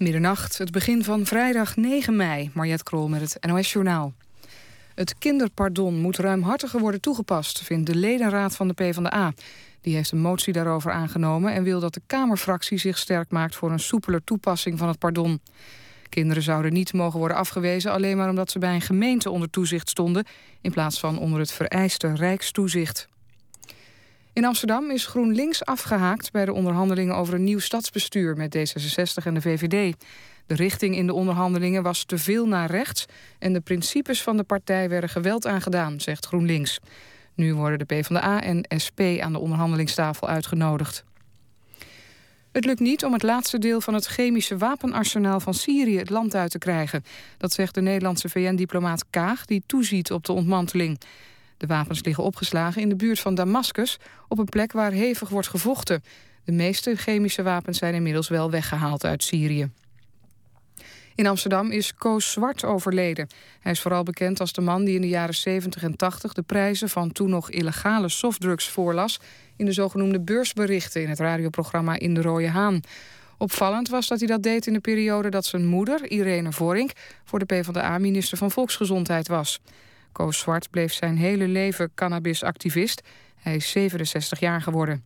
Middernacht, het begin van vrijdag 9 mei. Mariette Krol met het NOS Journaal. Het kinderpardon moet ruimhartiger worden toegepast... vindt de ledenraad van de PvdA. Die heeft een motie daarover aangenomen... en wil dat de Kamerfractie zich sterk maakt... voor een soepeler toepassing van het pardon. Kinderen zouden niet mogen worden afgewezen... alleen maar omdat ze bij een gemeente onder toezicht stonden... in plaats van onder het vereiste rijkstoezicht. In Amsterdam is GroenLinks afgehaakt bij de onderhandelingen over een nieuw stadsbestuur met D66 en de VVD. De richting in de onderhandelingen was te veel naar rechts en de principes van de partij werden geweld aangedaan, zegt GroenLinks. Nu worden de PvdA en SP aan de onderhandelingstafel uitgenodigd. Het lukt niet om het laatste deel van het chemische wapenarsenaal van Syrië het land uit te krijgen. Dat zegt de Nederlandse VN-diplomaat Kaag, die toeziet op de ontmanteling. De wapens liggen opgeslagen in de buurt van Damascus... op een plek waar hevig wordt gevochten. De meeste chemische wapens zijn inmiddels wel weggehaald uit Syrië. In Amsterdam is Koos Zwart overleden. Hij is vooral bekend als de man die in de jaren 70 en 80... de prijzen van toen nog illegale softdrugs voorlas... in de zogenoemde beursberichten in het radioprogramma In de Rode Haan. Opvallend was dat hij dat deed in de periode dat zijn moeder, Irene Vorink... voor de PvdA minister van Volksgezondheid was. Koos Zwart bleef zijn hele leven cannabisactivist. Hij is 67 jaar geworden.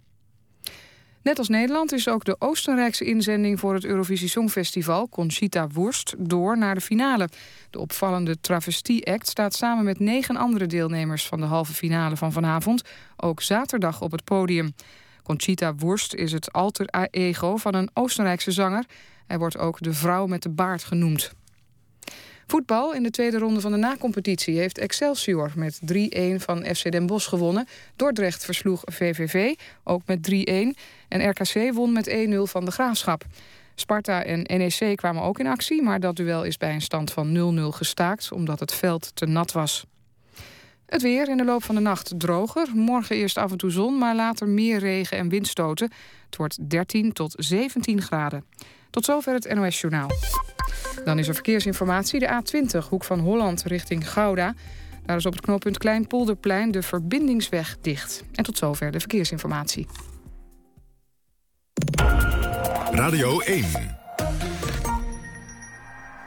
Net als Nederland is ook de Oostenrijkse inzending voor het Eurovisie Songfestival, Conchita Wurst, door naar de finale. De opvallende Travestie-act staat samen met negen andere deelnemers van de halve finale van vanavond ook zaterdag op het podium. Conchita Wurst is het alter ego van een Oostenrijkse zanger. Hij wordt ook de vrouw met de baard genoemd. Voetbal in de tweede ronde van de nacompetitie heeft Excelsior met 3-1 van FC Den Bosch gewonnen. Dordrecht versloeg VVV, ook met 3-1. En RKC won met 1-0 van de Graafschap. Sparta en NEC kwamen ook in actie, maar dat duel is bij een stand van 0-0 gestaakt omdat het veld te nat was. Het weer in de loop van de nacht droger. Morgen eerst af en toe zon, maar later meer regen en windstoten. Het wordt 13 tot 17 graden. Tot zover het NOS Journaal. Dan is er verkeersinformatie. De A20, hoek van Holland richting Gouda. Daar is op het knooppunt Kleinpolderplein de verbindingsweg dicht. En tot zover de verkeersinformatie. Radio 1.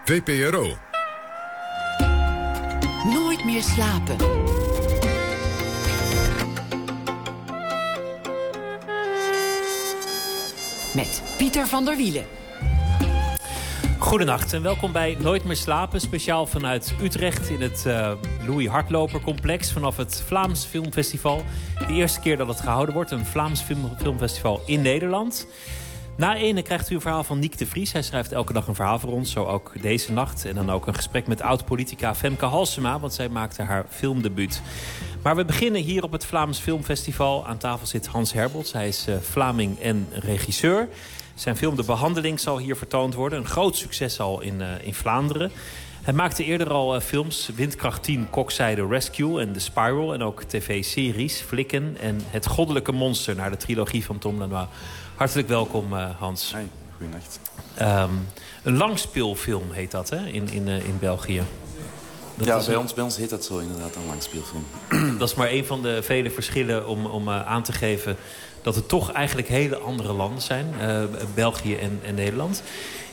VPRO. Nooit meer slapen. Met Pieter van der Wielen. Goedenacht en welkom bij Nooit meer slapen. Speciaal vanuit Utrecht in het uh, Louis Hardloper complex vanaf het Vlaams Filmfestival. De eerste keer dat het gehouden wordt, een Vlaams film, filmfestival in Nederland. Na ene krijgt u een verhaal van Niek de Vries. Hij schrijft elke dag een verhaal voor ons, zo ook deze nacht. En dan ook een gesprek met oud-politica Femke Halsema, want zij maakte haar filmdebuut. Maar we beginnen hier op het Vlaams Filmfestival. Aan tafel zit Hans Herbots. Hij is uh, Vlaming en regisseur. Zijn film De Behandeling zal hier vertoond worden. Een groot succes al in, uh, in Vlaanderen. Hij maakte eerder al uh, films Windkracht 10, Kokzijde Rescue en The Spiral. En ook tv-series Flikken en Het Goddelijke Monster... naar de trilogie van Tom Lanois. Hartelijk welkom, uh, Hans. Hey, goedenacht. Um, een langspeelfilm heet dat, hè, in, in, in België. Dat ja, bij, een... ons, bij ons heet dat zo inderdaad, een langspeelfilm. dat is maar een van de vele verschillen om, om aan te geven dat het toch eigenlijk hele andere landen zijn. Uh, België en, en, Nederland.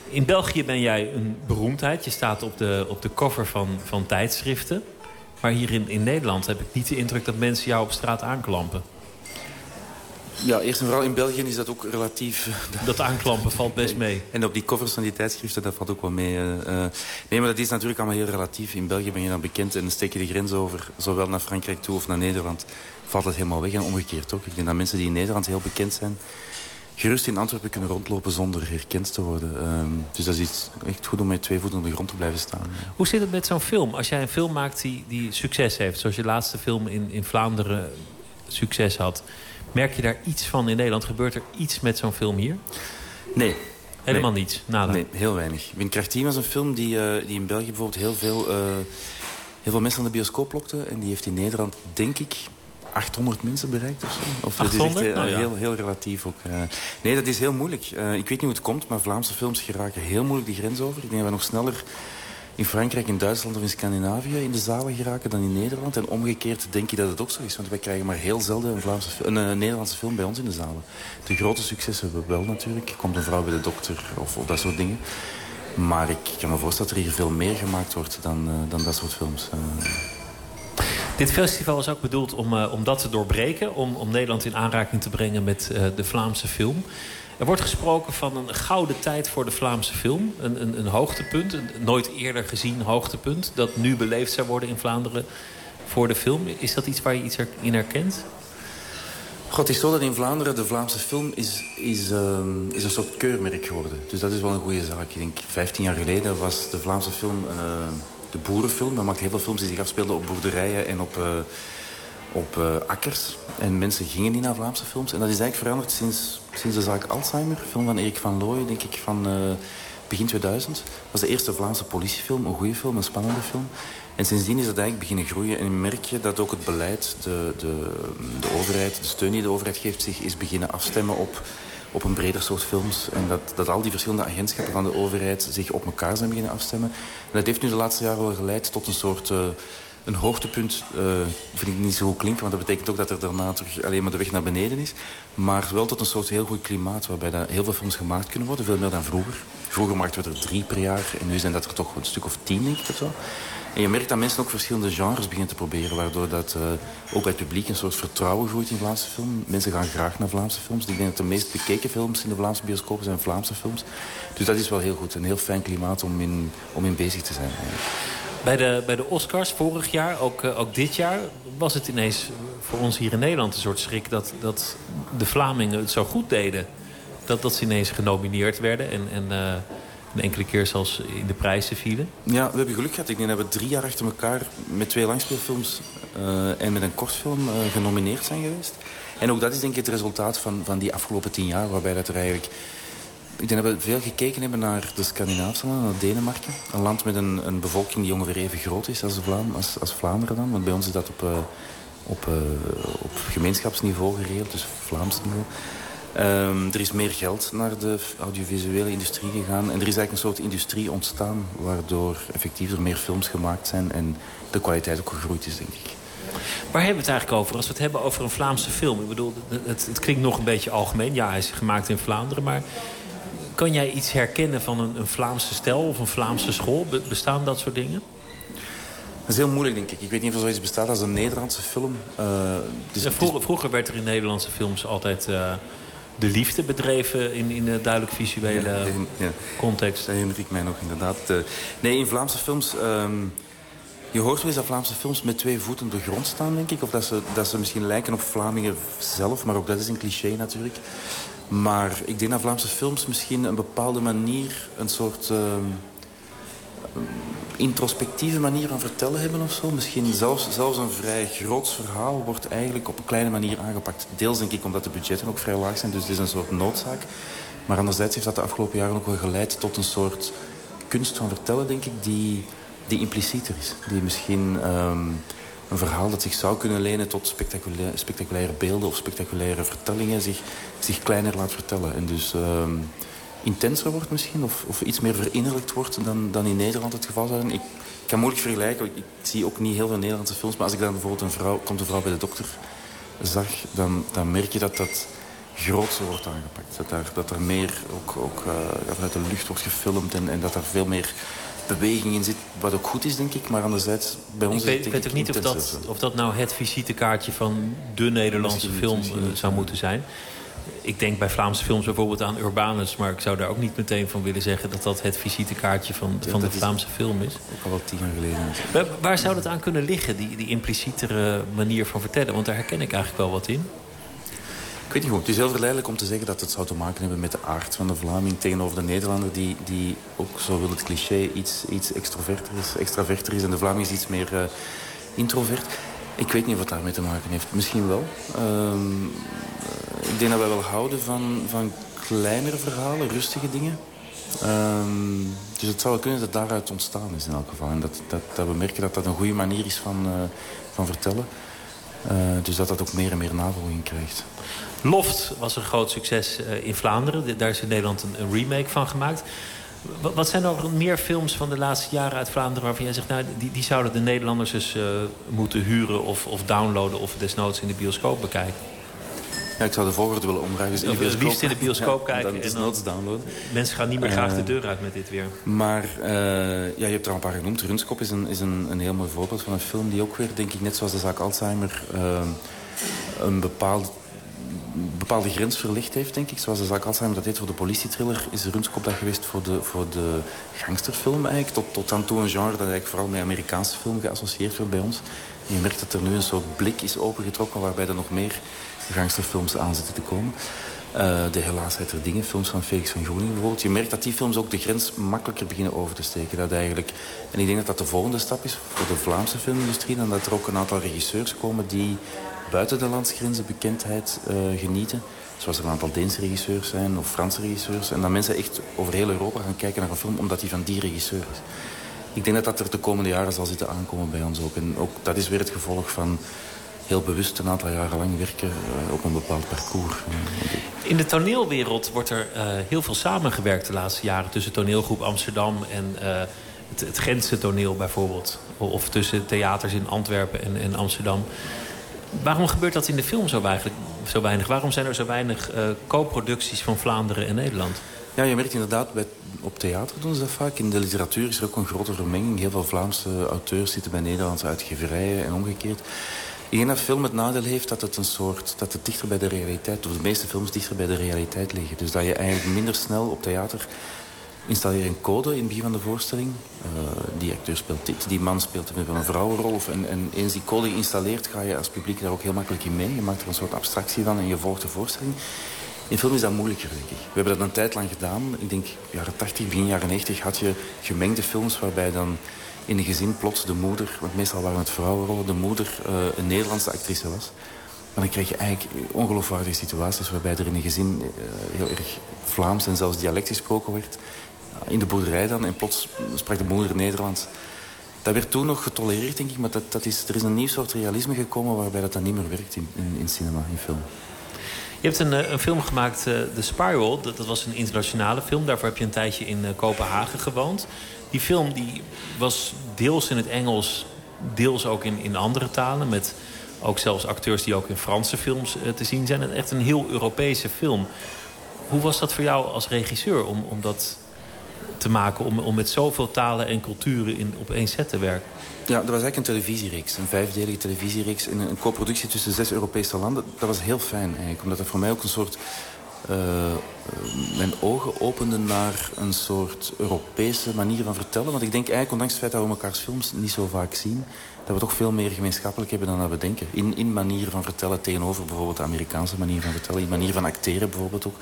In België ben jij een beroemdheid. Je staat op de, op de cover van, van tijdschriften. Maar hier in, in Nederland heb ik niet de indruk dat mensen jou op straat aanklampen. Ja, eerst en vooral in België is dat ook relatief... Dat aanklampen valt best mee. En op die covers van die tijdschriften, dat valt ook wel mee. Uh, nee, maar dat is natuurlijk allemaal heel relatief. In België ben je dan bekend en dan steek je de grens over... zowel naar Frankrijk toe of naar Nederland valt het helemaal weg. En omgekeerd ook. Ik denk dat mensen die in Nederland heel bekend zijn... gerust in Antwerpen kunnen rondlopen zonder herkend te worden. Um, dus dat is iets echt goed om met twee voeten op de grond te blijven staan. Hoe zit het met zo'n film? Als jij een film maakt die, die succes heeft... zoals je laatste film in, in Vlaanderen succes had... merk je daar iets van in Nederland? Gebeurt er iets met zo'n film hier? Nee, Helemaal nee. niets? Nada. Nee, heel weinig. Windkracht 10 was een film die, uh, die in België bijvoorbeeld heel veel, uh, heel veel mensen aan de bioscoop lokte. En die heeft in Nederland, denk ik, 800 mensen bereikt of zo. Of 800? Dat is echt, uh, ja. heel, heel relatief ook. Uh, nee, dat is heel moeilijk. Uh, ik weet niet hoe het komt, maar Vlaamse films geraken heel moeilijk die grens over. Ik denk dat we nog sneller in Frankrijk, in Duitsland of in Scandinavië in de zalen geraken dan in Nederland. En omgekeerd denk je dat het ook zo is. Want wij krijgen maar heel zelden een, Vlaamse, een, een Nederlandse film bij ons in de zalen. De grote successen hebben we wel natuurlijk. Komt een vrouw bij de dokter of, dat soort dingen. Maar ik kan me voorstellen dat er hier veel meer gemaakt wordt dan, uh, dan dat soort films. Uh. Dit festival is ook bedoeld om, om dat te doorbreken. Om, om Nederland in aanraking te brengen met de Vlaamse film. Er wordt gesproken van een gouden tijd voor de Vlaamse film. Een, een, een hoogtepunt, een nooit eerder gezien hoogtepunt... dat nu beleefd zou worden in Vlaanderen voor de film. Is dat iets waar je iets in herkent? God, het is zo dat in Vlaanderen de Vlaamse film is, is, uh, is een soort keurmerk geworden. Dus dat is wel een goede zaak. Ik denk, 15 jaar geleden was de Vlaamse film uh, de boerenfilm. Dat maakt heel veel films die zich afspeelden op boerderijen en op... Uh, op uh, akkers. En mensen gingen niet naar Vlaamse films. En dat is eigenlijk veranderd sinds, sinds de zaak Alzheimer. Film van Erik van Looy, denk ik, van uh, begin 2000. Dat was de eerste Vlaamse politiefilm. Een goede film, een spannende film. En sindsdien is het eigenlijk beginnen groeien. En merk je dat ook het beleid, de, de, de overheid, de steun die de overheid geeft... zich is beginnen afstemmen op, op een breder soort films. En dat, dat al die verschillende agentschappen van de overheid zich op elkaar zijn beginnen afstemmen. En dat heeft nu de laatste jaren wel geleid tot een soort... Uh, een hoogtepunt uh, vind ik niet zo goed klinken... want dat betekent ook dat er daarna terug alleen maar de weg naar beneden is. Maar wel tot een soort heel goed klimaat... waarbij dat heel veel films gemaakt kunnen worden, veel meer dan vroeger. Vroeger maakten we er drie per jaar en nu zijn dat er toch een stuk of tien, denk ik, of zo. En je merkt dat mensen ook verschillende genres beginnen te proberen... waardoor dat, uh, ook bij het publiek een soort vertrouwen groeit in Vlaamse film. Mensen gaan graag naar Vlaamse films. Ik denk dat de meest bekeken films in de Vlaamse bioscopen zijn Vlaamse films. Dus dat is wel heel goed. Een heel fijn klimaat om in, om in bezig te zijn. Bij de, bij de Oscars vorig jaar, ook, uh, ook dit jaar... was het ineens voor ons hier in Nederland een soort schrik... dat, dat de Vlamingen het zo goed deden. Dat, dat ze ineens genomineerd werden en... en uh, een enkele keer zelfs in de prijzen vielen. Ja, we hebben geluk gehad. Ik denk dat we drie jaar achter elkaar met twee langspeelfilms uh, en met een kortfilm uh, genomineerd zijn geweest. En ook dat is denk ik het resultaat van, van die afgelopen tien jaar, waarbij dat er eigenlijk... Ik denk dat we veel gekeken hebben naar de Scandinavische landen, naar Denemarken. Een land met een, een bevolking die ongeveer even groot is als, Vlaam, als, als Vlaanderen dan. Want bij ons is dat op, uh, op, op gemeenschapsniveau geregeld, dus Vlaams niveau. Um, er is meer geld naar de audiovisuele industrie gegaan. En er is eigenlijk een soort industrie ontstaan... waardoor effectief er meer films gemaakt zijn... en de kwaliteit ook gegroeid is, denk ik. Waar hebben we het eigenlijk over? Als we het hebben over een Vlaamse film. Ik bedoel, het, het klinkt nog een beetje algemeen. Ja, hij is gemaakt in Vlaanderen. Maar kan jij iets herkennen van een, een Vlaamse stijl of een Vlaamse school? Bestaan dat soort dingen? Dat is heel moeilijk, denk ik. Ik weet niet of er zoiets bestaat als een Nederlandse film. Uh, dus, ja, vroeger, vroeger, werd er in Nederlandse films altijd... Uh, de liefde bedreven in, in een duidelijk visuele ja, ja. context. Dat herinner ik mij nog inderdaad. Uh, nee, in Vlaamse films... Um, je hoort wel eens dat Vlaamse films met twee voeten op de grond staan, denk ik. Of dat ze, dat ze misschien lijken op Vlamingen zelf. Maar ook dat is een cliché natuurlijk. Maar ik denk dat Vlaamse films misschien een bepaalde manier... een soort... Uh, introspectieve manier van vertellen hebben of zo. Misschien zelfs, zelfs een vrij groot verhaal wordt eigenlijk op een kleine manier aangepakt. Deels denk ik omdat de budgetten ook vrij laag zijn, dus het is een soort noodzaak. Maar anderzijds heeft dat de afgelopen jaren ook wel geleid tot een soort kunst van vertellen, denk ik, die, die implicieter is. Die misschien um, een verhaal dat zich zou kunnen lenen tot spectaculaire, beelden of spectaculaire vertellingen zich, zich kleiner laat vertellen. En dus... Um, intenser wordt misschien, of, of iets meer verinnerlijkt wordt dan, dan in Nederland het geval zou zijn. Ik kan moeilijk vergelijken, ik, zie ook niet heel veel Nederlandse films, maar als ik dan bijvoorbeeld een vrouw, komt een vrouw bij de dokter zag, dan, dan merk je dat dat grootser wordt aangepakt. Dat, daar, dat er meer ook, ook uh, vanuit de lucht wordt gefilmd en, en dat er veel meer beweging in zit, wat ook goed is, denk ik. Maar anderzijds, bij ons ik weet, ik weet ook niet of dat, of dat nou het visitekaartje van de Nederlandse film uh, zou moeten zijn ik denk bij Vlaamse films bijvoorbeeld aan Urbanus... maar ik zou daar ook niet meteen van willen zeggen... dat dat het visitekaartje van, ja, van de Vlaamse film is. Ook al wat tien jaar geleden. Waar, waar, zou dat aan kunnen liggen, die, die implicietere manier van vertellen? Want daar herken ik eigenlijk wel wat in. Ik weet niet goed. Het is heel verleidelijk om te zeggen dat het zou te maken hebben met de aard van de Vlaming tegenover de Nederlander. Die, die ook, zo wil het cliché, iets, iets extroverter is, extraverter is. En de Vlaming is iets meer uh, introvert. Ik weet niet wat daarmee te maken heeft. Misschien wel. Um, ik denk dat wij wel houden van, van kleinere verhalen, rustige dingen. Um, dus het zou kunnen dat daaruit ontstaan is in elk geval. En dat, dat, dat we merken dat dat een goede manier is van, uh, van vertellen. Dus dat dat ook meer en meer navolging krijgt. Loft was een groot succes uh, in Vlaanderen. Daar is in Nederland een, een, remake van gemaakt. Wat zijn er meer films van de laatste jaren uit Vlaanderen... waarvan jij zegt, nou, die, die zouden de Nederlanders dus uh, moeten huren... Of, of downloaden of desnoods in de bioscoop bekijken? Ja, ik zou de volgorde willen omdraaien. Dus in de liefst in de bioscoop kijken. En dan, downloaden. Mensen gaan niet meer graag de eh, deur uit met dit weer. Maar uh, ja, je hebt er al een paar genoemd. Runskop is, een, is een, een heel mooi voorbeeld van een film... die ook weer, denk ik, net zoals de zaak Alzheimer... Een bepaald bepaalde grens verlicht heeft, denk ik. Zoals de zaak Alzheimer dat heet voor de politietriller... is Runskop dat geweest voor de, voor de gangsterfilm eigenlijk. Tot, tot aan toe een genre dat eigenlijk vooral met Amerikaanse film geassocieerd wordt bij ons. Je merkt dat er nu een soort blik is opengetrokken... waarbij er nog meer gangsterfilms aan zitten te komen. Uh, de helaasheid er dingen, films van Felix van Groening bijvoorbeeld. Je merkt dat die films ook de grens makkelijker beginnen over te steken. Dat eigenlijk, en ik denk dat dat de volgende stap is voor de Vlaamse filmindustrie. Dan dat er ook een aantal regisseurs komen die buiten de landsgrenzen bekendheid uh, genieten. Zoals er een aantal Deense regisseurs zijn of Franse regisseurs. En dat mensen echt over heel Europa gaan kijken naar een film omdat die van die regisseur is. Ik denk dat dat er de komende jaren zal zitten aankomen bij ons ook. En ook dat is weer het gevolg van heel bewust een aantal jaren lang werken uh, op een bepaald parcours. In de toneelwereld wordt er uh, heel veel samengewerkt de laatste jaren... tussen toneelgroep Amsterdam en het, het Gentse toneel bijvoorbeeld. Of tussen theaters in Antwerpen en, en Amsterdam. Waarom gebeurt dat in de film zo, eigenlijk, zo weinig? Waarom zijn er zo weinig co-producties van Vlaanderen en Nederland? Ja, je merkt inderdaad, bij, op theater doen ze dat vaak. In de literatuur is er ook een grote vermenging. Heel veel Vlaamse auteurs zitten bij Nederlandse uitgeverijen en omgekeerd. Ik dat film het nadeel heeft dat het een soort dat het dichter bij de realiteit, of de meeste films dichter bij de realiteit liggen. Dus dat je eigenlijk minder snel op theater installeer een code in het begin van de voorstelling. Uh, die acteur speelt dit, die man speelt een vrouwenrol. En, en eens die code geïnstalleerd ga je als publiek daar ook heel makkelijk in mee. Je maakt er een soort abstractie van en je volgt de voorstelling. In film is dat moeilijker, denk ik. We hebben dat een tijd lang gedaan. Ik denk, jaren 80, begin jaren 90 had je gemengde films waarbij dan in een gezin plots de moeder, want meestal waren het vrouwenrollen, de moeder uh, een Nederlandse actrice was. Maar dan krijg je eigenlijk ongeloofwaardige situaties waarbij er in een gezin uh, heel erg Vlaams en zelfs dialect gesproken werd. In de boerderij dan, en plots sprak de moeder Nederlands. Dat werd toen nog getolereerd, denk ik, maar dat, dat is, er is een nieuw soort realisme gekomen waarbij dat dan niet meer werkt in, in, in cinema, in film. Je hebt een, eh, een film gemaakt, uh, The Spiral. Dat, dat, was een internationale film. Daarvoor heb je een tijdje in uh, Kopenhagen gewoond. Die film die was deels in het Engels, deels ook in, in andere talen. Met ook zelfs acteurs die ook in Franse films te zien zijn. Echt een heel Europese film. Hoe was dat voor jou als regisseur om, om dat maken? Om, om met zoveel talen en culturen in, op één set te werken? Ja, dat was eigenlijk een televisiereeks. Een vijfdelige televisiereeks. In een co-productie tussen zes Europese landen. Dat was heel fijn eigenlijk. Omdat het voor mij ook een soort uh, mijn ogen openden naar een soort Europese manier van vertellen. Want ik denk eigenlijk, ondanks het feit dat we elkaars films niet zo vaak zien... dat we toch veel meer gemeenschappelijk hebben dan dat we denken. In, in manier van vertellen tegenover bijvoorbeeld de Amerikaanse manier van vertellen. In manier van acteren bijvoorbeeld ook.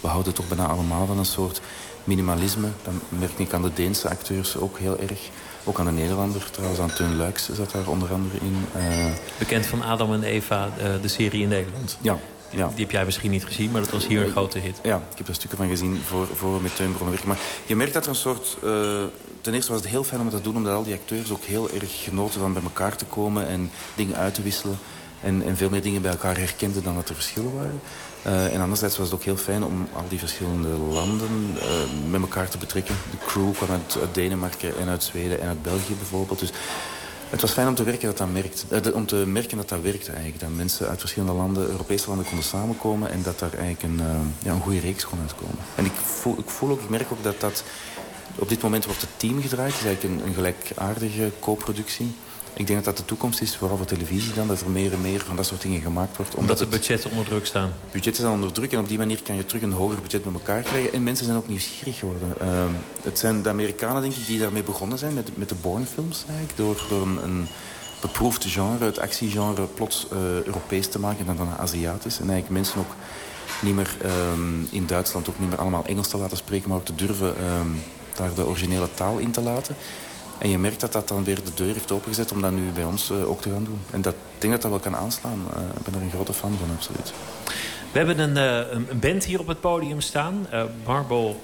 We houden toch bijna allemaal van een soort minimalisme. Dat merk ik aan de Deense acteurs ook heel erg. Ook aan de Nederlander, trouwens aan Teun Luiks zat daar onder andere in. Uh... Bekend van Adam en Eva, de serie in Nederland. Ja, ja. Die heb jij misschien niet gezien, maar dat was hier een grote hit. Ja, ik heb er stukken van gezien voor, voor met Teun werken. Maar je merkt dat er een soort... Uh, ten eerste was het heel fijn om dat te doen... omdat al die acteurs ook heel erg genoten van bij elkaar te komen... en dingen uit te wisselen. En, en veel meer dingen bij elkaar herkenden dan dat er verschillen waren. Uh, en anderzijds was het ook heel fijn om al die verschillende landen uh, met elkaar te betrekken. De crew kwam uit, Denemarken en uit Zweden en uit België bijvoorbeeld. Dus het was fijn om te, werken dat dat merkt, uh, om te merken dat dat werkte eigenlijk. Dat mensen uit verschillende landen, Europese landen konden samenkomen... en dat daar eigenlijk een, ja, een goede reeks kon uitkomen. En ik voel, ik voel ook, ik merk ook dat dat... Op dit moment wordt het team gedraaid. Het is eigenlijk een, een gelijkaardige co-productie. Ik denk dat dat de toekomst is, vooral voor televisie dan, dat er meer en meer van dat soort dingen gemaakt wordt. Omdat, de budgetten onder druk staan. Budgetten staan onder druk en op die manier kan je terug een hoger budget met elkaar krijgen. En mensen zijn ook nieuwsgierig geworden. Uh, het zijn de Amerikanen, denk ik, die daarmee begonnen zijn, met, met de Bourne-films eigenlijk. Door, door een, een beproefd genre, het actiegenre, plots uh, Europees te maken en dan Aziatisch. En eigenlijk mensen ook niet meer um, in Duitsland ook niet meer allemaal Engels te laten spreken, maar ook te durven um, daar de originele taal in te laten. En je merkt dat dat dan weer de deur heeft opengezet om dat nu bij ons uh, ook te gaan doen. En dat, ik denk dat dat wel kan aanslaan. Uh, ik ben er een grote fan van, absoluut. We hebben een, uh, een band hier op het podium staan. Marble...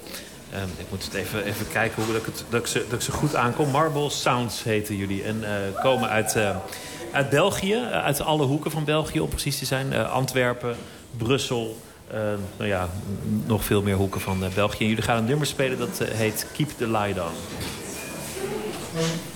ik moet het even, even kijken hoe dat ik, het, dat, ze, dat ze goed aankom. Marble Sounds heten jullie. En komen uit, uit België. Uit alle hoeken van België, om precies te zijn. Antwerpen, Brussel, nou ja, nog veel meer hoeken van België. En jullie gaan een nummer spelen dat heet Keep the Light On. Mm-hmm.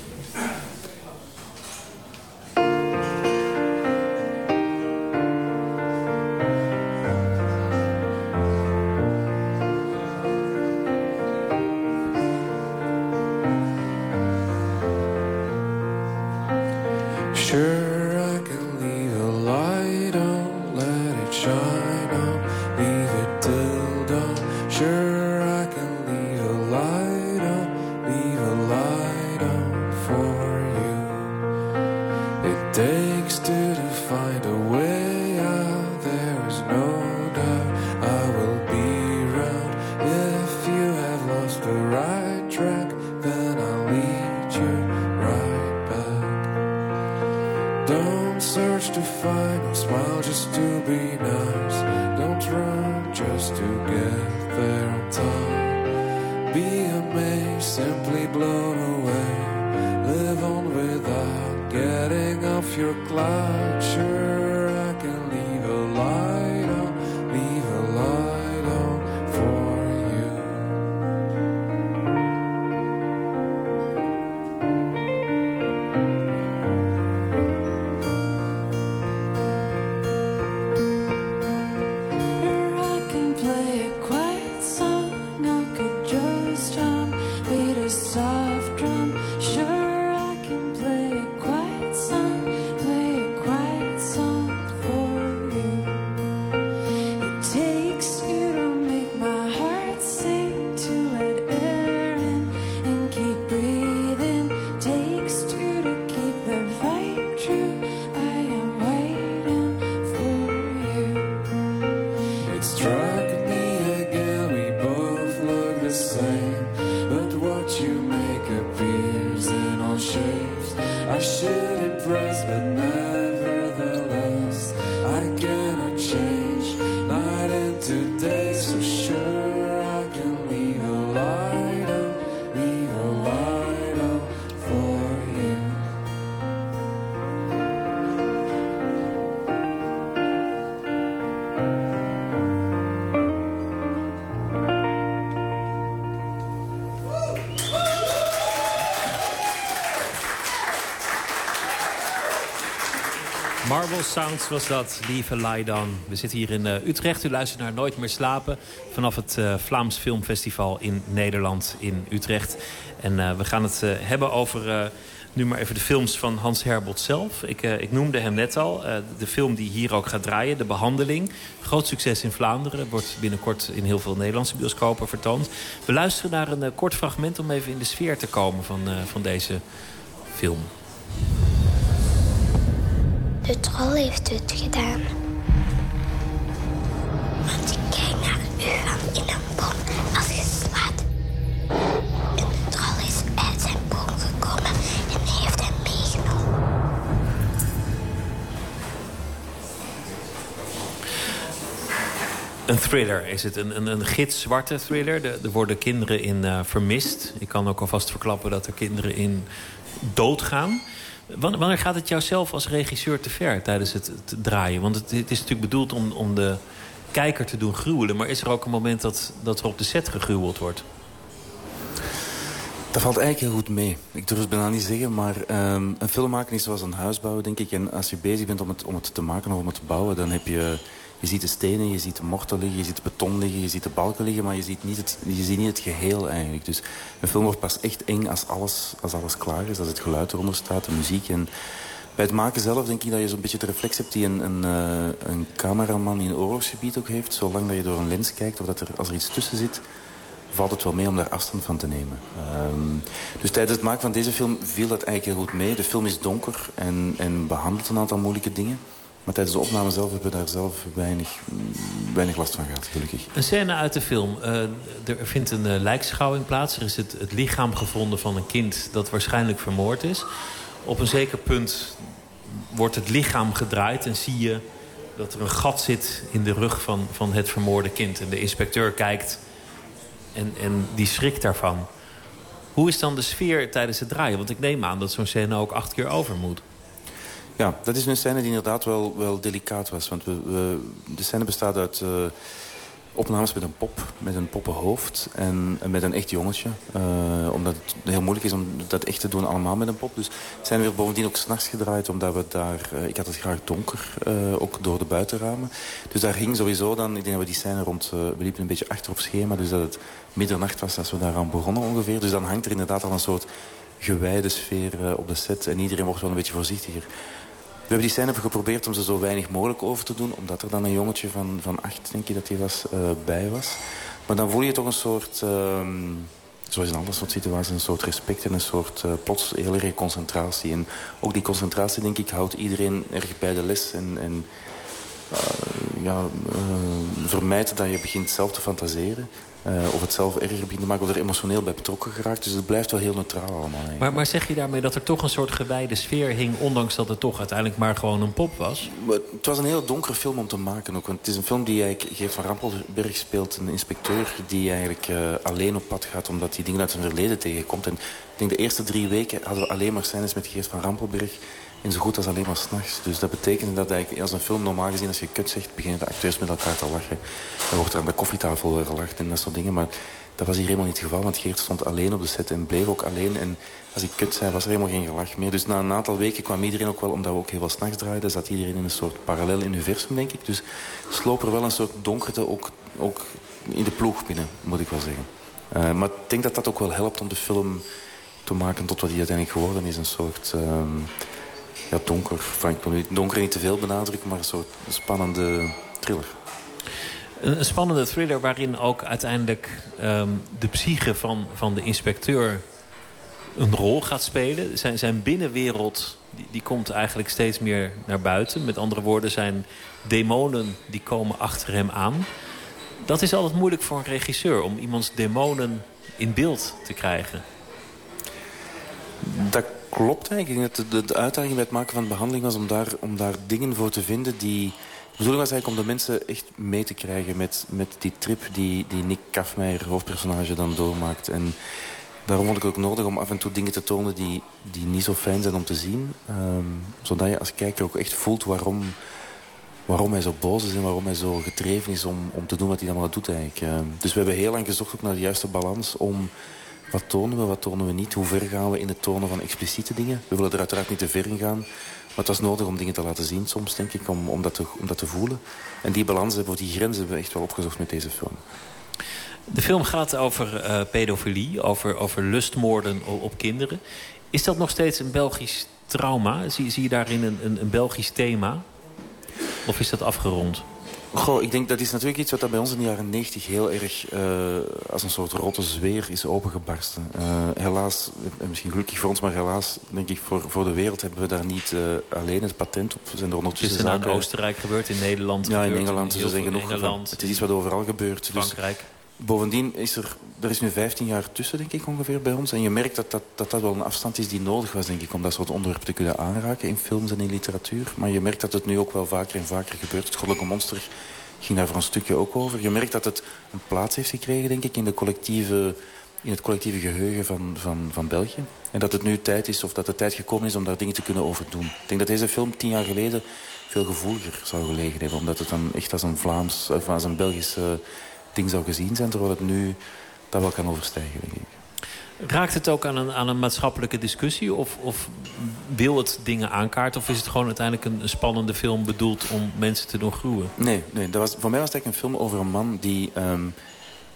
Marble Sounds was dat, lieve Laidan. We zitten hier in uh, Utrecht. U luistert naar Nooit meer slapen. Vanaf het uh, Vlaams Filmfestival in Nederland, in Utrecht. En uh, we gaan het hebben over nu maar even de films van Hans Herbot zelf. Ik, ik noemde hem net al. de film die hier ook gaat draaien, De Behandeling. Groot succes in Vlaanderen. Wordt binnenkort in heel veel Nederlandse bioscopen vertoond. We luisteren naar een kort fragment om even in de sfeer te komen van, van deze film. De troll heeft het gedaan. Want ik kijk naar u van in een boom als je slaat. En de troll is uit zijn boom gekomen en heeft hem meegenomen. Een thriller is het, een, een, een gitzwarte thriller. Er worden kinderen in uh, vermist. Ik kan ook alvast verklappen dat er kinderen in doodgaan. Wanneer gaat het jou zelf als regisseur te ver tijdens het, draaien? Want het, is natuurlijk bedoeld om, om de kijker te doen gruwelen. Maar is er ook een moment dat, dat er op de set gegruweld wordt? Dat valt eigenlijk heel goed mee. Ik durf het bijna niet zeggen, maar um, een film maken is zoals een huis bouwen, denk ik. En als je bezig bent om het, om het te maken of om het te bouwen, dan heb je je ziet de stenen, je ziet de mortel liggen, je ziet de beton liggen, je ziet de balken liggen, maar je ziet niet het, je ziet niet het geheel eigenlijk. Dus een film wordt pas echt eng als alles, als alles klaar is, als het geluid eronder staat, de muziek. En bij het maken zelf denk ik dat je zo'n beetje de reflex hebt die een, een, uh, een cameraman in een oorlogsgebied ook heeft. Zolang dat je door een lens kijkt of dat er, als er iets tussen zit, valt het wel mee om daar afstand van te nemen. Um, dus tijdens het maken van deze film viel dat eigenlijk heel goed mee. De film is donker en, en behandelt een aantal moeilijke dingen. Maar tijdens de opname zelf hebben we daar zelf weinig, weinig last van gehad, gelukkig. Een scène uit de film. Uh, er vindt een uh, lijkschouwing plaats. Er is het, het lichaam gevonden van een kind dat waarschijnlijk vermoord is. Op een zeker punt wordt het lichaam gedraaid en zie je dat er een gat zit in de rug van, van het vermoorde kind. En de inspecteur kijkt en, en die schrikt daarvan. Hoe is dan de sfeer tijdens het draaien? Want ik neem aan dat zo'n scène ook acht keer over moet. Ja, dat is een scène die inderdaad wel, wel delicaat was. Want we, we de scène bestaat uit uh, opnames met een pop, met een poppenhoofd en, met een echt jongetje. Uh, omdat het heel moeilijk is om dat echt te doen allemaal met een pop. Dus zijn we bovendien ook s'nachts gedraaid, omdat we daar... Uh, ik had het graag donker, ook door de buitenramen. Dus daar hing sowieso dan... Ik denk dat we die scène rond... we liepen een beetje achter op schema, dus dat het middernacht was als we daaraan begonnen ongeveer. Dus dan hangt er inderdaad al een soort gewijde sfeer op de set. En iedereen wordt wel een beetje voorzichtiger. We hebben die scène geprobeerd om ze zo weinig mogelijk over te doen. Omdat er dan een jongetje van, van acht, denk je dat hij was, uh, bij was. Maar dan voel je toch een soort... Uh, zoals in alle soort situaties, een soort respect en een soort uh, plots heel erg concentratie. En ook die concentratie, denk ik, houdt iedereen erg bij de les. En, en uh, ja, vermijdt dat je begint zelf te fantaseren. Uh, of het zelf erger begint te maken, of er emotioneel bij betrokken geraakt. Dus het blijft wel heel neutraal allemaal. Maar, maar, zeg je daarmee dat er toch een soort gewijde sfeer hing... ondanks dat het toch uiteindelijk maar gewoon een pop was? Maar het was een heel donkere film om te maken ook. Want het is een film die eigenlijk... Geert van Rampelberg speelt een inspecteur... die eigenlijk uh, alleen op pad gaat omdat hij dingen uit zijn verleden tegenkomt. En ik denk de eerste drie weken hadden we alleen maar scènes met Geert van Rampelberg... En zo goed als alleen maar s'nachts. Dus dat betekent dat eigenlijk, als een film normaal gezien, als je kut zegt, beginnen de acteurs met elkaar te lachen. Dan wordt er aan de koffietafel gelachen en dat soort dingen. Maar dat was hier helemaal niet het geval, want Geert stond alleen op de set en bleef ook alleen. En als ik kut zei, was er helemaal geen gelach meer. Dus na een aantal weken kwam iedereen ook wel, omdat we ook heel veel s'nachts draaiden, zat iedereen in een soort parallel universum, denk ik. Dus sloop er wel een soort donkerte ook, ook in de ploeg binnen, moet ik wel zeggen. Uh, maar ik denk dat dat ook wel helpt om de film te maken tot wat hij uiteindelijk geworden is. Een soort... Uh, ja, donker. Frank, ik wil niet donker niet te veel benadrukken, maar een soort spannende thriller. Een, spannende thriller waarin ook uiteindelijk um, de psyche van, van de inspecteur een rol gaat spelen. Zijn, zijn binnenwereld die, die komt eigenlijk steeds meer naar buiten. Met andere woorden, zijn demonen die komen achter hem aan. Dat is altijd moeilijk voor een regisseur, om iemands demonen in beeld te krijgen. Dat klopt eigenlijk. De, de, de, uitdaging bij het maken van de behandeling was om daar, om daar dingen voor te vinden die... De bedoeling was eigenlijk om de mensen echt mee te krijgen met, met die trip die, die Nick Kafmeijer, hoofdpersonage, dan doormaakt. En daarom vond ik het ook nodig om af en toe dingen te tonen die, die niet zo fijn zijn om te zien. Um, zodat je als kijker ook echt voelt waarom, waarom hij zo boos is en waarom hij zo gedreven is om, om te doen wat hij allemaal doet eigenlijk. Um, dus we hebben heel lang gezocht ook naar de juiste balans om wat tonen we, wat tonen we niet? Hoe ver gaan we in het tonen van expliciete dingen? We willen er uiteraard niet te ver in gaan. Maar het was nodig om dingen te laten zien soms, denk ik, om, dat, te, om dat te voelen. En die balans hebben we, die grenzen hebben we echt wel opgezocht met deze film. De film gaat over uh, pedofilie, over, over lustmoorden op kinderen. Is dat nog steeds een Belgisch trauma? Zie, zie je daarin een, een, een Belgisch thema? Of is dat afgerond? Goh, ik denk dat is natuurlijk iets wat bij ons in de jaren 90 heel erg uh, als een soort rotte zweer is opengebarsten. Uh, helaas, misschien gelukkig voor ons, maar helaas denk ik voor, voor de wereld hebben we daar niet uh, alleen het patent op. We zijn er ondertussen het is in Oostenrijk gebeurd, in Nederland Ja, in Engeland. Er zijn genoeg Het is iets wat overal gebeurt. Dus Frankrijk. Dus Bovendien is er, er is nu 15 jaar tussen, denk ik, ongeveer bij ons. En je merkt dat dat, dat dat wel een afstand is die nodig was, denk ik... om dat soort onderwerpen te kunnen aanraken in films en in literatuur. Maar je merkt dat het nu ook wel vaker en vaker gebeurt. Het Goddelijke Monster ging daar voor een stukje ook over. Je merkt dat het een plaats heeft gekregen, denk ik... in, de collectieve, in het collectieve geheugen van, van, van België. En dat het nu tijd is, of dat de tijd gekomen is om daar dingen te kunnen over doen. Ik denk dat deze film tien jaar geleden veel gevoeliger zou gelegen hebben. Omdat het dan echt als een Vlaams, of als een Belgisch ding zou gezien zijn... terwijl het nu dat wel kan overstijgen, denk ik. Raakt het ook aan een, aan een maatschappelijke discussie? Of, of wil het dingen aankaarten? Of is het gewoon uiteindelijk een, een, spannende film bedoeld om mensen te doen groeien? Nee, nee dat was, voor mij was het eigenlijk een film over een man die, um,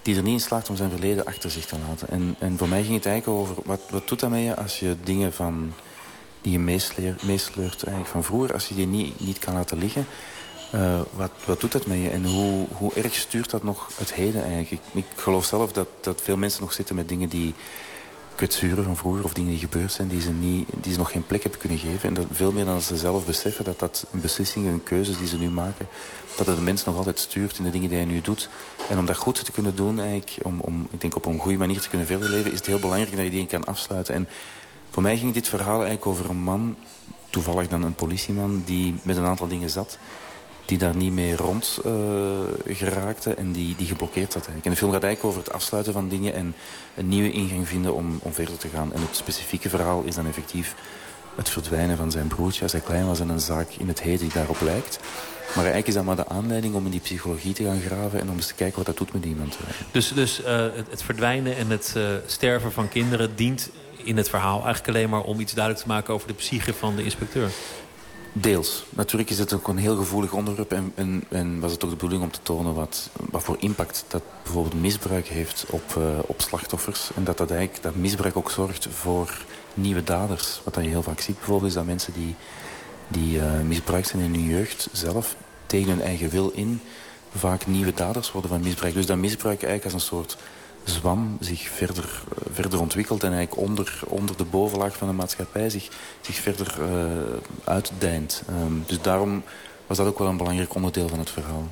die er niet in slaagt om zijn verleden achter zich te laten. En, en voor mij ging het eigenlijk over, wat, wat doet dat met je als je dingen van, die je meesleurt, meesleurt eigenlijk van vroeger, als je die niet, niet kan laten liggen... Uh, wat, wat doet dat met je en hoe, hoe erg stuurt dat nog het heden eigenlijk? Ik, geloof zelf dat, dat veel mensen nog zitten met dingen die kwetsuren van vroeger... of dingen die gebeurd zijn die ze, niet, die ze nog geen plek hebben kunnen geven. En dat veel meer dan ze zelf beseffen dat dat een beslissing en keuzes die ze nu maken... dat het de mens nog altijd stuurt in de dingen die hij nu doet. En om dat goed te kunnen doen, eigenlijk, om, om ik denk op een goede manier te kunnen verder leven... is het heel belangrijk dat je die kan afsluiten. En voor mij ging dit verhaal eigenlijk over een man... toevallig dan een politieman die met een aantal dingen zat die daar niet mee rond uh, geraakte en die, die geblokkeerd zat. Eigenlijk. En de film gaat eigenlijk over het afsluiten van dingen en een nieuwe ingang vinden om, om verder te gaan. En het specifieke verhaal is dan effectief het verdwijnen van zijn broertje als hij klein was en een zaak in het heden die daarop lijkt. Maar eigenlijk is dat maar de aanleiding om in die psychologie te gaan graven... en om eens te kijken wat dat doet met iemand. Dus, dus uh, het, verdwijnen en het sterven van kinderen dient in het verhaal eigenlijk alleen maar om iets duidelijk te maken over de psyche van de inspecteur? Deels. Natuurlijk is het ook een heel gevoelig onderwerp en, en, was het ook de bedoeling om te tonen wat, wat voor impact dat bijvoorbeeld misbruik heeft op, uh, op slachtoffers. En dat, dat, eigenlijk, dat misbruik ook zorgt voor nieuwe daders. Wat je heel vaak ziet bijvoorbeeld is dat mensen die, die uh, misbruikt zijn in hun jeugd zelf tegen hun eigen wil in vaak nieuwe daders worden van misbruik. Dus dat misbruik eigenlijk als een soort zwam zich verder, uh, verder ontwikkelt... en eigenlijk onder, onder de bovenlaag van de maatschappij zich, zich verder uh, uitdijnt. Um, dus daarom was dat ook wel een belangrijk onderdeel van het verhaal.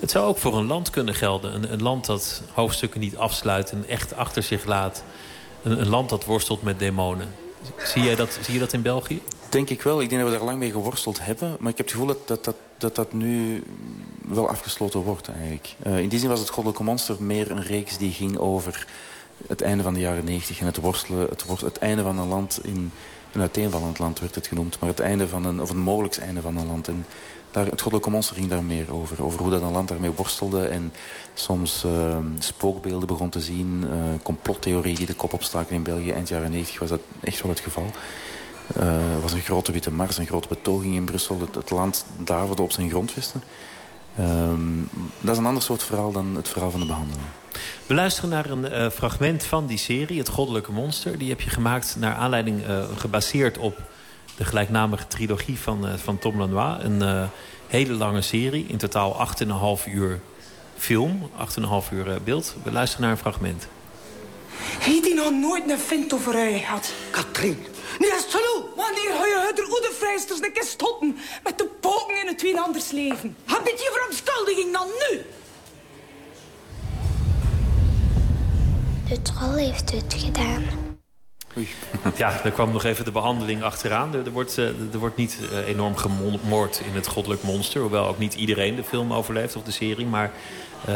Het zou ook voor een land kunnen gelden. Een, een, land dat hoofdstukken niet afsluit en echt achter zich laat. Een, een land dat worstelt met demonen. Zie, jij dat, zie je dat in België? Denk ik wel. Ik denk dat we daar lang mee geworsteld hebben. Maar ik heb het gevoel dat dat, dat, dat, dat nu wel afgesloten wordt eigenlijk. Uh, in die zin was het Goddelijke Monster meer een reeks die ging over het einde van de jaren negentig. En het worstelen, het, het einde van een land in een uiteenvallend land werd het genoemd. Maar het einde van een, of een mogelijk einde van een land. En daar, het Goddelijke Monster ging daar meer over. Over hoe dat een land daarmee worstelde. En soms uh, spookbeelden begon te zien. Uh, complottheorieën die de kop opstaken in België. Eind jaren negentig was dat echt wel het geval. Er uh, was een grote witte mars, een grote betoging in Brussel. Het, het land daverde op zijn grondvesten. Um, dat is een ander soort verhaal dan het verhaal van de behandeling. We luisteren naar een uh, fragment van die serie, Het Goddelijke Monster. Die heb je gemaakt naar aanleiding, uh, gebaseerd op de gelijknamige trilogie van, uh, van Tom Lanois. Een hele lange serie, in totaal 8,5 uur film, 8,5 uur beeld. We luisteren naar een fragment. Heeft hij nog nooit een vent over gehad? Katrien, Nee, dat is genoeg. Wanneer ga je uit de goede vrijsters een keer stoppen met de poken in het twee anders leven? Heb je die verontschuldiging dan nu? De troll heeft het gedaan. Oei. Ja, er kwam nog even de behandeling achteraan. Er, er wordt, uh, er wordt niet uh, enorm gemoord in het goddelijk monster. Hoewel ook niet iedereen de film overleeft of de serie. Maar uh,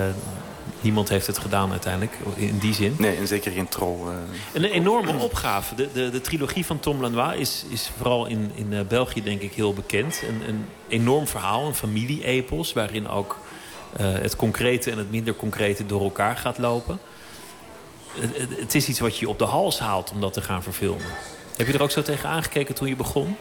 niemand heeft het gedaan uiteindelijk, in die zin. Nee, en zeker geen troll. Uh... Een enorme opgave. De, de, de trilogie van Tom Lanois is, is vooral in, in uh, België denk ik heel bekend. Een, een enorm verhaal, een familie-epos... waarin ook uh, het concrete en het minder concrete door elkaar gaat lopen. Het, het, het is iets wat je op de hals haalt om dat te gaan verfilmen. Heb je er ook zo tegen aangekeken toen je begon?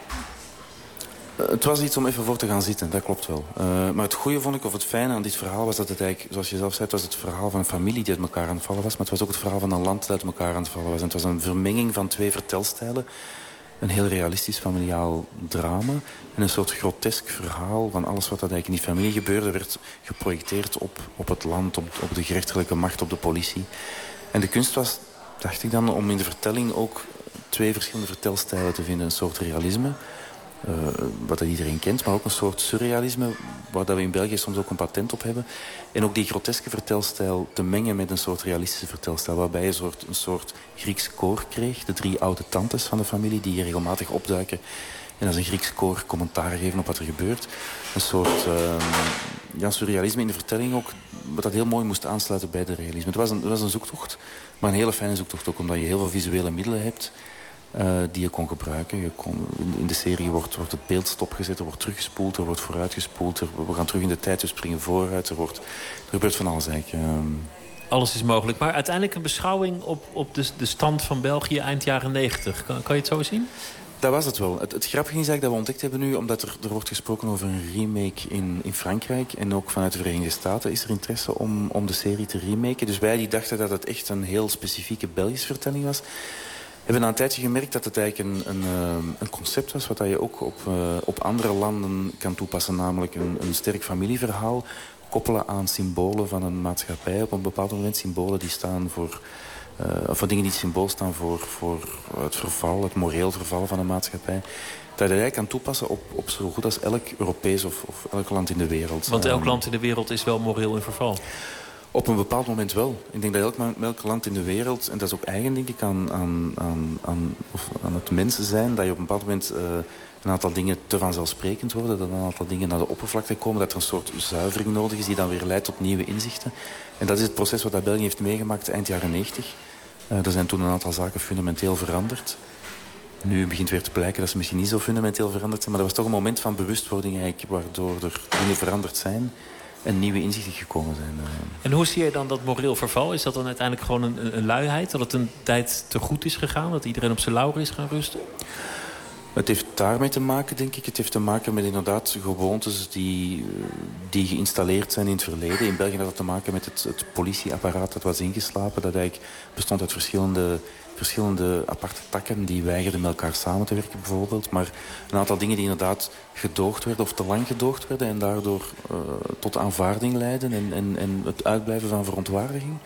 Uh, het was iets om even voor te gaan zitten, dat klopt wel. Uh, maar het goede vond ik, of het fijne aan dit verhaal... was dat het eigenlijk, zoals je zelf zei... het was het verhaal van een familie die uit elkaar aan het vallen was... maar het was ook het verhaal van een land dat uit elkaar aan het vallen was. En het was een vermenging van twee vertelstijlen. Een heel realistisch familiaal drama. En een soort grotesk verhaal van alles wat dat eigenlijk in die familie gebeurde... werd geprojecteerd op, op het land, op, op de gerechtelijke macht, op de politie. En de kunst was, dacht ik dan, om in de vertelling ook... twee verschillende vertelstijlen te vinden. Een soort realisme... Uh, wat dat iedereen kent, maar ook een soort surrealisme... waar dat we in België soms ook een patent op hebben. En ook die groteske vertelstijl te mengen met een soort realistische vertelstijl... waarbij je een soort, een soort Grieks koor kreeg. De drie oude tantes van de familie die regelmatig opduiken... en als een Grieks koor commentaar geven op wat er gebeurt. Een soort uh, ja, surrealisme in de vertelling ook... wat dat heel mooi moest aansluiten bij de realisme. Het was een, het was een zoektocht, maar een hele fijne zoektocht ook... omdat je heel veel visuele middelen hebt... Uh, die je kon gebruiken. Je kon, in de serie wordt, wordt het beeld stopgezet, er wordt teruggespoeld, er wordt vooruitgespoeld. Er, we gaan terug in de tijd, we springen vooruit. Er, wordt, er gebeurt van alles eigenlijk. Uh, alles is mogelijk. Maar uiteindelijk een beschouwing op, op de, de stand van België eind jaren 90. Kan, kan je het zo zien? Dat was het wel. Het, het grappige is eigenlijk dat we ontdekt hebben nu... omdat er, er wordt gesproken over een remake in, in Frankrijk... en ook vanuit de Verenigde Staten is er interesse om, om de serie te remaken. Dus wij die dachten dat het echt een heel specifieke Belgische vertelling was... We hebben na een tijdje gemerkt dat het eigenlijk een, een, een concept was... wat je ook op, uh, op andere landen kan toepassen. Namelijk een, een sterk familieverhaal koppelen aan symbolen van een maatschappij. Op een bepaald moment symbolen die staan voor... Uh, of dingen die symbool staan voor, voor het verval, het moreel verval van een maatschappij. Dat je kan toepassen op, op zo goed als elk Europees of, of elk land in de wereld. Want elk land in de wereld is wel moreel in verval. Op een bepaald moment wel. Ik denk dat elk, elk land in de wereld, en dat is ook eigen denk ik aan, aan, aan, of aan het mensen zijn, dat je op een bepaald moment uh, een aantal dingen te vanzelfsprekend worden, dat een aantal dingen naar de oppervlakte komen, dat er een soort zuivering nodig is die dan weer leidt tot nieuwe inzichten. En dat is het proces wat België heeft meegemaakt eind jaren 90. Uh, er zijn toen een aantal zaken fundamenteel veranderd. nu begint weer te blijken dat ze misschien niet zo fundamenteel veranderd zijn. Maar dat was toch een moment van bewustwording eigenlijk, waardoor er dingen veranderd zijn en nieuwe inzichten gekomen zijn. Eh. En hoe zie je dan dat moreel verval? Is dat dan uiteindelijk gewoon een, een luiheid? Dat het een tijd te goed is gegaan? Dat iedereen op zijn lauwer is gaan rusten? Het heeft daarmee te maken, denk ik. Het heeft te maken met inderdaad gewoontes die, eh, die geïnstalleerd zijn in het verleden. In België had het te maken met het, het politieapparaat dat was ingeslapen. Dat eigenlijk bestond uit verschillende, verschillende aparte takken die weigerden met elkaar samen te werken bijvoorbeeld. Maar een aantal dingen die inderdaad gedoogd werden of te lang gedoogd werden... en daardoor uh, tot aanvaarding leiden en, en, en het uitblijven van verontwaardiging.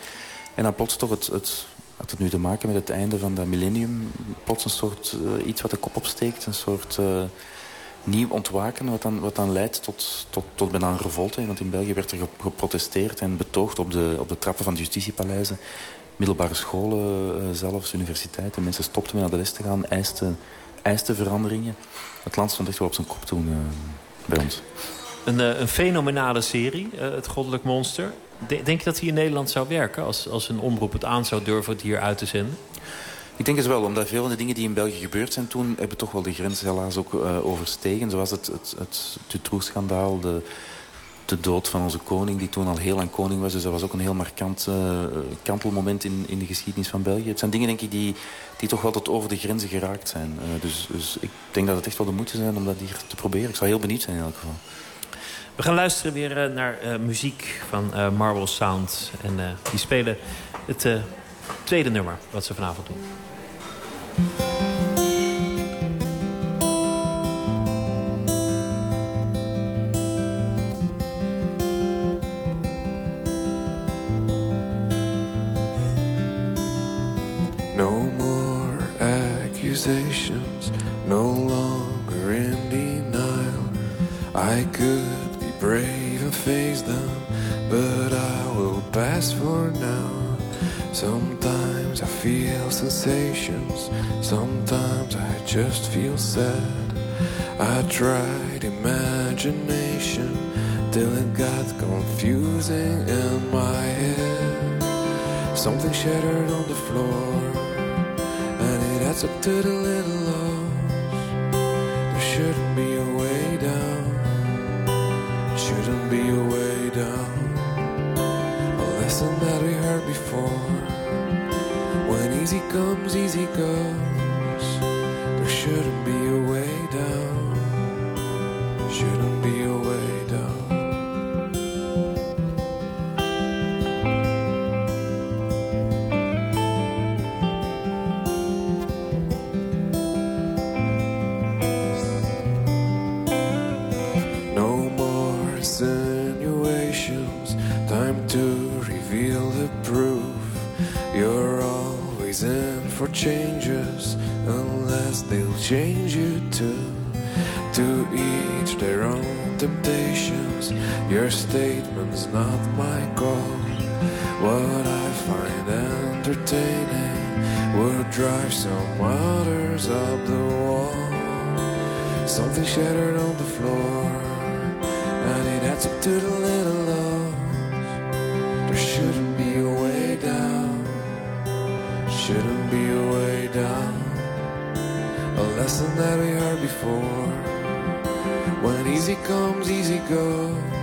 En dan plots toch het, het had het nu te maken met het einde van dat millennium. Plots een soort uh, iets wat de kop opsteekt. Een soort uh, nieuw ontwaken wat dan, wat dan leidt tot, tot, tot bijna een revolte. Want in België werd er geprotesteerd en betoogd op de, op de trappen van de justitiepaleizen. Middelbare scholen uh, zelfs, universiteiten. Mensen stopten met naar de les te gaan, eisten, eisten veranderingen. Het land stond echt wel op zijn kop toen bij ons. Een, een fenomenale serie, Het Goddelijk Monster. Denk je dat hij in Nederland zou werken als, als een omroep het aan zou durven het hier uit te zenden? Ik denk het wel, omdat veel van de dingen die in België gebeurd zijn toen... hebben toch wel de grens helaas ook uh, overstegen. Zoals het, het, het Dutroux-schandaal, de, de dood van onze koning... die toen al heel lang koning was. Dus dat was ook een heel markant uh, kantelmoment in, in de geschiedenis van België. Het zijn dingen, denk ik, die, die toch wel tot over de grenzen geraakt zijn. Uh, dus, dus ik denk dat het echt wel de moeite zijn om dat hier te proberen. Ik zou heel benieuwd zijn in elk geval. We gaan luisteren weer uh, naar uh, muziek van uh, Marble Sound. En die spelen het tweede nummer wat ze vanavond doen. Face them, but I will pass for now. Sometimes I feel sensations, sometimes I just feel sad. I tried imagination till it got confusing in my head. Something shattered on the floor, and it adds up to the little loss. There shouldn't be comes, drive some waters up the wall. Something shattered on the floor, and it adds up to the little loss. There shouldn't be a way down. Shouldn't be a way down. A lesson that we heard before. When easy comes, easy goes.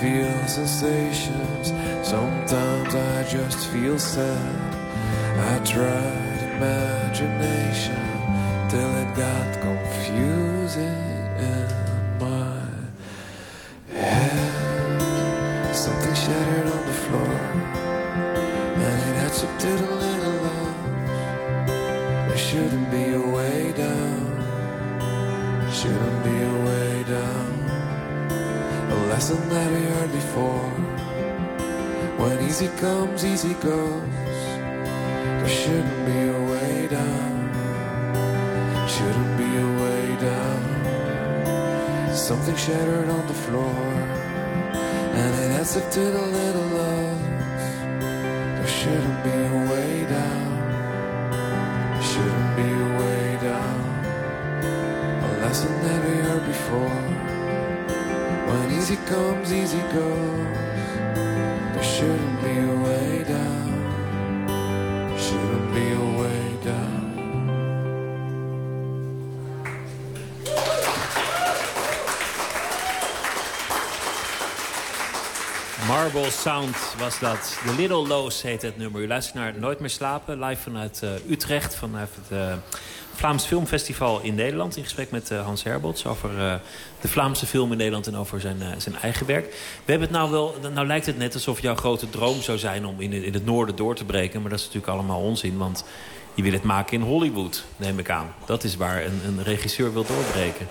Feel sensations, sometimes I just feel sad. I tried imagination till it got confusing before. When easy comes, easy goes. There shouldn't be a way down. Shouldn't be a way down. Something shattered on the floor, and it has lifted a little love. There shouldn't be a way down. Shouldn't be a way down. A lesson that we heard before. Easy comes, easy goes. There shouldn't be a way down. Shouldn't be a way down. Marble Sound was dat. The Little Lows heet het nummer. U luistert naar Nooit meer slapen. Live vanuit eh, Utrecht. Vanuit het eh, Vlaams Filmfestival in Nederland. In gesprek met eh, Hans Herbots over eh, de Vlaamse film in Nederland. En over zijn, eh, zijn eigen werk. We hebben het nou wel... Nou lijkt het net alsof jouw grote droom zou zijn om in, in het noorden door te breken. Maar dat is natuurlijk allemaal onzin. Want je wil het maken in Hollywood, neem ik aan. Dat is waar een, een regisseur wil doorbreken.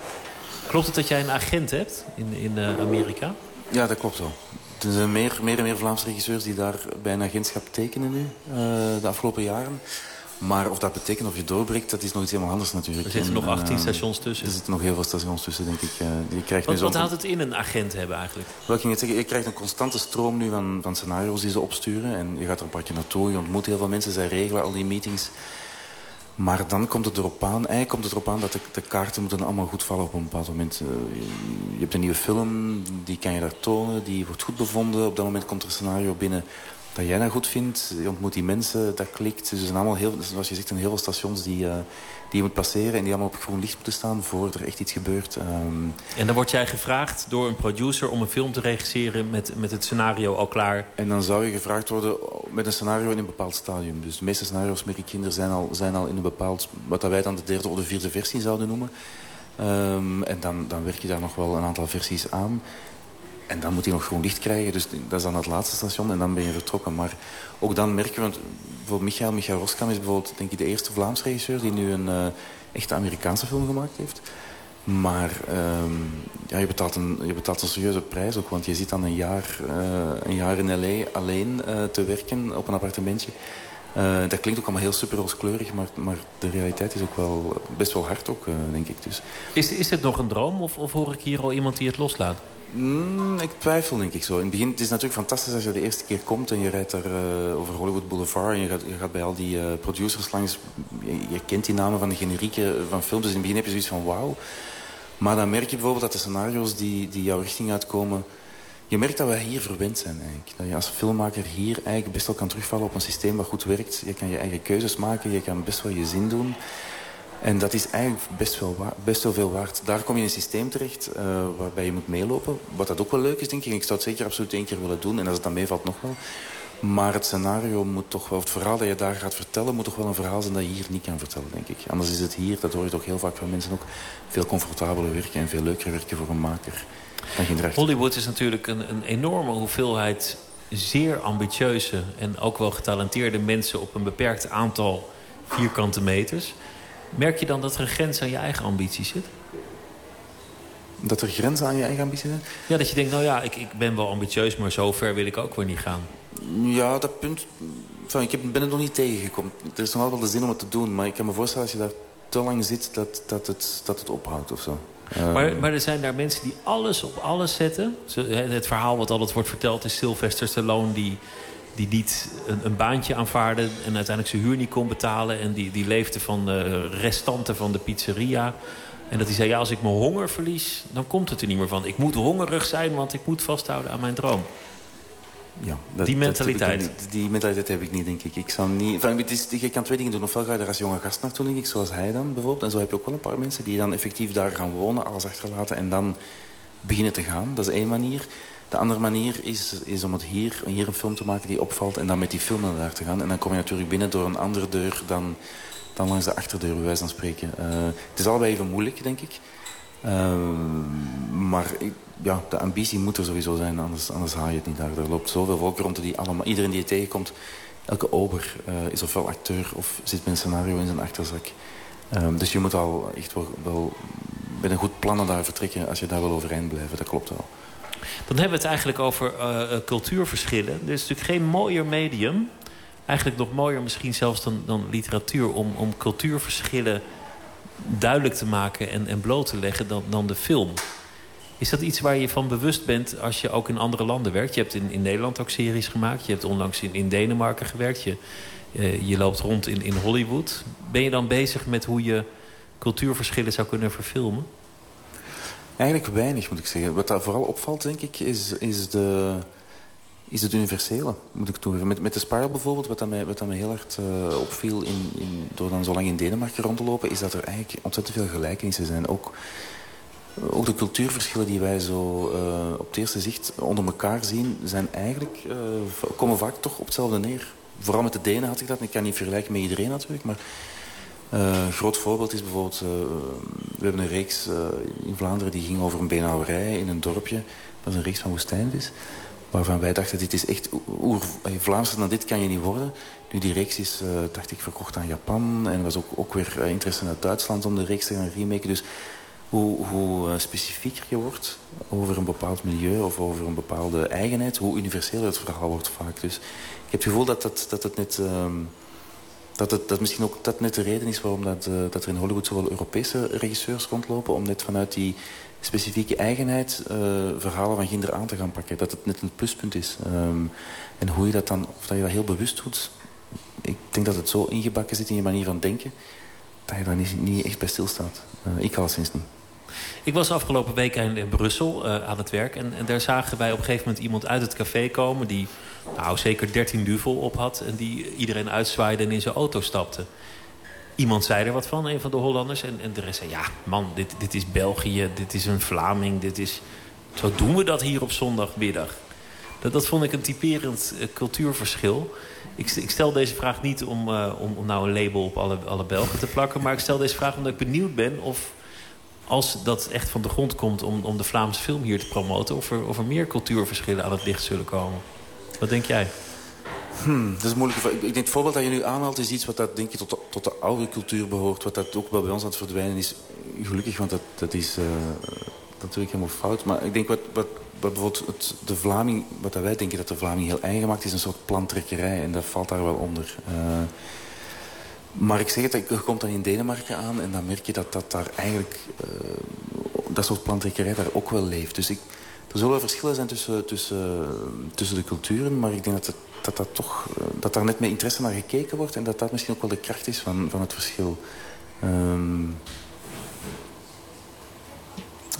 Klopt het dat jij een agent hebt in, in Amerika? Ja, dat klopt wel. Er zijn meer, meer en meer Vlaamse regisseurs die daar bij een agentschap tekenen nu, de afgelopen jaren. Maar of dat betekent of je doorbreekt, dat is nog iets helemaal anders natuurlijk. Er zitten En, nog 18 eh, stations tussen. Er zitten nog heel veel stations tussen, denk ik. Eh, je krijgt nu Wat, wat houdt het in een agent hebben eigenlijk? Wel, ik ging het zeggen, je krijgt een constante stroom nu van, van scenario's die ze opsturen. En je gaat er een paar keer naartoe, je ontmoet heel veel mensen, zij regelen al die meetings. Maar dan komt het erop aan, eigenlijk komt het erop aan dat de, de kaarten moeten allemaal goed vallen op een bepaald moment. Eh, je, je hebt een nieuwe film, die kan je daar tonen, die wordt goed bevonden. Op dat moment komt er een scenario binnen dat jij dan goed vindt. Je ontmoet die mensen, dat klikt. Dus er zijn allemaal, heel, zoals je zegt, een heel veel stations die, eh, die je moet passeren... en die allemaal op groen licht moeten staan voor er echt iets gebeurt. Ehm, En dan word jij gevraagd door een producer om een film te regisseren met, met het scenario al klaar. En dan zou je gevraagd worden met een scenario in een bepaald stadium. Dus de meeste scenario's met kinderen zijn al, zijn al in een bepaald... wat wij dan de derde of de vierde versie zouden noemen. Ehm, en dan, dan werk je daar nog wel een aantal versies aan. En dan moet hij nog groen licht krijgen. Dus dat is dan het laatste station en dan ben je vertrokken. Maar ook dan merken we... Want bijvoorbeeld Michael, Michael Roskam is bijvoorbeeld denk ik de eerste Vlaams regisseur... die nu een eh, echte Amerikaanse film gemaakt heeft. Maar ehm, ja, je, betaalt een, je betaalt een serieuze prijs ook. Want je zit dan een jaar, eh, een jaar in L.A. alleen eh, te werken op een appartementje. Dat klinkt ook allemaal heel super rooskleurig. Maar, maar de realiteit is ook wel best wel hard ook, denk ik. Dus, Is, is dit nog een droom of, of hoor ik hier al iemand die het loslaat? Mm, ik twijfel denk ik zo. In het begin het is natuurlijk fantastisch als je de eerste keer komt... en je rijdt daar eh, over Hollywood Boulevard... en je gaat, je gaat bij al die eh, producers langs. Je, kent die namen van de generieken van films. Dus in het begin heb je zoiets van wauw. Maar dan merk je bijvoorbeeld dat de scenario's die, die jouw richting uitkomen... Je merkt dat wij hier verwend zijn eigenlijk. Dat je als filmmaker hier eigenlijk best wel kan terugvallen op een systeem dat goed werkt. Je kan je eigen keuzes maken, je kan best wel je zin doen. En dat is eigenlijk best wel, best veel waard. Daar kom je in een systeem terecht eh, waarbij je moet meelopen. Wat dat ook wel leuk is, denk ik. Ik zou het zeker absoluut één keer willen doen. En als het dan meevalt, nog wel. Maar het scenario moet toch wel... Het verhaal dat je daar gaat vertellen... moet toch wel een verhaal zijn dat je hier niet kan vertellen, denk ik. Anders is het hier, dat hoor je toch heel vaak van mensen ook... veel comfortabeler werken en veel leuker werken voor een maker. Hollywood is natuurlijk een, een enorme hoeveelheid zeer ambitieuze... en ook wel getalenteerde mensen op een beperkt aantal vierkante meters. Merk je dan dat er een grens aan je eigen ambitie zit? Dat er grenzen aan je eigen ambitie zijn? Ja, dat je denkt, nou ja, ik, ik ben wel ambitieus... maar zo ver wil ik ook weer niet gaan. Ja, dat punt... Enfin, ik heb- ben het nog niet tegengekomen. Er is nog wel de zin om het te doen. Maar ik kan me voorstellen als je daar te lang zit... dat, dat, het, dat het ophoudt of zo. Eh, Maar, maar er zijn daar mensen die alles op alles zetten. Het verhaal wat altijd wordt verteld is Sylvester Stallone... die, die niet een, een baantje aanvaarde en uiteindelijk zijn huur niet kon betalen... en die, die leefde van de restanten van de pizzeria. En dat hij zei, ja, als ik mijn honger verlies, dan komt het er niet meer van. Ik moet hongerig zijn, want ik moet vasthouden aan mijn droom. ja, dat- die mentaliteit. die mentaliteit heb ik niet, denk ik. ik zou niet het is, je kan twee dingen doen. Ofwel ga je daar als jonge gast naartoe, denk ik, zoals hij dan bijvoorbeeld. En zo heb je ook wel een paar mensen die dan effectief daar gaan wonen... alles achterlaten en dan beginnen te gaan. Dat is één manier. De andere manier is, is om het hier, hier een film te maken die opvalt... en dan met die film naar daar te gaan. En dan kom je natuurlijk binnen door een andere deur dan, dan langs de achterdeur, bij wijze van spreken. Eh, het is allebei even moeilijk, denk ik. Eh, maar ja, de ambitie moet er sowieso zijn, anders, anders haal je het niet daar. Er loopt zoveel volk rond die allemaal... Iedereen die je tegenkomt, elke ober eh, is ofwel acteur... of zit met een scenario in zijn achterzak. Dus je moet al echt wel, wel met een goed plan naar daar vertrekken... als je daar wil overeind blijven, dat klopt wel. Dan hebben we het eigenlijk over eh, eh, cultuurverschillen. Er is natuurlijk geen mooier medium eigenlijk nog mooier misschien zelfs dan, dan literatuur... Om, om cultuurverschillen duidelijk te maken en, en bloot te leggen dan, dan de film. Is dat iets waar je van bewust bent als je ook in andere landen werkt? Je hebt in, in Nederland ook series gemaakt. Je hebt onlangs in, in Denemarken gewerkt. Je, uh, je loopt rond in, in Hollywood. Ben je dan bezig met hoe je cultuurverschillen zou kunnen verfilmen? Eigenlijk weinig, moet ik zeggen. Wat daar vooral opvalt, denk ik, is, is, de, is het universele, moet ik toegeven. Met, met de Spiral bijvoorbeeld, wat, dat mij, wat dat mij heel hard uh, opviel... In, in, door dan zo lang in Denemarken rond te lopen... is dat er eigenlijk ontzettend veel gelijkenissen zijn. Ook, ook de cultuurverschillen die wij zo uh, op het eerste zicht onder elkaar zien... Zijn eigenlijk, uh, komen vaak toch op hetzelfde neer. Vooral met de Denen had ik dat. Ik kan niet vergelijken met iedereen natuurlijk, maar... Uh, groot voorbeeld is bijvoorbeeld... Uh, we hebben een reeks uh, in Vlaanderen die ging over een beenhouwerij in een dorpje. Dat is een reeks van woestijnvis. Waarvan wij dachten, dit is echt oer... Vlaamser dan dit kan je niet worden. Nu, die reeks is, dacht ik, verkocht aan Japan. En er was ook, ook weer interesse uit Duitsland om de reeks te gaan remaken. Dus hoe, hoe specifieker je wordt over een bepaald milieu... of over een bepaalde eigenheid, hoe universeler het verhaal wordt vaak. Dus ik heb het gevoel dat, dat, dat het net... Um, dat, dat misschien ook dat net de reden is waarom dat, uh, dat er in Hollywood zoveel Europese regisseurs rondlopen. Om net vanuit die specifieke eigenheid uh, verhalen van Ginder aan te gaan pakken. Dat het net een pluspunt is. Um, en hoe je dat dan, of dat je dat heel bewust doet. Ik denk dat het zo ingebakken zit in je manier van denken. Dat je daar niet, niet echt bij stilstaat. Uh, ik alleszins niet. Ik was afgelopen week in, Brussel aan het werk. En, en, daar zagen wij op een gegeven moment iemand uit het café komen... die nou, zeker 13 duvel op had en die iedereen uitzwaaide en in zijn auto stapte. Iemand zei er wat van, een van de Hollanders. En, en de rest zei, ja man, dit, dit is België, dit is een Vlaming, dit is... Zo doen we dat hier op zondagmiddag. Dat, dat vond ik een typerend uh, cultuurverschil. Ik, ik, stel deze vraag niet om, uh, om, om nou een label op alle, alle Belgen te plakken... maar ik stel deze vraag omdat ik benieuwd ben of als dat echt van de grond komt om, om de Vlaamse film hier te promoten... Of er, of er meer cultuurverschillen aan het licht zullen komen. Wat denk jij? Hmm, dat is moeilijk. Ik denk het voorbeeld dat je nu aanhaalt is iets wat dat, denk ik, tot, de, tot de oude cultuur behoort. Wat dat ook wel bij ons aan het verdwijnen is. Gelukkig, want dat, dat is uh, natuurlijk helemaal fout. Maar ik denk wat, wat, wat bijvoorbeeld het, de Vlaming... Wat wij denken dat de Vlaming heel eigen maakt... is een soort plantrekkerij. En dat valt daar wel onder. Uh, maar ik zeg het, je komt dan in Denemarken aan... en dan merk je dat dat daar eigenlijk... Uh, dat soort plantrekkerij daar ook wel leeft. Dus ik... Er zullen verschillen zijn tussen, tussen, tussen de culturen, maar ik denk dat, het, dat, dat, toch, dat daar net met interesse naar gekeken wordt en dat dat misschien ook wel de kracht is van, van het verschil. Um,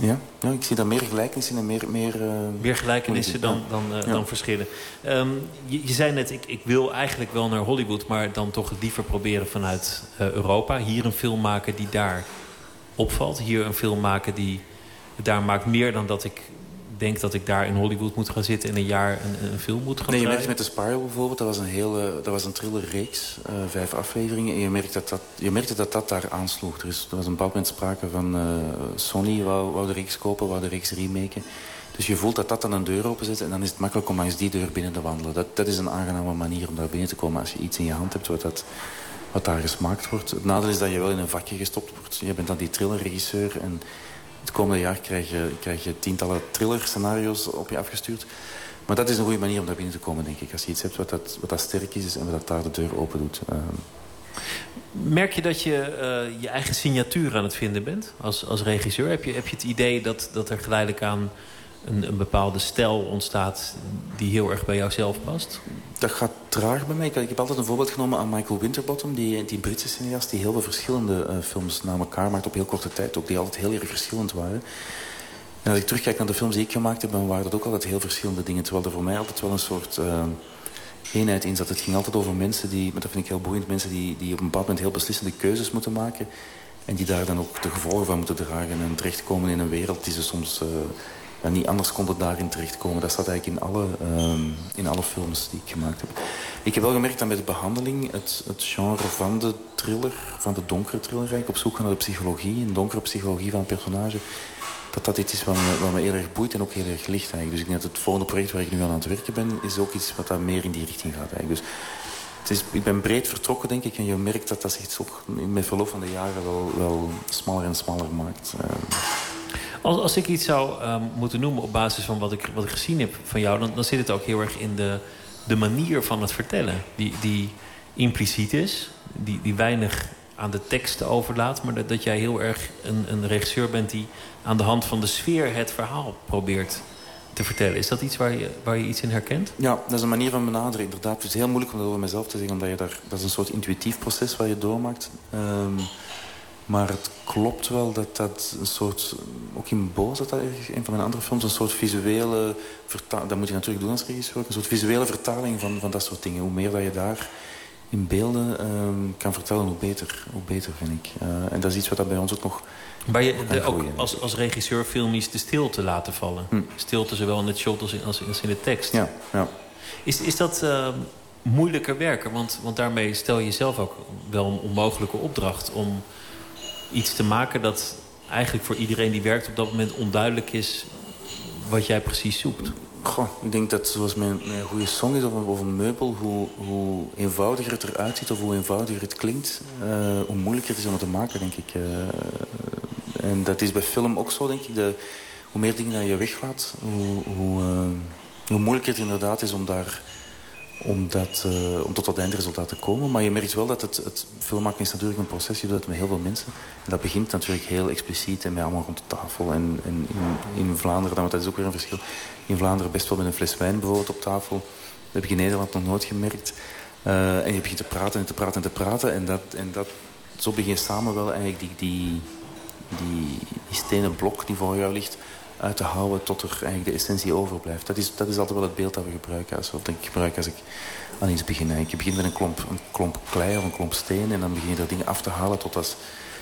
ja, ja, ik zie daar meer gelijkenissen en meer... Meer, uh, meer gelijkenissen dan, dan, uh, ja. dan verschillen. Um, je, je, zei net, ik, ik wil eigenlijk wel naar Hollywood... maar dan toch liever proberen vanuit uh, Europa. Hier een film maken die daar opvalt. Hier een film maken die daar maakt meer dan dat ik denk dat ik daar in Hollywood moet gaan zitten... en een jaar een, een film moet gaan Nee, je merkt met de Spiral bijvoorbeeld, dat was een hele, dat was een thrillerreeks, uh, vijf afleveringen. En je merkte dat dat, je merkte dat, dat daar aansloeg. Er, is, er was een bepaald moment sprake van uh, Sony wou, wou de reeks kopen, wou de reeks remaken. Dus je voelt dat dat dan een deur openzet en dan is het makkelijk om langs die deur binnen te wandelen. Dat, dat is een aangename manier om daar binnen te komen als je iets in je hand hebt wat, dat, wat daar gesmaakt wordt. Het nadeel is dat je wel in een vakje gestopt wordt. Je bent dan die thrillerregisseur en het komende jaar krijg je, krijg je tientallen thriller-scenario's op je afgestuurd. Maar dat is een goede manier om daar binnen te komen, denk ik. Als je iets hebt wat dat, wat dat sterk is en wat dat daar de deur open doet. Uh... Merk je dat je uh, je eigen signatuur aan het vinden bent als, als regisseur? Heb je, heb je het idee dat, dat er geleidelijk aan een, een bepaalde stijl ontstaat die heel erg bij jouzelf past? Dat gaat traag bij mij. Ik heb altijd een voorbeeld genomen aan Michael Winterbottom, die, die Britse cineast die heel veel verschillende uh, films na elkaar maakt op heel korte tijd, ook die altijd heel erg verschillend waren. En als ik terugkijk naar de films die ik gemaakt heb, dan waren dat ook altijd heel verschillende dingen. Terwijl er voor mij altijd wel een soort uh, eenheid in zat. Het ging altijd over mensen die, maar dat vind ik heel boeiend, mensen die, die op een bepaald moment heel beslissende keuzes moeten maken. En die daar dan ook de gevolgen van moeten dragen en terechtkomen in een wereld die ze soms uh, ja, niet anders konden daarin terechtkomen. Dat staat eigenlijk in alle, um, in alle films die ik gemaakt heb. Ik heb wel gemerkt dat met de behandeling het, het genre van de thriller, van de donkere thriller, eigenlijk op zoek naar de psychologie, een donkere psychologie van een personage, dat dat iets is wat me, wat me heel erg boeit en ook heel erg ligt. Dus ik denk dat het volgende project waar ik nu aan het werken ben, is ook iets wat daar meer in die richting gaat eigenlijk. Dus het is, ik ben breed vertrokken, denk ik. En je merkt dat dat zich met verloop van de jaren wel, wel smaller en smaller maakt. Uh, als, ik iets zou um, moeten noemen op basis van wat ik, wat ik gezien heb van jou... Dan, dan zit het ook heel erg in de de manier van het vertellen. Die, die impliciet is, die, die weinig aan de tekst overlaat... maar dat, dat jij heel erg een, een regisseur bent die aan de hand van de sfeer het verhaal probeert te vertellen. Is dat iets waar je, waar je iets in herkent? Ja, dat is een manier van benaderen, inderdaad. Het is heel moeilijk om dat over mezelf te zeggen, omdat je daar, dat is een soort intuïtief proces waar je doormaakt. Um, maar het klopt wel dat dat een soort... Ook in Boos, dat dat een van mijn andere films... een soort visuele vertaling... Dat moet je natuurlijk doen als regisseur. Een soort visuele vertaling van, van dat soort dingen. Hoe meer dat je daar in beelden um, kan vertellen, hoe beter, hoe beter vind ik. Uh, en dat is iets wat dat bij ons ook nog... Maar je de, ook als, als regisseur filmisch de stilte laten vallen. Hm. Stilte zowel in het shot als in, als in de tekst. Ja, ja. Is, is dat uh, moeilijker werken? Want, want daarmee stel je zelf ook wel een onmogelijke opdracht... om iets te maken dat eigenlijk voor iedereen die werkt op dat moment onduidelijk is wat jij precies zoekt? Goh, ik denk dat zoals mijn, mijn goede song is of een, meubel, hoe, hoe, eenvoudiger het eruit ziet of hoe eenvoudiger het klinkt, uh, hoe moeilijker het is om het te maken, denk ik. Uh, en dat is bij film ook zo, denk ik. De, hoe meer dingen dat je weglaat, hoe, hoe, uh, hoe moeilijker het inderdaad is om daar om, dat, uh, om tot dat eindresultaat te komen. Maar je merkt wel dat het, het filmmaken is natuurlijk een proces. Je doet het met heel veel mensen. En dat begint natuurlijk heel expliciet en met allemaal rond de tafel. En, in, in, Vlaanderen, want dat is ook weer een verschil. In Vlaanderen best wel met een fles wijn bijvoorbeeld op tafel. Dat heb ik in Nederland nog nooit gemerkt. Uh, en je begint te praten en te praten en te praten. En, dat, en dat, zo begin je samen wel eigenlijk die, die, die, die stenen blok die voor jou ligt uit te houden tot er eigenlijk de essentie overblijft. Dat is, dat is altijd wel het beeld dat we gebruiken. Als, wat ik gebruik als ik aan iets begin. Je begint met een klomp, een klomp klei of een klomp steen... en dan begin je er dingen af te halen tot als...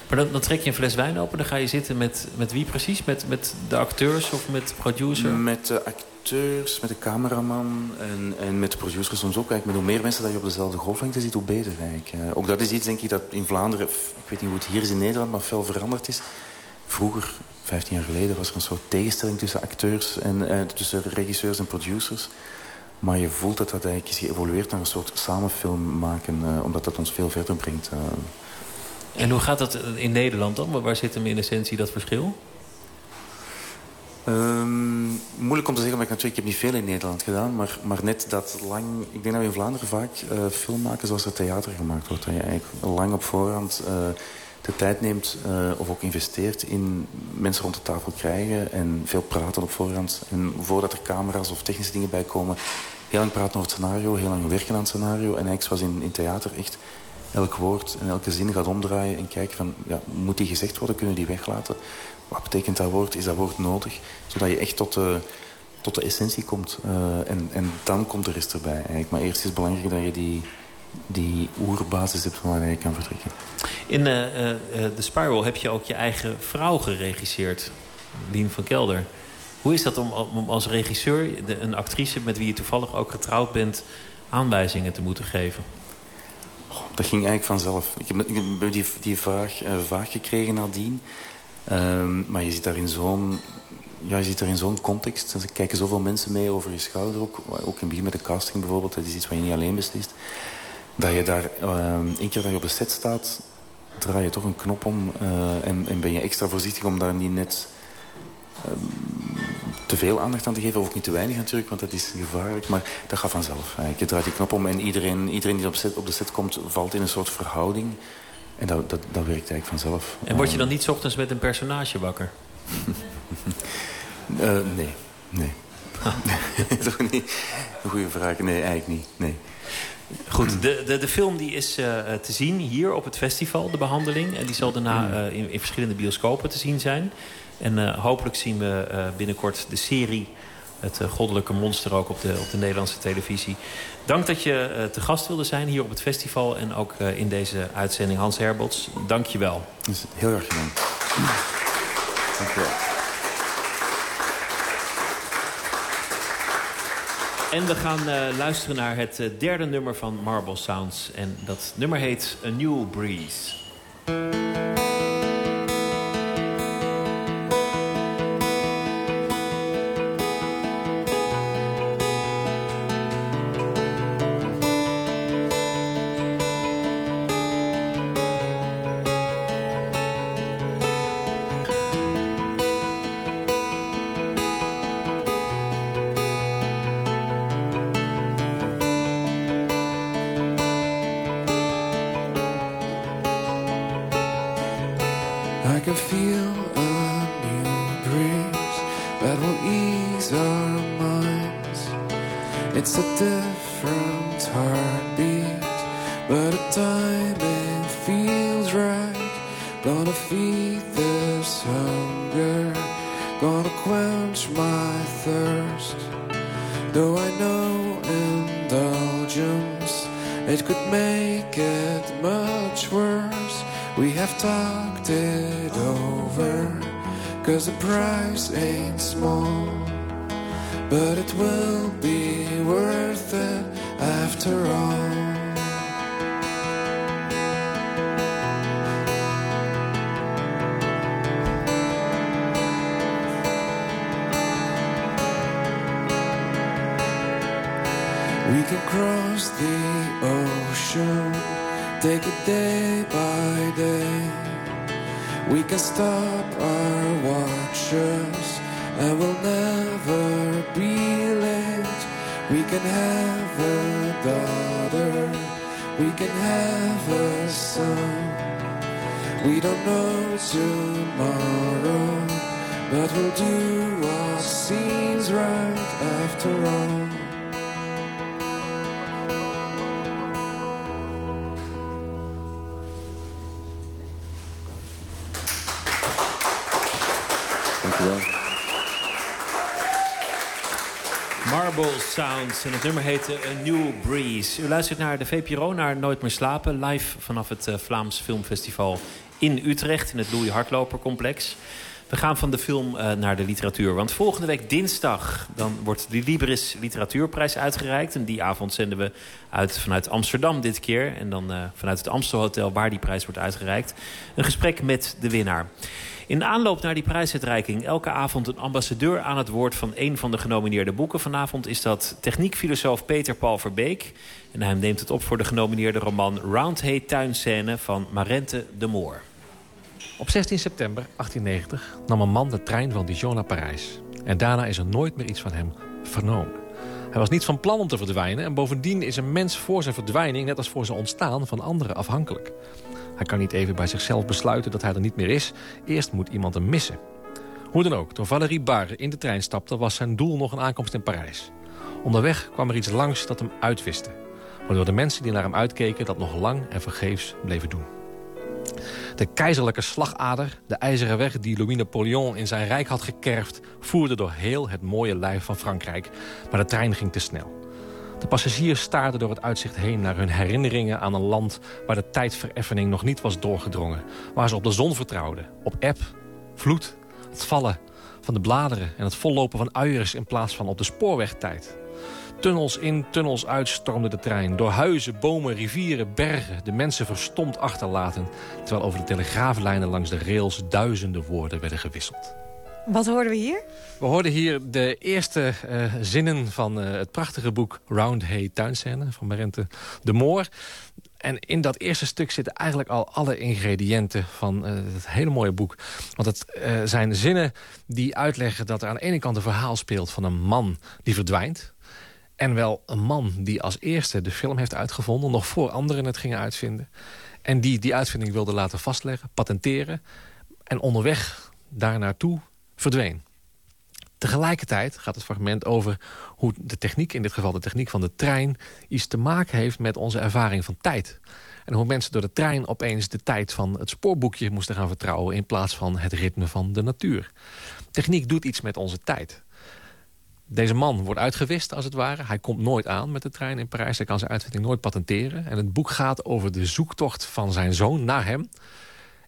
Maar dan, dan, trek je een fles wijn open. Dan ga je zitten met, met wie precies? Met, met de acteurs of met de producer? Met de acteurs, met de cameraman en, en met de producer soms ook. Eigenlijk met hoe meer mensen dat je op dezelfde golflengte ziet, hoe beter eigenlijk. Eh, ook dat is iets, denk ik, dat in Vlaanderen... Ik weet niet hoe het hier is in Nederland, maar veel veranderd is. Vroeger 15 jaar geleden was er een soort tegenstelling tussen acteurs en eh, tussen regisseurs en producers. Maar je voelt dat dat eigenlijk is geëvolueerd naar een soort samenfilm maken, uh, omdat dat ons veel verder brengt. Uh. En hoe gaat dat in Nederland dan? Waar zit hem in essentie dat verschil? Um, moeilijk om te zeggen, maar ik, natuurlijk, ik heb niet veel in Nederland gedaan. Maar, maar net dat lang... Ik denk dat we in Vlaanderen vaak uh, film maken zoals er theater gemaakt wordt. Dat je eigenlijk lang op voorhand uh, de tijd neemt uh, of ook investeert in mensen rond de tafel krijgen en veel praten op voorhand. En voordat er camera's of technische dingen bij komen, heel lang praten over het scenario, heel lang werken aan het scenario. En eigenlijk zoals in, in theater echt elk woord en elke zin gaat omdraaien en kijken van, ja, moet die gezegd worden, kunnen die weglaten? Wat betekent dat woord? Is dat woord nodig? Zodat je echt tot de, tot de essentie komt. Uh, en, en dan komt de rest erbij eigenlijk. Maar eerst is het belangrijk dat je die die oerbasis hebt van waar je kan vertrekken. In uh, uh, The Spiral heb je ook je eigen vrouw geregisseerd, Lien van Kelder. Hoe is dat om, om als regisseur, de, een actrice met wie je toevallig ook getrouwd bent, aanwijzingen te moeten geven? Oh, dat ging eigenlijk vanzelf. Ik heb, ik heb die, die vraag uh, vaak gekregen nadien. Ehm, maar je zit daar in zo'n ja, je zit daar in zo'n context. Er kijken zoveel mensen mee over je schouder. Ook, ook in het begin met de casting bijvoorbeeld. Dat is iets wat je niet alleen beslist dat je daar, uh, één keer dat je op de set staat, draai je toch een knop om uh, en, en, ben je extra voorzichtig om daar niet net uh, te veel aandacht aan te geven. Of ook niet te weinig natuurlijk, want dat is gevaarlijk. Maar dat gaat vanzelf. Je draait die knop om en iedereen, iedereen die op, set, op de set komt, valt in een soort verhouding. En dat, dat, dat werkt eigenlijk vanzelf. En word je dan niet ochtends met een personage wakker? uh, nee, nee. Toch niet? Een goede vraag. Nee, eigenlijk niet. Nee. Goed, de, de, de film die is uh, te zien hier op het festival, de behandeling. En die zal daarna uh, in, in, verschillende bioscopen te zien zijn. En uh, hopelijk zien we binnenkort de serie... het goddelijke monster ook op de, op de Nederlandse televisie. Dank dat je te gast wilde zijn hier op het festival... en ook in deze uitzending Hans Herbots. Dank je wel. Heel erg gedaan. Dank je wel. En we gaan uh, luisteren naar het uh, derde nummer van Marble Sounds. En dat nummer heet A New Breeze. Sounds en het nummer heette A New Breeze. U luistert naar de VPRO, naar Nooit meer slapen. Live vanaf het uh, Vlaams Filmfestival in Utrecht, in het Louis Hardloper complex. We gaan van de film uh, naar de literatuur. Want volgende week dinsdag dan wordt de Libris Literatuurprijs uitgereikt. En die avond zenden we uit vanuit Amsterdam dit keer. En dan uh, vanuit het Amstelhotel waar die prijs wordt uitgereikt. Een gesprek met de winnaar. In aanloop naar die prijsuitreiking elke avond een ambassadeur aan het woord van een van de genomineerde boeken. Vanavond is dat techniekfilosoof Peter Paul Verbeek. En hij neemt het op voor de genomineerde roman Roundhay Tuinscène van Marente de Moor. Op 16 september 1890 nam een man de trein van Dijon naar Parijs. En daarna is er nooit meer iets van hem vernomen. Hij was niet van plan om te verdwijnen... en bovendien is een mens voor zijn verdwijning... net als voor zijn ontstaan van anderen afhankelijk. Hij kan niet even bij zichzelf besluiten dat hij er niet meer is. Eerst moet iemand hem missen. Hoe dan ook, toen Valérie Barre in de trein stapte... was zijn doel nog een aankomst in Parijs. Onderweg kwam er iets langs dat hem uitwiste. Waardoor de mensen die naar hem uitkeken... dat nog lang en vergeefs bleven doen. De keizerlijke slagader, de ijzeren weg die Louis Napoleon in zijn rijk had gekerfd... voerde door heel het mooie lijf van Frankrijk. Maar de trein ging te snel. De passagiers staarden door het uitzicht heen naar hun herinneringen aan een land... waar de tijdvereffening nog niet was doorgedrongen. Waar ze op de zon vertrouwden, op eb, vloed, het vallen van de bladeren... en het vollopen van uiers in plaats van op de spoorwegtijd. Tunnels in, tunnels uit stormde de trein. Door huizen, bomen, rivieren, bergen. De mensen verstomd achterlaten. Terwijl over de telegraaflijnen langs de rails duizenden woorden werden gewisseld. Wat hoorden we hier? We hoorden hier de eerste uh, zinnen van uh, het prachtige boek Round Hay Tuinscène van Marente de Moor. En in dat eerste stuk zitten eigenlijk al alle ingrediënten van uh, het hele mooie boek. Want het zijn zinnen die uitleggen dat er aan de ene kant een verhaal speelt van een man die verdwijnt. En wel een man die als eerste de film heeft uitgevonden... nog voor anderen het gingen uitvinden. En die die uitvinding wilde laten vastleggen, patenteren... en onderweg daar naartoe verdween. Tegelijkertijd gaat het fragment over hoe de techniek... in dit geval de techniek van de trein... iets te maken heeft met onze ervaring van tijd. En hoe mensen door de trein opeens de tijd van het spoorboekje moesten gaan vertrouwen... in plaats van het ritme van de natuur. Techniek doet iets met onze tijd. Deze man wordt uitgewist, als het ware. Hij komt nooit aan met de trein in Parijs. Hij kan zijn uitvinding nooit patenteren. En het boek gaat over de zoektocht van zijn zoon naar hem.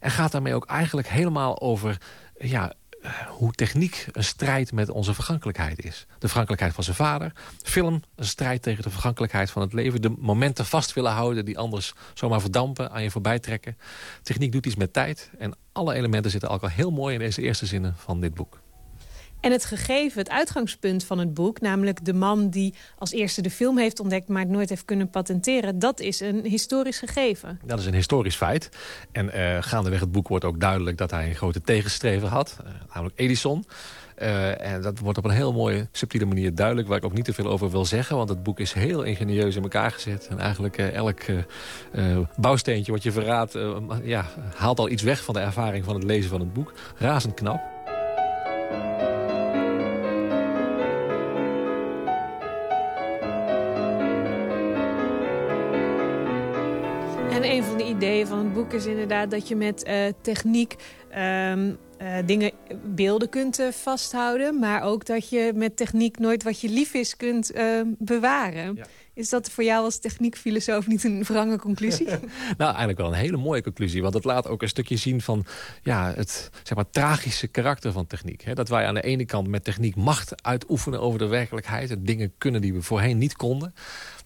En gaat daarmee ook eigenlijk helemaal over... Ja, hoe techniek een strijd met onze vergankelijkheid is. De vergankelijkheid van zijn vader. Film, een strijd tegen de vergankelijkheid van het leven. De momenten vast willen houden die anders zomaar verdampen, aan je voorbij trekken. Techniek doet iets met tijd. En alle elementen zitten ook al heel mooi in deze eerste zinnen van dit boek. En het gegeven, het uitgangspunt van het boek... namelijk de man die als eerste de film heeft ontdekt... maar het nooit heeft kunnen patenteren... dat is een historisch gegeven. Dat is een historisch feit. En uh, gaandeweg het boek wordt ook duidelijk... dat hij een grote tegenstrever had, uh, namelijk Edison. en dat wordt op een heel mooie, subtiele manier duidelijk... waar ik ook niet te veel over wil zeggen. Want het boek is heel ingenieus in elkaar gezet. En eigenlijk elk bouwsteentje wat je verraadt... ja, haalt al iets weg van de ervaring van het lezen van het boek. Razend knap. En een van de ideeën van het boek is inderdaad dat je met uh, techniek um, uh, dingen, beelden kunt uh, vasthouden. Maar ook dat je met techniek nooit wat je lief is kunt bewaren. Ja. Is dat voor jou als techniekfilosoof niet een wrange conclusie? nou, eigenlijk wel een hele mooie conclusie. Want het laat ook een stukje zien van ja, het zeg maar, tragische karakter van techniek. dat wij aan de ene kant met techniek macht uitoefenen over de werkelijkheid. En dingen kunnen die we voorheen niet konden.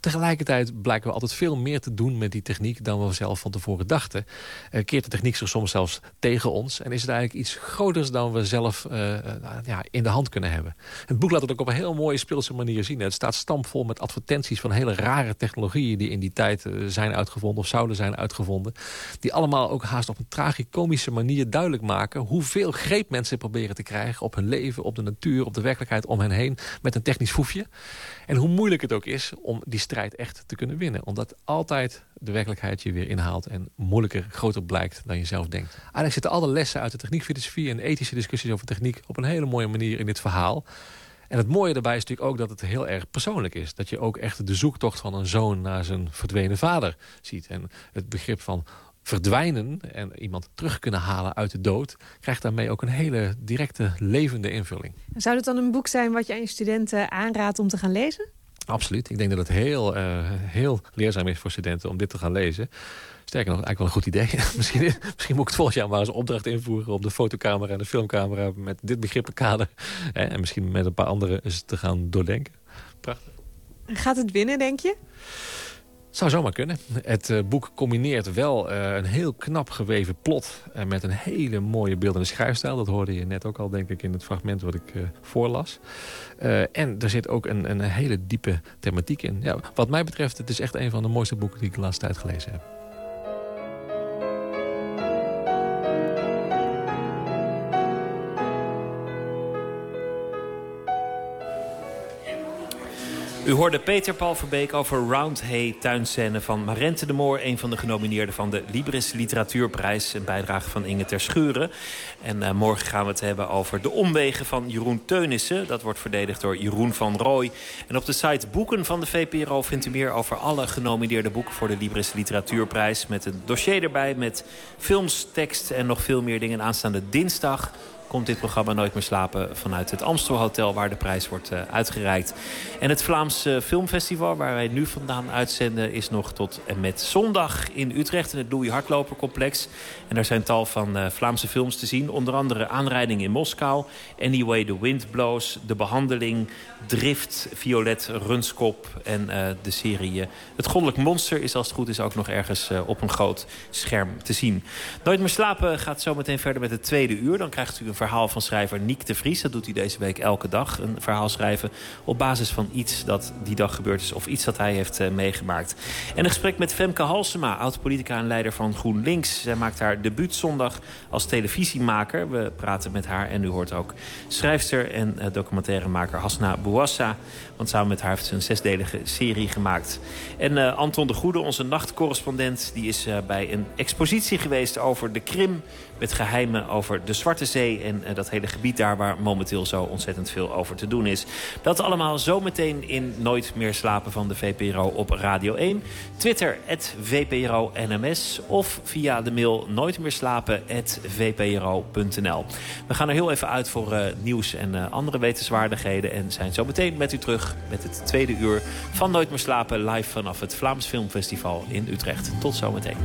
Tegelijkertijd blijken we altijd veel meer te doen met die techniek... dan we zelf van tevoren dachten. Uh, keert de techniek zich soms zelfs tegen ons... en is het eigenlijk iets groters dan we zelf uh, ja, in de hand kunnen hebben. Het boek laat het ook op een heel mooie speelse manier zien. Het staat stampvol met advertenties van hele rare technologieën... die in die tijd zijn uitgevonden of zouden zijn uitgevonden. Die allemaal ook haast op een tragicomische manier duidelijk maken... hoeveel greep mensen proberen te krijgen op hun leven, op de natuur... op de werkelijkheid om hen heen met een technisch foefje. En hoe moeilijk het ook is om die strijd echt te kunnen winnen. Omdat altijd de werkelijkheid je weer inhaalt en moeilijker, groter blijkt dan je zelf denkt. Eigenlijk zitten alle lessen uit de techniekfilosofie en ethische discussies over techniek op een hele mooie manier in dit verhaal. En het mooie daarbij is natuurlijk ook dat het heel erg persoonlijk is. Dat je ook echt de zoektocht van een zoon naar zijn verdwenen vader ziet. En het begrip van verdwijnen en iemand terug kunnen halen uit de dood... krijgt daarmee ook een hele directe, levende invulling. Zou het dan een boek zijn wat je aan je studenten aanraadt om te gaan lezen? Absoluut. Ik denk dat het heel, uh, heel leerzaam is voor studenten om dit te gaan lezen. Sterker nog, eigenlijk wel een goed idee. misschien, misschien moet ik het volgend jaar maar eens opdracht invoeren... op de fotocamera en de filmcamera met dit begrip kader. en misschien met een paar andere eens te gaan doordenken. Prachtig. Gaat het winnen, denk je? Zou zomaar kunnen. Het uh, boek combineert wel uh, een heel knap geweven plot... Uh, met een hele mooie beeldende schrijfstijl. Dat hoorde je net ook al, denk ik, in het fragment wat ik voorlas. en er zit ook een, een hele diepe thematiek in. Ja, wat mij betreft, het is echt een van de mooiste boeken die ik de laatste tijd gelezen heb. U hoorde Peter Paul Verbeek over Roundhay tuinscène van Marente de Moor... een van de genomineerden van de Libris Literatuurprijs. Een bijdrage van Inge Ter Schuren. En uh, morgen gaan we het hebben over de omwegen van Jeroen Teunissen. Dat wordt verdedigd door Jeroen van Rooij. En op de site Boeken van de VPRO vindt u meer over alle genomineerde boeken... voor de Libris Literatuurprijs. Met een dossier erbij met films, tekst en nog veel meer dingen aanstaande dinsdag komt dit programma Nooit meer slapen vanuit het Amstel Hotel... waar de prijs wordt uh, uitgereikt. En het Vlaams Filmfestival, waar wij nu vandaan uitzenden... is nog tot en met zondag in Utrecht in het Louis Hardlopercomplex. En daar zijn tal van uh, Vlaamse films te zien. Onder andere Aanrijding in Moskou, Anyway the Wind Blows... De Behandeling, Drift, Violet, Runskop en uh, de serie Het Goddelijk Monster... is als het goed is ook nog ergens op een groot scherm te zien. Nooit meer slapen gaat zo meteen verder met het tweede uur. Dan krijgt u een verhaal van schrijver Niek de Vries. Dat doet hij deze week elke dag. Een verhaal schrijven op basis van iets dat die dag gebeurd is... of iets dat hij heeft uh, meegemaakt. En een gesprek met Femke Halsema, oud-politica en leider van GroenLinks. Zij maakt haar debuut zondag als televisiemaker. We praten met haar en u hoort ook schrijfster en uh, documentairemaker Hasna Bouassa. Want samen met haar heeft ze een zesdelige serie gemaakt. En uh, Anton de Goede, onze nachtcorrespondent... die is bij een expositie geweest over de Krim met geheimen over de Zwarte Zee... en uh, dat hele gebied daar waar momenteel zo ontzettend veel over te doen is. Dat allemaal zometeen in Nooit meer slapen van de VPRO op Radio 1. Twitter, VPRO NMS. Of via de mail nooitmeerslapen.vpro.nl. We gaan er heel even uit voor uh, nieuws en uh, andere wetenswaardigheden... en zijn zo meteen met u terug met het tweede uur van Nooit meer slapen... live vanaf het Vlaams Filmfestival in Utrecht. Tot zometeen.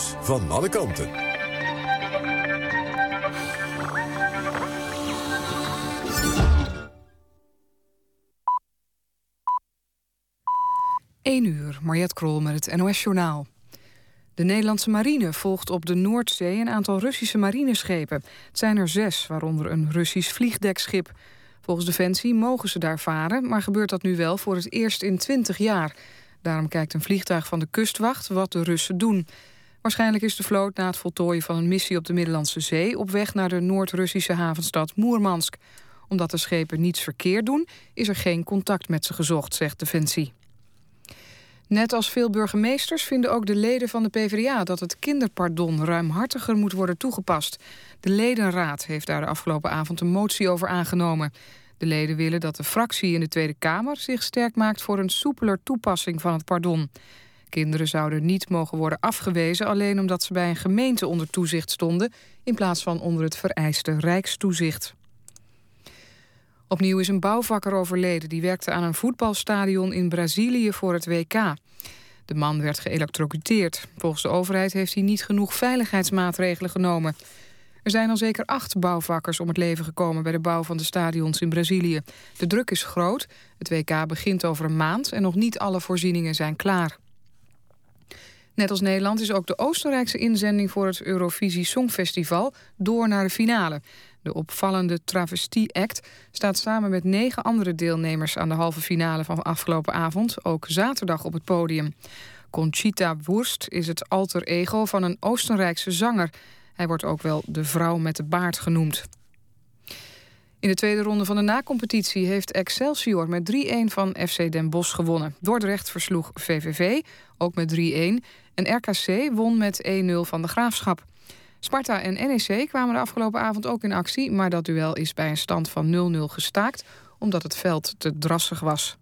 Van alle kanten. 1 uur, Mariette Krol met het NOS-journaal. De Nederlandse marine volgt op de Noordzee een aantal Russische marineschepen. Het zijn er zes, waaronder een Russisch vliegdekschip. Volgens Defensie mogen ze daar varen, maar gebeurt dat nu wel voor het eerst in 20 jaar. Daarom kijkt een vliegtuig van de kustwacht wat de Russen doen. Waarschijnlijk is de vloot na het voltooien van een missie op de Middellandse Zee... op weg naar de Noord-Russische havenstad Moermansk. Omdat de schepen niets verkeerd doen, is er geen contact met ze gezocht, zegt Defensie. Net als veel burgemeesters vinden ook de leden van de PvdA... dat het kinderpardon ruimhartiger moet worden toegepast. De ledenraad heeft daar de afgelopen avond een motie over aangenomen. De leden willen dat de fractie in de Tweede Kamer zich sterk maakt... voor een soepeler toepassing van het pardon. Kinderen zouden niet mogen worden afgewezen... alleen omdat ze bij een gemeente onder toezicht stonden... in plaats van onder het vereiste rijkstoezicht. Opnieuw is een bouwvakker overleden. Die werkte aan een voetbalstadion in Brazilië voor het WK. De man werd geëlectrocuteerd. Volgens de overheid heeft hij niet genoeg veiligheidsmaatregelen genomen. Er zijn al zeker acht bouwvakkers om het leven gekomen... bij de bouw van de stadions in Brazilië. De druk is groot. Het WK begint over een maand... en nog niet alle voorzieningen zijn klaar. Net als Nederland is ook de Oostenrijkse inzending... voor het Eurovisie Songfestival door naar de finale. De opvallende Travestie Act staat samen met negen andere deelnemers... aan de halve finale van afgelopen avond, ook zaterdag op het podium. Conchita Wurst is het alter ego van een Oostenrijkse zanger. Hij wordt ook wel de vrouw met de baard genoemd. In de tweede ronde van de nacompetitie heeft Excelsior met 3-1 van FC Den Bosch gewonnen. Dordrecht versloeg VVV, ook met 3-1. En RKC won met 1-0 van de Graafschap. Sparta en NEC kwamen de afgelopen avond ook in actie... maar dat duel is bij een stand van 0-0 gestaakt... omdat het veld te drassig was.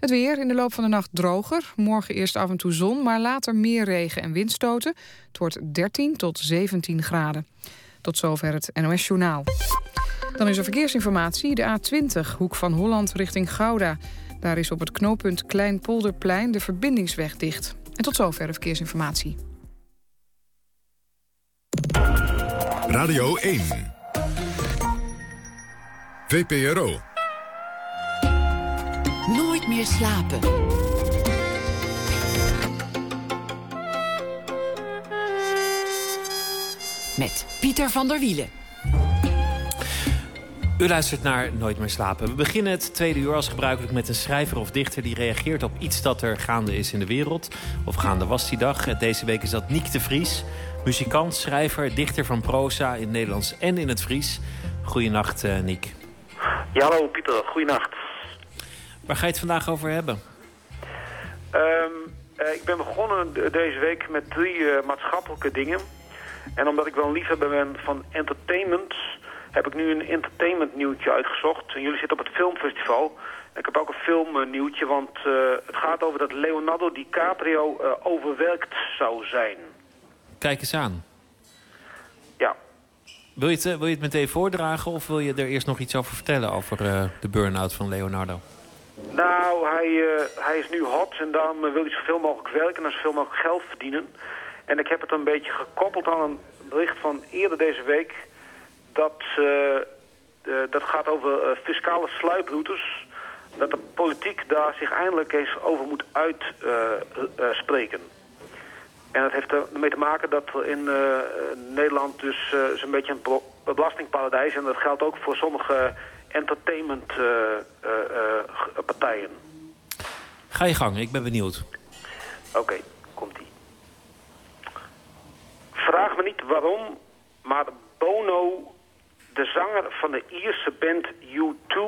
Het weer in de loop van de nacht droger. Morgen eerst af en toe zon, maar later meer regen en windstoten. Het wordt 13 tot 17 graden. Tot zover het NOS Journaal. Dan is er verkeersinformatie. De A20, hoek van Holland richting Gouda. Daar is op het knooppunt Kleinpolderplein de verbindingsweg dicht. En tot zover de verkeersinformatie. Radio 1. VPRO. Nooit meer slapen. Met Pieter van der Wielen. U luistert naar Nooit meer slapen. We beginnen het tweede uur als gebruikelijk met een schrijver of dichter... die reageert op iets dat er gaande is in de wereld. Of gaande was die dag. Deze week is dat Niek de Vries. Muzikant, schrijver, dichter van proza in het Nederlands en in het Fries. Goedenacht, uh, Niek. Ja, hallo Pieter. Goedenacht. Waar ga je het vandaag over hebben? Um, uh, ik ben begonnen deze week met drie uh, maatschappelijke dingen. En omdat ik wel een liefhebber ben van entertainment... heb ik nu een entertainment nieuwtje uitgezocht. En jullie zitten op het filmfestival. Ik heb ook een filmnieuwtje, want het gaat over dat Leonardo DiCaprio overwerkt zou zijn. Kijk eens aan. Ja. Wil je, het, wil je het meteen voordragen of wil je er eerst nog iets over vertellen... over uh, de burn-out van Leonardo? Nou, hij, uh, hij is nu hot en daarom wil hij zoveel mogelijk werken... en zoveel mogelijk geld verdienen. En ik heb het een beetje gekoppeld aan een bericht van eerder deze week... dat, uh, dat gaat over fiscale sluiproutes... dat de politiek daar zich eindelijk eens over moet uitspreken. En dat heeft ermee te maken dat in Nederland dus zo'n beetje een belastingparadijs... en dat geldt ook voor sommige entertainmentpartijen. Ga je gang, ik ben benieuwd. Oké, okay, komt-ie. Vraag me niet waarom, maar Bono, de zanger van de Ierse band U2...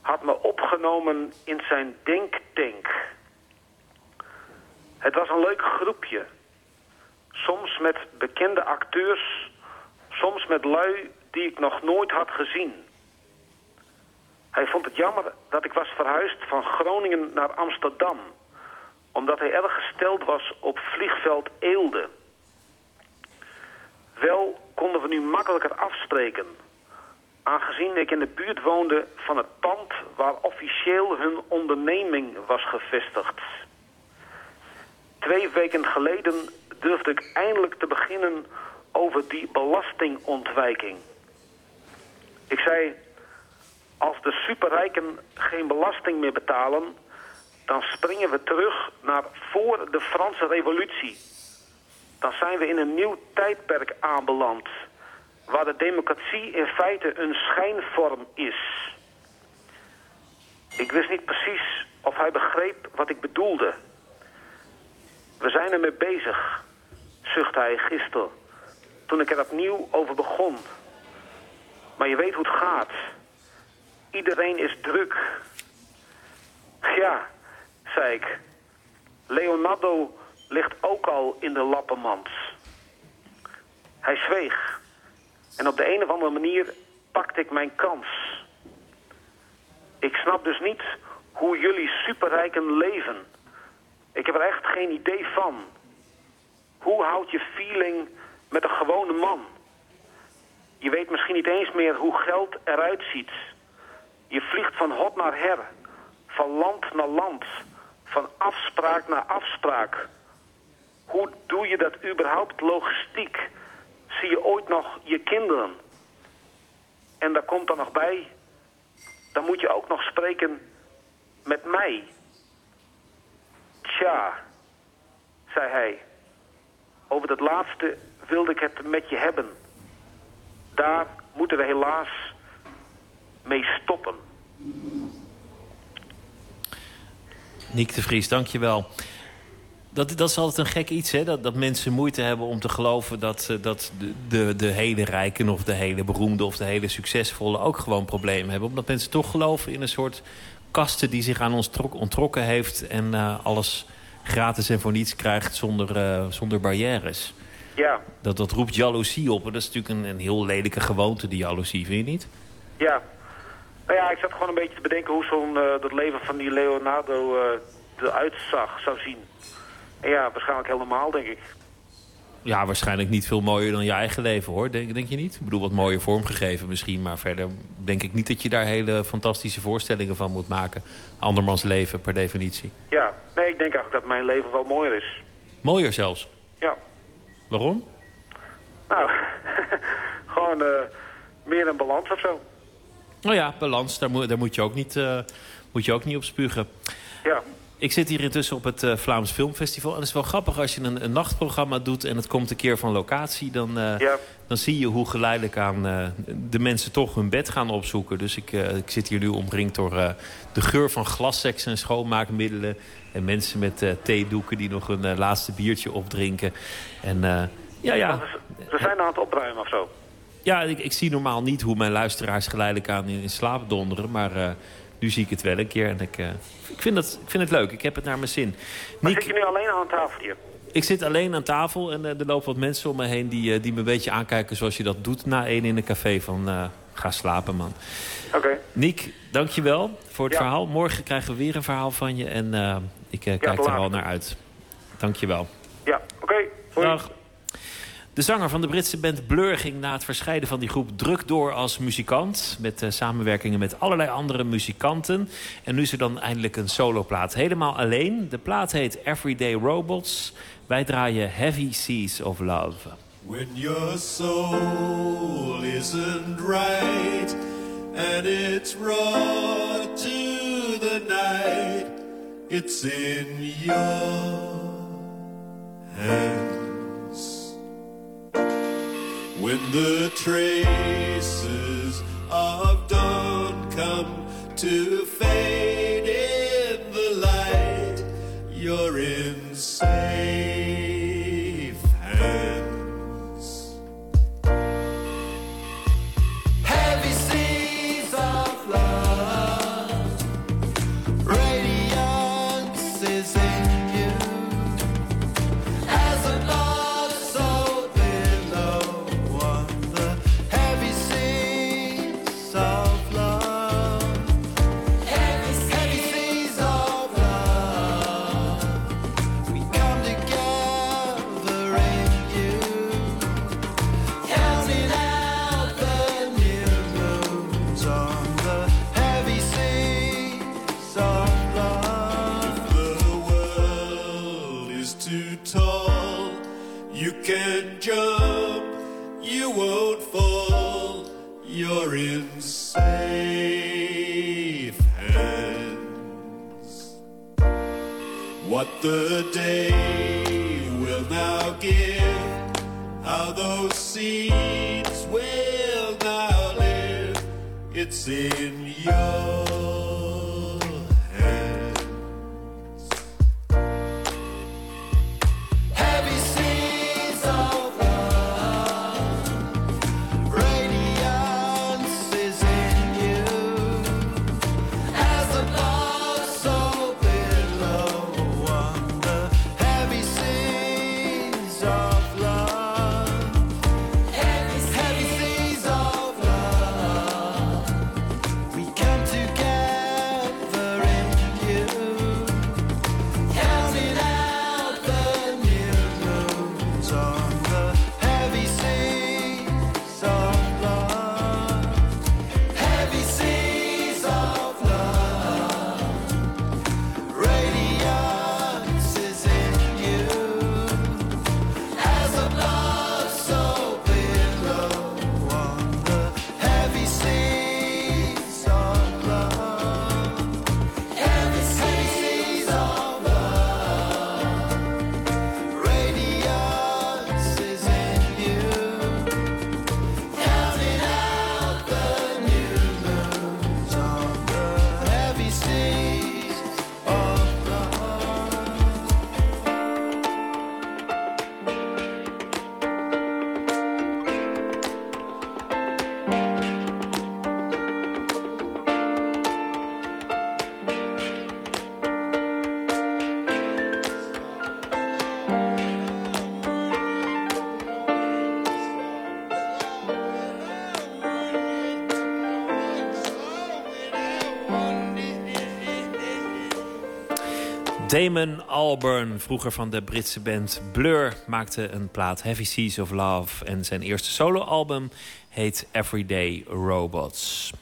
had me opgenomen in zijn denktank... Het was een leuk groepje. Soms met bekende acteurs, soms met lui die ik nog nooit had gezien. Hij vond het jammer dat ik was verhuisd van Groningen naar Amsterdam. Omdat hij erg gesteld was op vliegveld Eelde. Wel konden we nu makkelijker afspreken. Aangezien ik in de buurt woonde van het pand waar officieel hun onderneming was gevestigd. Twee weken geleden durfde ik eindelijk te beginnen over die belastingontwijking. Ik zei, als de superrijken geen belasting meer betalen... dan springen we terug naar voor de Franse revolutie. Dan zijn we in een nieuw tijdperk aanbeland... waar de democratie in feite een schijnvorm is. Ik wist niet precies of hij begreep wat ik bedoelde. We zijn ermee bezig, zucht hij gisteren, toen ik er opnieuw over begon. Maar je weet hoe het gaat. Iedereen is druk. Ja, zei ik. Leonardo ligt ook al in de lappenmand. Hij zweeg. En op de een of andere manier pakte ik mijn kans. Ik snap dus niet hoe jullie superrijken leven. Ik heb er echt geen idee van. Hoe houd je feeling met een gewone man? Je weet misschien niet eens meer hoe geld eruit ziet. Je vliegt van hot naar her, van land naar land, van afspraak naar afspraak. Hoe doe je dat überhaupt logistiek? Zie je ooit nog je kinderen? En daar komt dan nog bij, dan moet je ook nog spreken met mij. Tja, zei hij. Over dat laatste wilde ik het met je hebben. Daar moeten we helaas mee stoppen. Niek de Vries, dankjewel. Dat, dat is altijd een gek iets, hè? Dat, dat mensen moeite hebben om te geloven... dat, eh, dat de, de, de hele rijken of de hele beroemde of de hele succesvolle... ook gewoon problemen hebben. Omdat mensen toch geloven in een soort kasten die zich aan ons trok, ontrokken heeft... en uh, alles gratis en voor niets krijgt zonder, uh, zonder barrières. Ja. Dat, dat roept jaloezie op. En dat is natuurlijk een, een heel lelijke gewoonte, die jaloezie, vind je niet? Ja. Nou ja, ik zat gewoon een beetje te bedenken hoe zo'n uh, dat leven van die Leonardo eruit zag, zou zien. Ja, waarschijnlijk helemaal, denk ik. Ja, waarschijnlijk niet veel mooier dan je eigen leven, hoor. Denk, denk je niet? Ik bedoel, wat mooier vormgegeven misschien. Maar verder denk ik niet dat je daar hele fantastische voorstellingen van moet maken. Andermans leven, per definitie. Ja, nee, ik denk eigenlijk dat mijn leven wel mooier is. Mooier zelfs? Ja. Waarom? Nou, gewoon uh, meer een balans of zo. Nou ja, balans, daar moet, daar moet, je, ook niet, uh, moet je ook niet op spugen. Ik zit hier intussen op het uh, Vlaams Filmfestival. En het is wel grappig als je een, een, nachtprogramma doet... en het komt een keer van locatie... dan, uh, ja. dan zie je hoe geleidelijk aan uh, de mensen toch hun bed gaan opzoeken. Dus ik, ik zit hier nu omringd door de geur van glasseks en schoonmaakmiddelen... en mensen met theedoeken die nog een laatste biertje opdrinken. En ja, ja... Ze zijn aan het opruimen of zo? Ja, ik, ik, zie normaal niet hoe mijn luisteraars geleidelijk aan in, in slaap donderen... maar nu zie ik het wel een keer en ik, uh, ik, vind, dat, ik vind het leuk. Ik heb het naar mijn zin. Maar Niek, zit je nu alleen aan tafel hier? Ik zit alleen aan tafel en uh, er lopen wat mensen om me heen... Die, uh, die me een beetje aankijken zoals je dat doet na één in een café. Van ga slapen, man. Oké. Okay. Niek, dankjewel voor het ja. verhaal. Morgen krijgen we weer een verhaal van je. En ik ja, kijk er al naar uit. Dankjewel. Ja, oké. Okay. Dag. De zanger van de Britse band Blur ging na het verscheiden van die groep druk door als muzikant. Met uh, samenwerkingen met allerlei andere muzikanten. En nu is er dan eindelijk een soloplaat. Helemaal alleen. De plaat heet Everyday Robots. Wij draaien Heavy Seas of Love. When your soul isn't right and it's raw to the night, it's in your. When the traces of dawn come to fade in the light, you're in the day will now give, how those seeds will now live. It's in your Damon Albarn, vroeger van de Britse band Blur, maakte een plaat Heavy Seas of Love. En zijn eerste soloalbum heet Everyday Robots.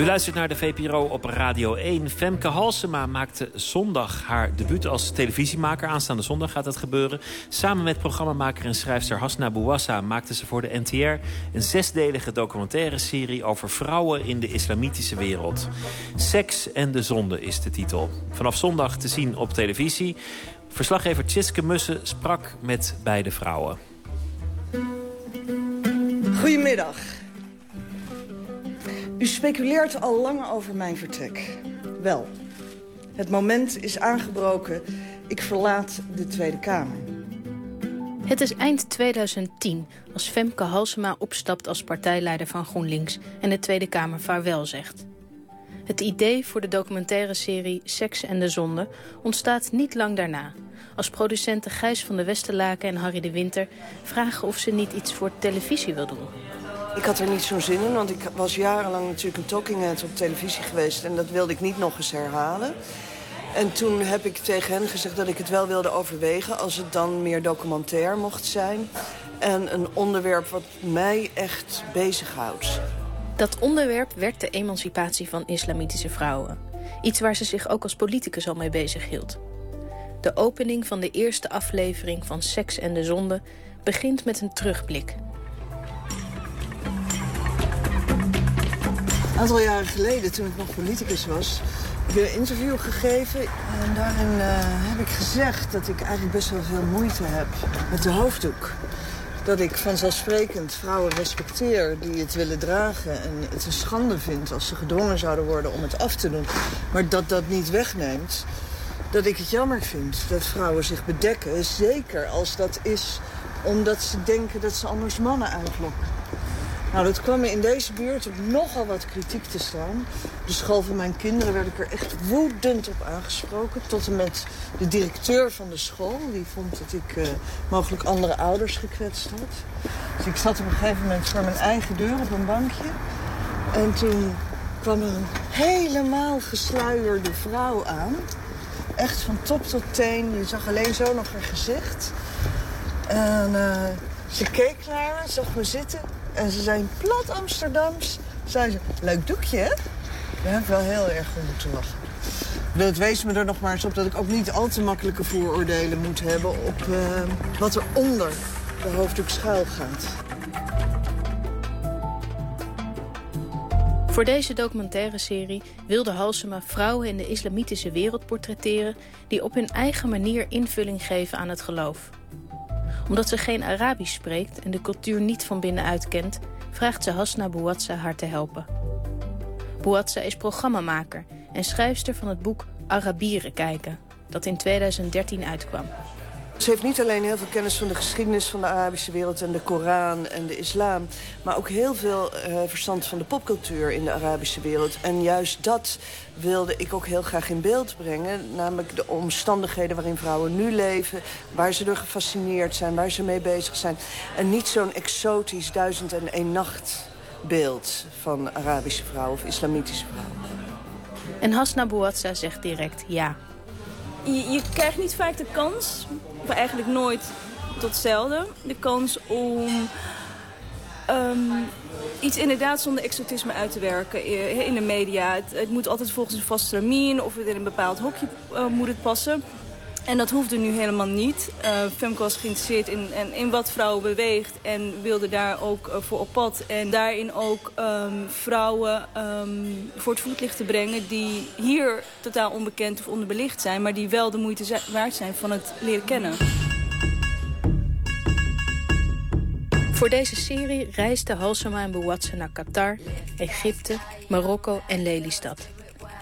U luistert naar de VPRO op Radio 1. Femke Halsema maakte zondag haar debuut als televisiemaker. Aanstaande zondag gaat dat gebeuren. Samen met programmamaker en schrijfster Hasna Bouassa maakte ze voor de NTR... een zesdelige documentaire serie over vrouwen in de islamitische wereld. Seks en de zonde is de titel. Vanaf zondag te zien op televisie. Verslaggever Tjitske Mussen sprak met beide vrouwen. Goedemiddag. U speculeert al lang over mijn vertrek. Wel, het moment is aangebroken. Ik verlaat de Tweede Kamer. Het is eind 2010 als Femke Halsema opstapt als partijleider van GroenLinks... en de Tweede Kamer vaarwel zegt. Het idee voor de documentaire serie Seks en de Zonde ontstaat niet lang daarna... als producenten Gijs van de Westerlaken en Harry de Winter... vragen of ze niet iets voor televisie wil doen. Ik had er niet zo'n zin in, want ik was jarenlang natuurlijk een talking head op televisie geweest... en dat wilde ik niet nog eens herhalen. En toen heb ik tegen hen gezegd dat ik het wel wilde overwegen... als het dan meer documentair mocht zijn. En een onderwerp wat mij echt bezighoudt. Dat onderwerp werd de emancipatie van islamitische vrouwen. Iets waar ze zich ook als politicus al mee bezig hield. De opening van de eerste aflevering van Seks en de Zonde begint met een terugblik. Een aantal jaren geleden, toen ik nog politicus was... heb ik een interview gegeven. En daarin eh, heb ik gezegd dat ik eigenlijk best wel veel moeite heb met de hoofddoek. Dat ik vanzelfsprekend vrouwen respecteer die het willen dragen... en het een schande vind als ze gedwongen zouden worden om het af te doen. Maar dat dat niet wegneemt dat ik het jammer vind dat vrouwen zich bedekken. Zeker als dat is omdat ze denken dat ze anders mannen uitlokken. Nou, dat kwam me in deze buurt op nogal wat kritiek te staan. De school van mijn kinderen werd ik er echt woedend op aangesproken. Tot en met de directeur van de school. Die vond dat ik eh, mogelijk andere ouders gekwetst had. Dus ik zat op een gegeven moment voor mijn eigen deur op een bankje. En toen kwam er een helemaal gesluierde vrouw aan. Echt van top tot teen. Je zag alleen zo nog haar gezicht. En eh, ze keek naar me, zag me zitten. En ze zei plat Amsterdams. Zei ze, leuk doekje hè? Daar heb ik wel heel erg om moeten lachen. Dat wees me er nog maar eens op dat ik ook niet al te makkelijke vooroordelen moet hebben... op eh, wat er onder de hoofddoek schuil gaat. Voor deze documentaire serie wilde Halsema vrouwen in de islamitische wereld portretteren... die op hun eigen manier invulling geven aan het geloof. Omdat ze geen Arabisch spreekt en de cultuur niet van binnenuit kent... vraagt ze Hasna Bouatsa haar te helpen. Bouatsa is programmamaker en schrijfster van het boek Arabieren kijken... dat in 2013 uitkwam. Ze heeft niet alleen heel veel kennis van de geschiedenis van de Arabische wereld... en de Koran en de islam... maar ook heel veel eh, verstand van de popcultuur in de Arabische wereld. En juist dat wilde ik ook heel graag in beeld brengen. Namelijk de omstandigheden waarin vrouwen nu leven... waar ze door gefascineerd zijn, waar ze mee bezig zijn. En niet zo'n exotisch duizend en één nacht beeld van Arabische vrouwen of islamitische vrouwen. En Hasna Bouatsa zegt direct ja. Je, je krijgt niet vaak de kans, eigenlijk nooit tot zelden, de kans om ehm, iets inderdaad zonder exotisme uit te werken eh, in de media. Het, moet altijd volgens een vast stramien of in een bepaald hokje eh, moet het passen. En dat hoefde nu helemaal niet. Uh, Femke was geïnteresseerd in, in, in wat vrouwen beweegt en wilde daar ook uh, voor op pad. En daarin ook um, vrouwen um, voor het voetlicht te brengen die hier totaal onbekend of onderbelicht zijn. Maar die wel de moeite waard zijn van het leren kennen. Voor deze serie reisden Halsema en Bouatsa naar Qatar, Egypte, Marokko en Lelystad.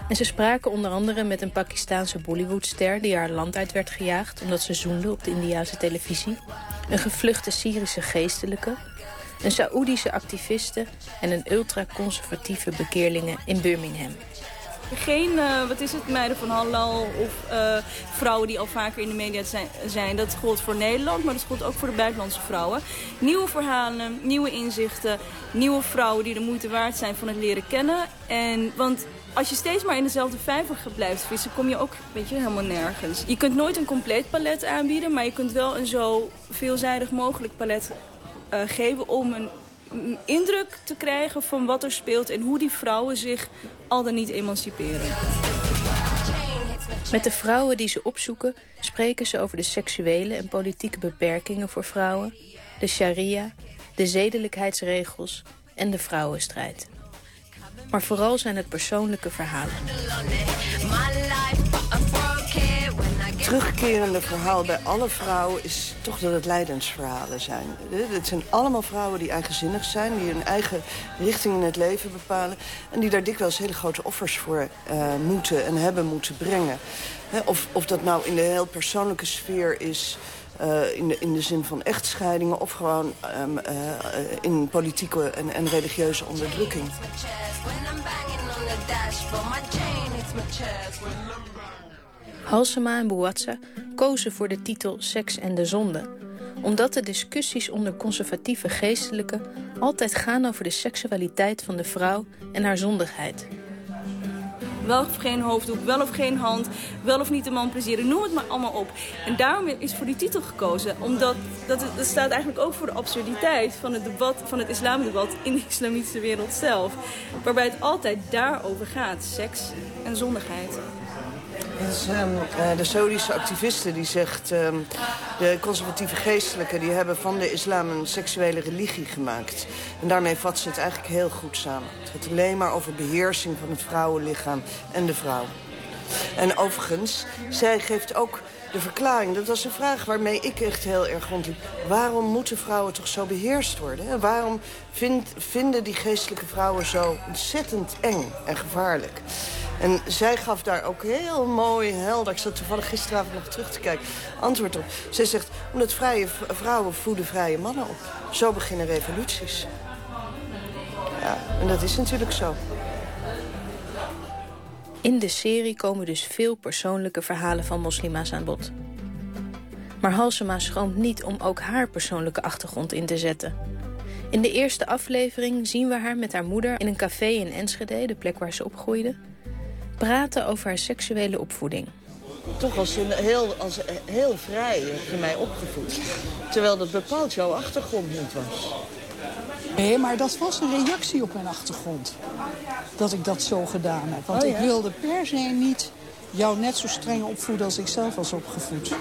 En ze spraken onder andere met een Pakistaanse Bollywoodster... die haar land uit werd gejaagd omdat ze zoende op de Indiase televisie. Een gevluchte Syrische geestelijke. Een Saoedische activiste en een ultraconservatieve bekeerlinge in Birmingham. Geen, uh, wat is het, meiden van halal of uh, vrouwen die al vaker in de media zijn, zijn. Dat gold voor Nederland, maar dat gold ook voor de buitenlandse vrouwen. Nieuwe verhalen, nieuwe inzichten, nieuwe vrouwen die de moeite waard zijn van het leren kennen. En, want als je steeds maar in dezelfde vijver blijft vissen, kom je ook weet je, helemaal nergens. Je kunt nooit een compleet palet aanbieden, maar je kunt wel een zo veelzijdig mogelijk palet uh, geven om een indruk te krijgen van wat er speelt en hoe die vrouwen zich al dan niet emanciperen. Met de vrouwen die ze opzoeken spreken ze over de seksuele en politieke beperkingen voor vrouwen, de sharia, de zedelijkheidsregels en de vrouwenstrijd. Maar vooral zijn het persoonlijke verhalen. terugkerende verhaal bij alle vrouwen is toch dat het leidensverhalen zijn. Het zijn allemaal vrouwen die eigenzinnig zijn, die hun eigen richting in het leven bepalen... en die daar dikwijls hele grote offers voor uh, moeten en hebben moeten brengen. Of, of dat nou in de heel persoonlijke sfeer is... Uh, in, de, in de zin van echtscheidingen of gewoon um, uh, in politieke en, en religieuze onderdrukking. Halsema en Bouatsa kozen voor de titel Seks en de Zonde. Omdat de discussies onder conservatieve geestelijken altijd gaan over de seksualiteit van de vrouw en haar zondigheid. Wel of geen hoofddoek, wel of geen hand, wel of niet de man plezieren, noem het maar allemaal op. En daarom is voor die titel gekozen, omdat dat, staat eigenlijk ook voor de absurditeit van het debat, van het islamdebat in de islamitische wereld zelf. Waarbij het altijd daarover gaat, seks en zondigheid. Dus, um, de Saoedische activiste die zegt... Um, de conservatieve geestelijken die hebben van de islam een seksuele religie gemaakt. En daarmee vat ze het eigenlijk heel goed samen. Het gaat alleen maar over beheersing van het vrouwenlichaam en de vrouw. En overigens, zij geeft ook de verklaring. Dat was een vraag waarmee ik echt heel erg rondliep. Waarom moeten vrouwen toch zo beheerst worden? Hè? Waarom vind, vinden die geestelijke vrouwen zo ontzettend eng en gevaarlijk? En zij gaf daar ook heel mooi, helder... ik zat toevallig gisteravond nog terug te kijken, antwoord op. Zij zegt, omdat vrije vrouwen voeden vrije mannen op. Zo beginnen revoluties. Ja, en dat is natuurlijk zo. In de serie komen dus veel persoonlijke verhalen van moslima's aan bod. Maar Halsema schroomt niet om ook haar persoonlijke achtergrond in te zetten. In de eerste aflevering zien we haar met haar moeder in een café in Enschede, de plek waar ze opgroeide, praten over haar seksuele opvoeding. Toch als een heel, als heel vrij heb je mij opgevoed. Terwijl dat bepaald jouw achtergrond niet was. Nee, maar dat was een reactie op mijn achtergrond. Dat ik dat zo gedaan heb. Want Oh, ik wilde per se niet jou net zo streng opvoeden als ik zelf was opgevoed. Nee,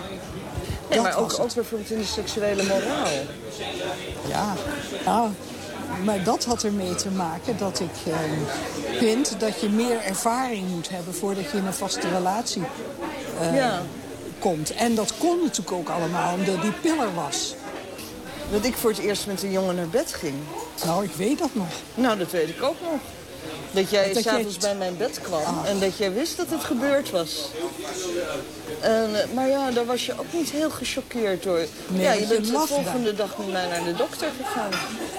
Dat maar ook, ook bijvoorbeeld in de seksuele moraal. Ja, ja, maar dat had ermee te maken dat ik eh, vind dat je meer ervaring moet hebben voordat je in een vaste relatie eh, Ja. komt. En dat kon natuurlijk ook allemaal omdat die piller was. Dat ik voor het eerst met een jongen naar bed ging. Nou, ik weet dat nog. Nou, dat weet ik ook nog. Dat jij s'avonds bij mijn bed kwam Ah. en dat jij wist dat het gebeurd was. En, eh, maar ja, daar was je ook niet heel gechoqueerd door. Nee, ja, je je bent de volgende dag met mij naar de dokter gegaan.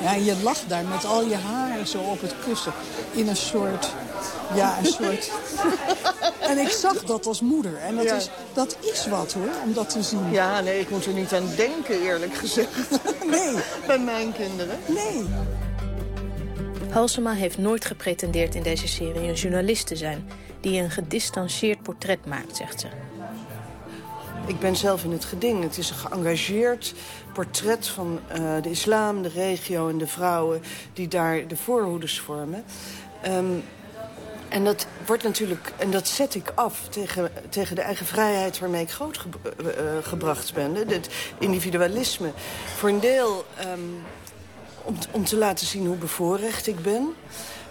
Ja, en je lag daar met al je haren zo op het kussen. In een soort... Ja, een soort... en ik zag dat als moeder. En dat, Ja. is, dat is wat hoor, om dat te zien. Ja, nee, ik moet er niet aan denken, eerlijk gezegd. nee. Bij mijn kinderen. Nee. Halsema heeft nooit gepretendeerd in deze serie een journalist te zijn... die een gedistanceerd portret maakt, zegt ze. Ik ben zelf in het geding. Het is een geëngageerd portret van eh, de islam, de regio en de vrouwen... die daar de voorhoeders vormen. Ehm, en dat wordt natuurlijk, en dat zet ik af tegen, tegen de eigen vrijheid waarmee ik grootgebracht ben. hè, Het individualisme. Voor een deel ehm, om, om te laten zien hoe bevoorrecht ik ben.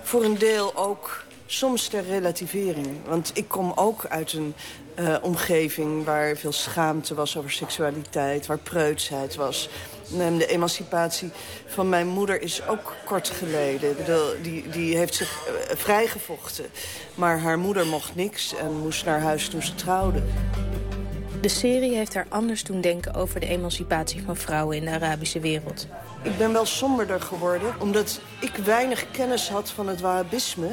Voor een deel ook soms ter relativering. Want ik kom ook uit een eh, omgeving waar veel schaamte was over seksualiteit, waar preutsheid was. En de emancipatie van mijn moeder is ook kort geleden. Die, die heeft zich eh, vrijgevochten. Maar haar moeder mocht niks en moest naar huis toen ze trouwde. De serie heeft haar anders doen denken over de emancipatie van vrouwen in de Arabische wereld. Ik ben wel somberder geworden, omdat ik weinig kennis had van het Wahhabisme.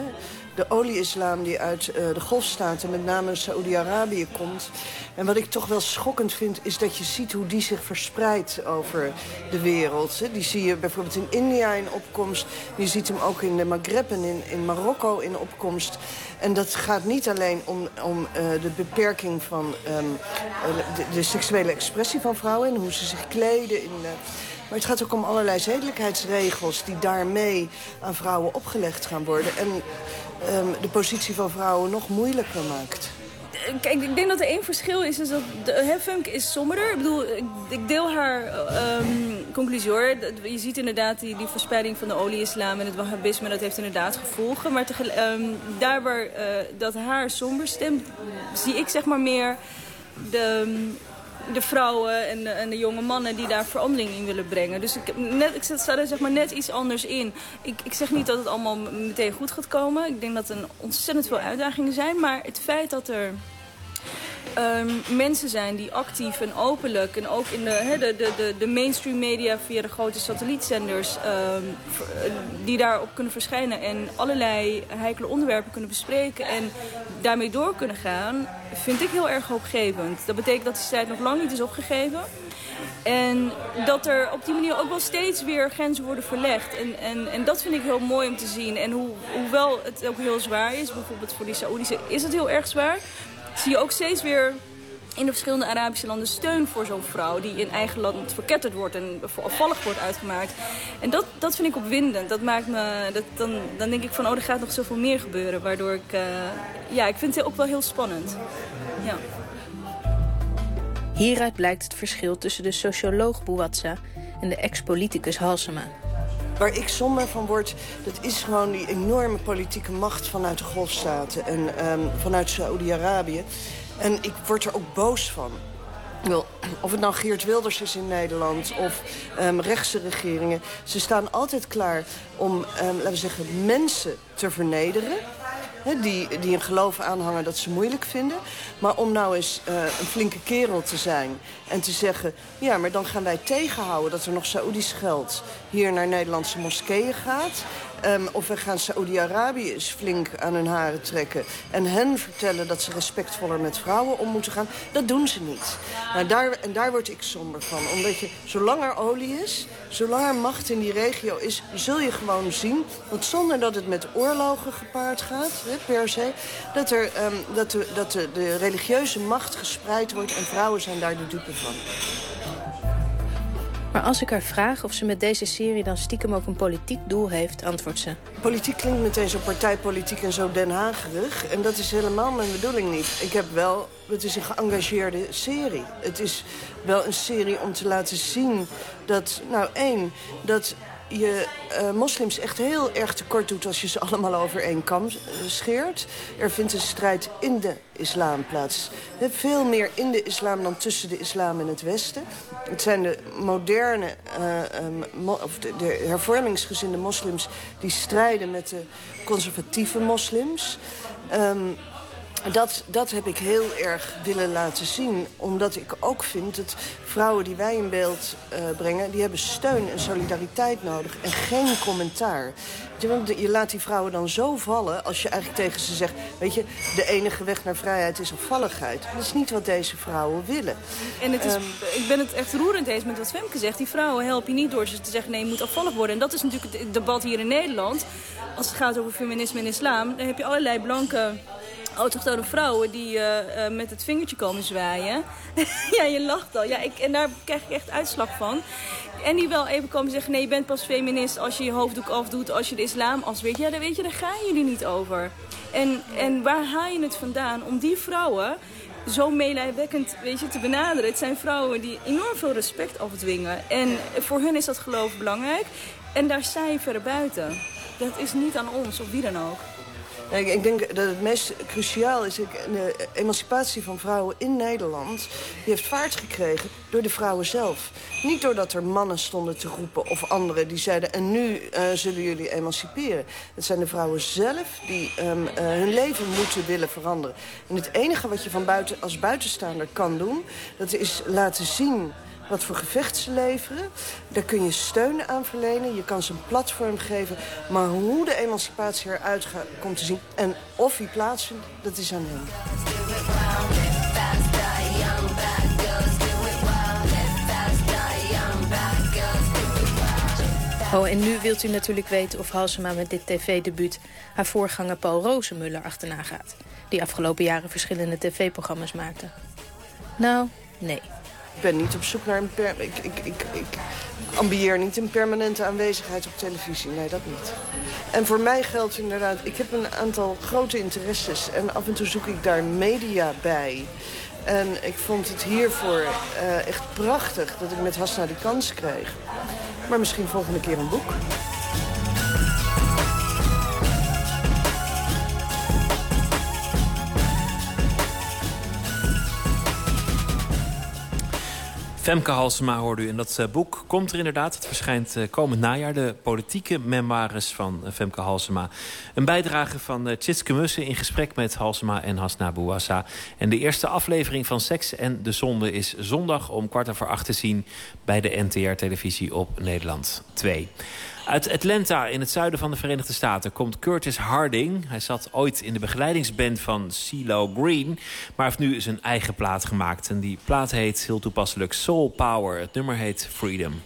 De olie-islam die uit eh, de golfstaten, met name Saoedi-Arabië, komt. En wat ik toch wel schokkend vind, is dat je ziet hoe die zich verspreidt over de wereld. Die zie je bijvoorbeeld in India in opkomst. Je ziet hem ook in de Maghreb en in, in Marokko in opkomst. En dat gaat niet alleen om, om eh, de beperking van ehm, eh, de, seksuele expressie van vrouwen... en hoe ze zich kleden in... maar het gaat ook om allerlei zedelijkheidsregels die daarmee aan vrouwen opgelegd gaan worden. En ehm, de positie van vrouwen nog moeilijker maakt. Kijk, ik denk dat er één verschil is. is dat de, is somberder. Ik bedoel, ik, deel haar ehm, conclusie hoor. Je ziet inderdaad die, die verspreiding van de olie-islam en het wahhabisme. Dat heeft inderdaad gevolgen. Maar ehm, daar waar eh, dat haar somber stemt, zie ik zeg maar meer de, de vrouwen en de, en de jonge mannen die daar verandering in willen brengen. Dus ik, net, ik sta er zeg maar net iets anders in. Ik, ik zeg niet dat het allemaal meteen goed gaat komen. Ik denk dat er ontzettend veel uitdagingen zijn. Maar het feit dat er ehm, mensen zijn die actief en openlijk... en ook in de, hè, de, de, de, de mainstream media via de grote satellietzenders... eh, die daarop kunnen verschijnen en allerlei heikele onderwerpen kunnen bespreken... en daarmee door kunnen gaan, vind ik heel erg hoopgevend. Dat betekent dat die strijd nog lang niet is opgegeven... En dat er op die manier ook wel steeds weer grenzen worden verlegd. En, en, en dat vind ik heel mooi om te zien. En hoe, hoewel het ook heel zwaar is, bijvoorbeeld voor die Saoedische is het heel erg zwaar... zie je ook steeds weer in de verschillende Arabische landen steun voor zo'n vrouw... die in eigen land verketterd wordt en afvallig wordt uitgemaakt. En dat, dat vind ik opwindend. Dat maakt me, dat, dan, dan denk ik van, oh, er gaat nog zoveel meer gebeuren. Waardoor ik, eh, ja, ik vind het ook wel heel spannend. Ja. Hieruit blijkt het verschil tussen de socioloog Bouatza en de ex-politicus Halsema. Waar ik somber van word, dat is gewoon die enorme politieke macht vanuit de golfstaten en ehm, vanuit Saoedi-Arabië. En ik word er ook boos van. Of het nou Geert Wilders is in Nederland of ehm, rechtse regeringen. Ze staan altijd klaar om, ehm, laten we zeggen, mensen te vernederen. Die, die een geloof aanhangen dat ze moeilijk vinden. Maar om nou eens eh, een flinke kerel te zijn en te zeggen... ja, maar dan gaan wij tegenhouden dat er nog Saoedisch geld hier naar Nederlandse moskeeën gaat. Ehm, of we gaan Saoedi-Arabië eens flink aan hun haren trekken... en hen vertellen dat ze respectvoller met vrouwen om moeten gaan. Dat doen ze niet. Nou, daar, en daar word ik somber van. Omdat je, zolang er olie is, zolang er macht in die regio is... zul je gewoon zien, want zonder dat het met oorlogen gepaard gaat, hè, per se... dat, er, ehm, dat, de, dat de, de religieuze macht gespreid wordt en vrouwen zijn daar de dupe van. Maar als ik haar vraag of ze met deze serie dan stiekem ook een politiek doel heeft, antwoordt ze. Politiek klinkt meteen zo partijpolitiek en zo Den Haagerig. En dat is helemaal mijn bedoeling niet. Ik heb wel, het is een geëngageerde serie. Het is wel een serie om te laten zien dat, nou één, dat je eh, moslims echt heel erg tekort doet als je ze allemaal over één kam eh, scheert. Er vindt een strijd in de islam plaats. Hè, veel meer in de islam dan tussen de islam en het Westen. Het zijn de moderne, eh, ehm, of de, de hervormingsgezinde moslims... die strijden met de conservatieve moslims. Dat, dat heb ik heel erg willen laten zien. Omdat ik ook vind dat vrouwen die wij in beeld eh, brengen... die hebben steun en solidariteit nodig en geen commentaar. Je laat die vrouwen dan zo vallen als je eigenlijk tegen ze zegt... weet je, de enige weg naar vrijheid is afvalligheid. Dat is niet wat deze vrouwen willen. En het is, Ehm, ik ben het echt roerend eens met wat Femke zegt. Die vrouwen help je niet door ze te zeggen nee, je moet afvallig worden. En dat is natuurlijk het debat hier in Nederland. Als het gaat over feminisme en islam, dan heb je allerlei blanke autochtone vrouwen die eh, eh, met het vingertje komen zwaaien. ja, je lacht al. Ja, ik, en daar krijg ik echt uitslag van. En die wel even komen zeggen, nee, je bent pas feminist als je je hoofddoek afdoet, als je de islam afweert. Ja, dan weet je, daar gaan jullie niet over. En, en waar haal je het vandaan om die vrouwen zo meelijwekkend weet je, te benaderen? Het zijn vrouwen die enorm veel respect afdwingen. En voor hun is dat geloof belangrijk. En daar sta je verder buiten. Dat is niet aan ons, of wie dan ook. Ik, ik denk dat het meest cruciaal is... de emancipatie van vrouwen in Nederland... die heeft vaart gekregen door de vrouwen zelf. Niet doordat er mannen stonden te roepen of anderen die zeiden... en nu eh, zullen jullie emanciperen. Het zijn de vrouwen zelf die ehm, eh, hun leven moeten willen veranderen. En het enige wat je van buiten, als buitenstaander kan doen... dat is laten zien wat voor gevecht ze leveren. Daar kun je steun aan verlenen. Je kan ze een platform geven. Maar hoe de emancipatie eruit gaat, komt te zien... en of die plaatsvindt, dat is aan hen. Oh, en nu wilt u natuurlijk weten of Halsema met dit tv-debuut... haar voorganger Paul Rozenmuller achterna gaat. Die afgelopen jaren verschillende tv-programma's maakte. Nou, nee. Ik ben niet op zoek naar een... Per ik, ik, ik, ambieer niet een permanente aanwezigheid op televisie. Nee, dat niet. En voor mij geldt inderdaad... Ik heb een aantal grote interesses. En af en toe zoek ik daar media bij. En ik vond het hiervoor eh, echt prachtig dat ik met Hasna die kans kreeg. Maar misschien volgende keer een boek. Femke Halsema hoorde u. En dat eh, boek komt er inderdaad. Het verschijnt eh, komend najaar. De politieke memoires van eh, Femke Halsema. Een bijdrage van uh, Tjitske Mussen in gesprek met Halsema en Hasna Bouassa. En de eerste aflevering van Seks en de Zonde is zondag om kwart over acht te zien... bij de NTR-televisie op Nederland 2. Uit Atlanta in het zuiden van de Verenigde Staten komt Curtis Harding. Hij zat ooit in de begeleidingsband van CeeLo Green... maar heeft nu zijn eigen plaat gemaakt. En die plaat heet heel toepasselijk Soul Power. Het nummer heet Freedom.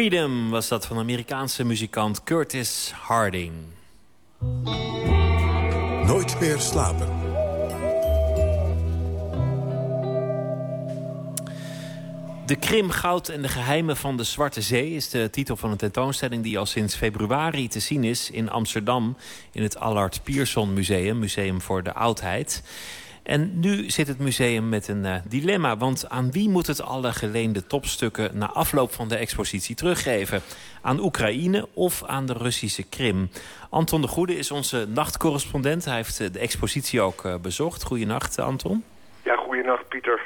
Freedom was dat van Amerikaanse muzikant Curtis Harding. Nooit meer slapen. De Krim, Goud en de Geheimen van de Zwarte Zee... is de titel van een tentoonstelling die al sinds februari te zien is... in Amsterdam, in het Allard Pierson Museum. Museum voor de Oudheid. En nu zit het museum met een uh, dilemma. Want aan wie moet het alle geleende topstukken... na afloop van de expositie teruggeven? Aan Oekraïne of aan de Russische Krim? Anton de Goede is onze nachtcorrespondent. Hij heeft uh, de expositie ook uh, bezocht. Goedenacht, Anton. Ja, goedenacht, Pieter.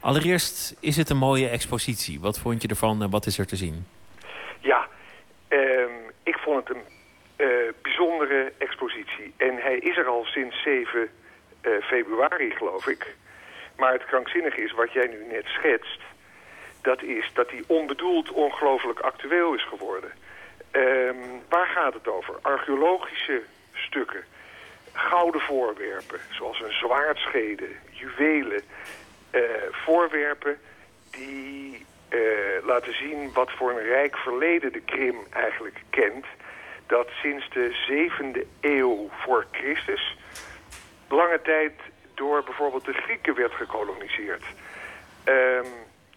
Allereerst is het een mooie expositie. Wat vond je ervan en wat is er te zien? Ja, um, ik vond het een bijzondere expositie. En hij is er al sinds 7 uh, februari, geloof ik. Maar het krankzinnige is wat jij nu net schetst... dat is dat hij onbedoeld ongelooflijk actueel is geworden. Um, waar gaat het over? Archeologische stukken, gouden voorwerpen... zoals een zwaardschede, juwelen... Uh, voorwerpen die uh, laten zien wat voor een rijk verleden de Krim eigenlijk kent. Dat sinds de 7e eeuw voor Christus lange tijd door bijvoorbeeld de Grieken werd gekoloniseerd. Um,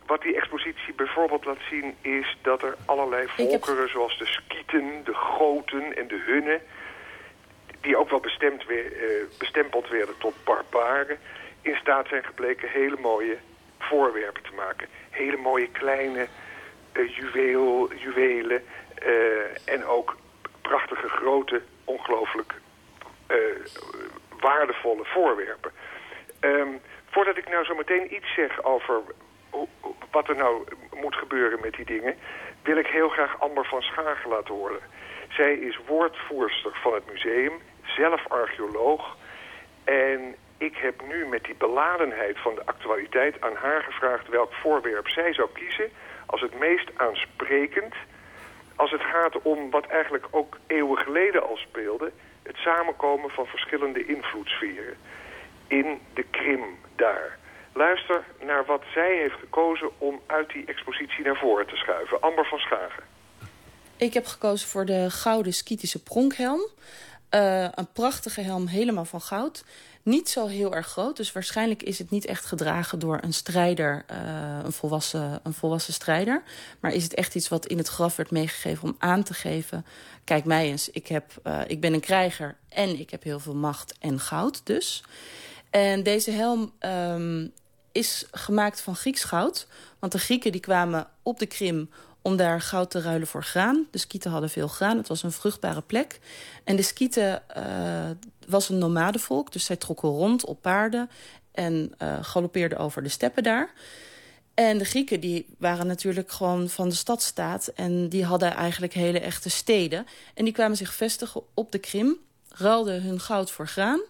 wat die expositie bijvoorbeeld laat zien is dat er allerlei volkeren heb... zoals de Skieten, de Goten en de Hunnen... die ook wel bestemd weer, uh, bestempeld werden tot barbaren in staat zijn gebleken hele mooie voorwerpen te maken. Hele mooie kleine uh, juweel, juwelen uh, en ook prachtige grote, ongelooflijk waardevolle voorwerpen. Um, voordat ik nou zo meteen iets zeg over wat er nou moet gebeuren met die dingen... wil ik heel graag Amber van Schagen laten horen. Zij is woordvoerster van het museum, zelf archeoloog... En ik heb nu met die beladenheid van de actualiteit aan haar gevraagd welk voorwerp zij zou kiezen als het meest aansprekend als het gaat om wat eigenlijk ook eeuwen geleden al speelde, het samenkomen van verschillende invloedssferen in de Krim daar. Luister naar wat zij heeft gekozen om uit die expositie naar voren te schuiven. Amber van Schagen. Ik heb gekozen voor de gouden skitische pronkhelm. Uh, een prachtige helm helemaal van goud. Niet zo heel erg groot, dus waarschijnlijk is het niet echt gedragen door een strijder, uh, een, volwassen, een volwassen strijder. Maar is het echt iets wat in het graf werd meegegeven om aan te geven... kijk mij eens, ik, heb, uh, ik ben een krijger en ik heb heel veel macht en goud dus. En deze helm um, is gemaakt van Grieks goud. Want de Grieken die kwamen op de Krim om daar goud te ruilen voor graan. De Skieten hadden veel graan, het was een vruchtbare plek. En de Skieten uh, was een nomadenvolk, dus zij trokken rond op paarden... en uh, galoppeerden over de steppen daar. En de Grieken die waren natuurlijk gewoon van de stadstaat... en die hadden eigenlijk hele echte steden. En die kwamen zich vestigen op de Krim, ruilden hun goud voor graan...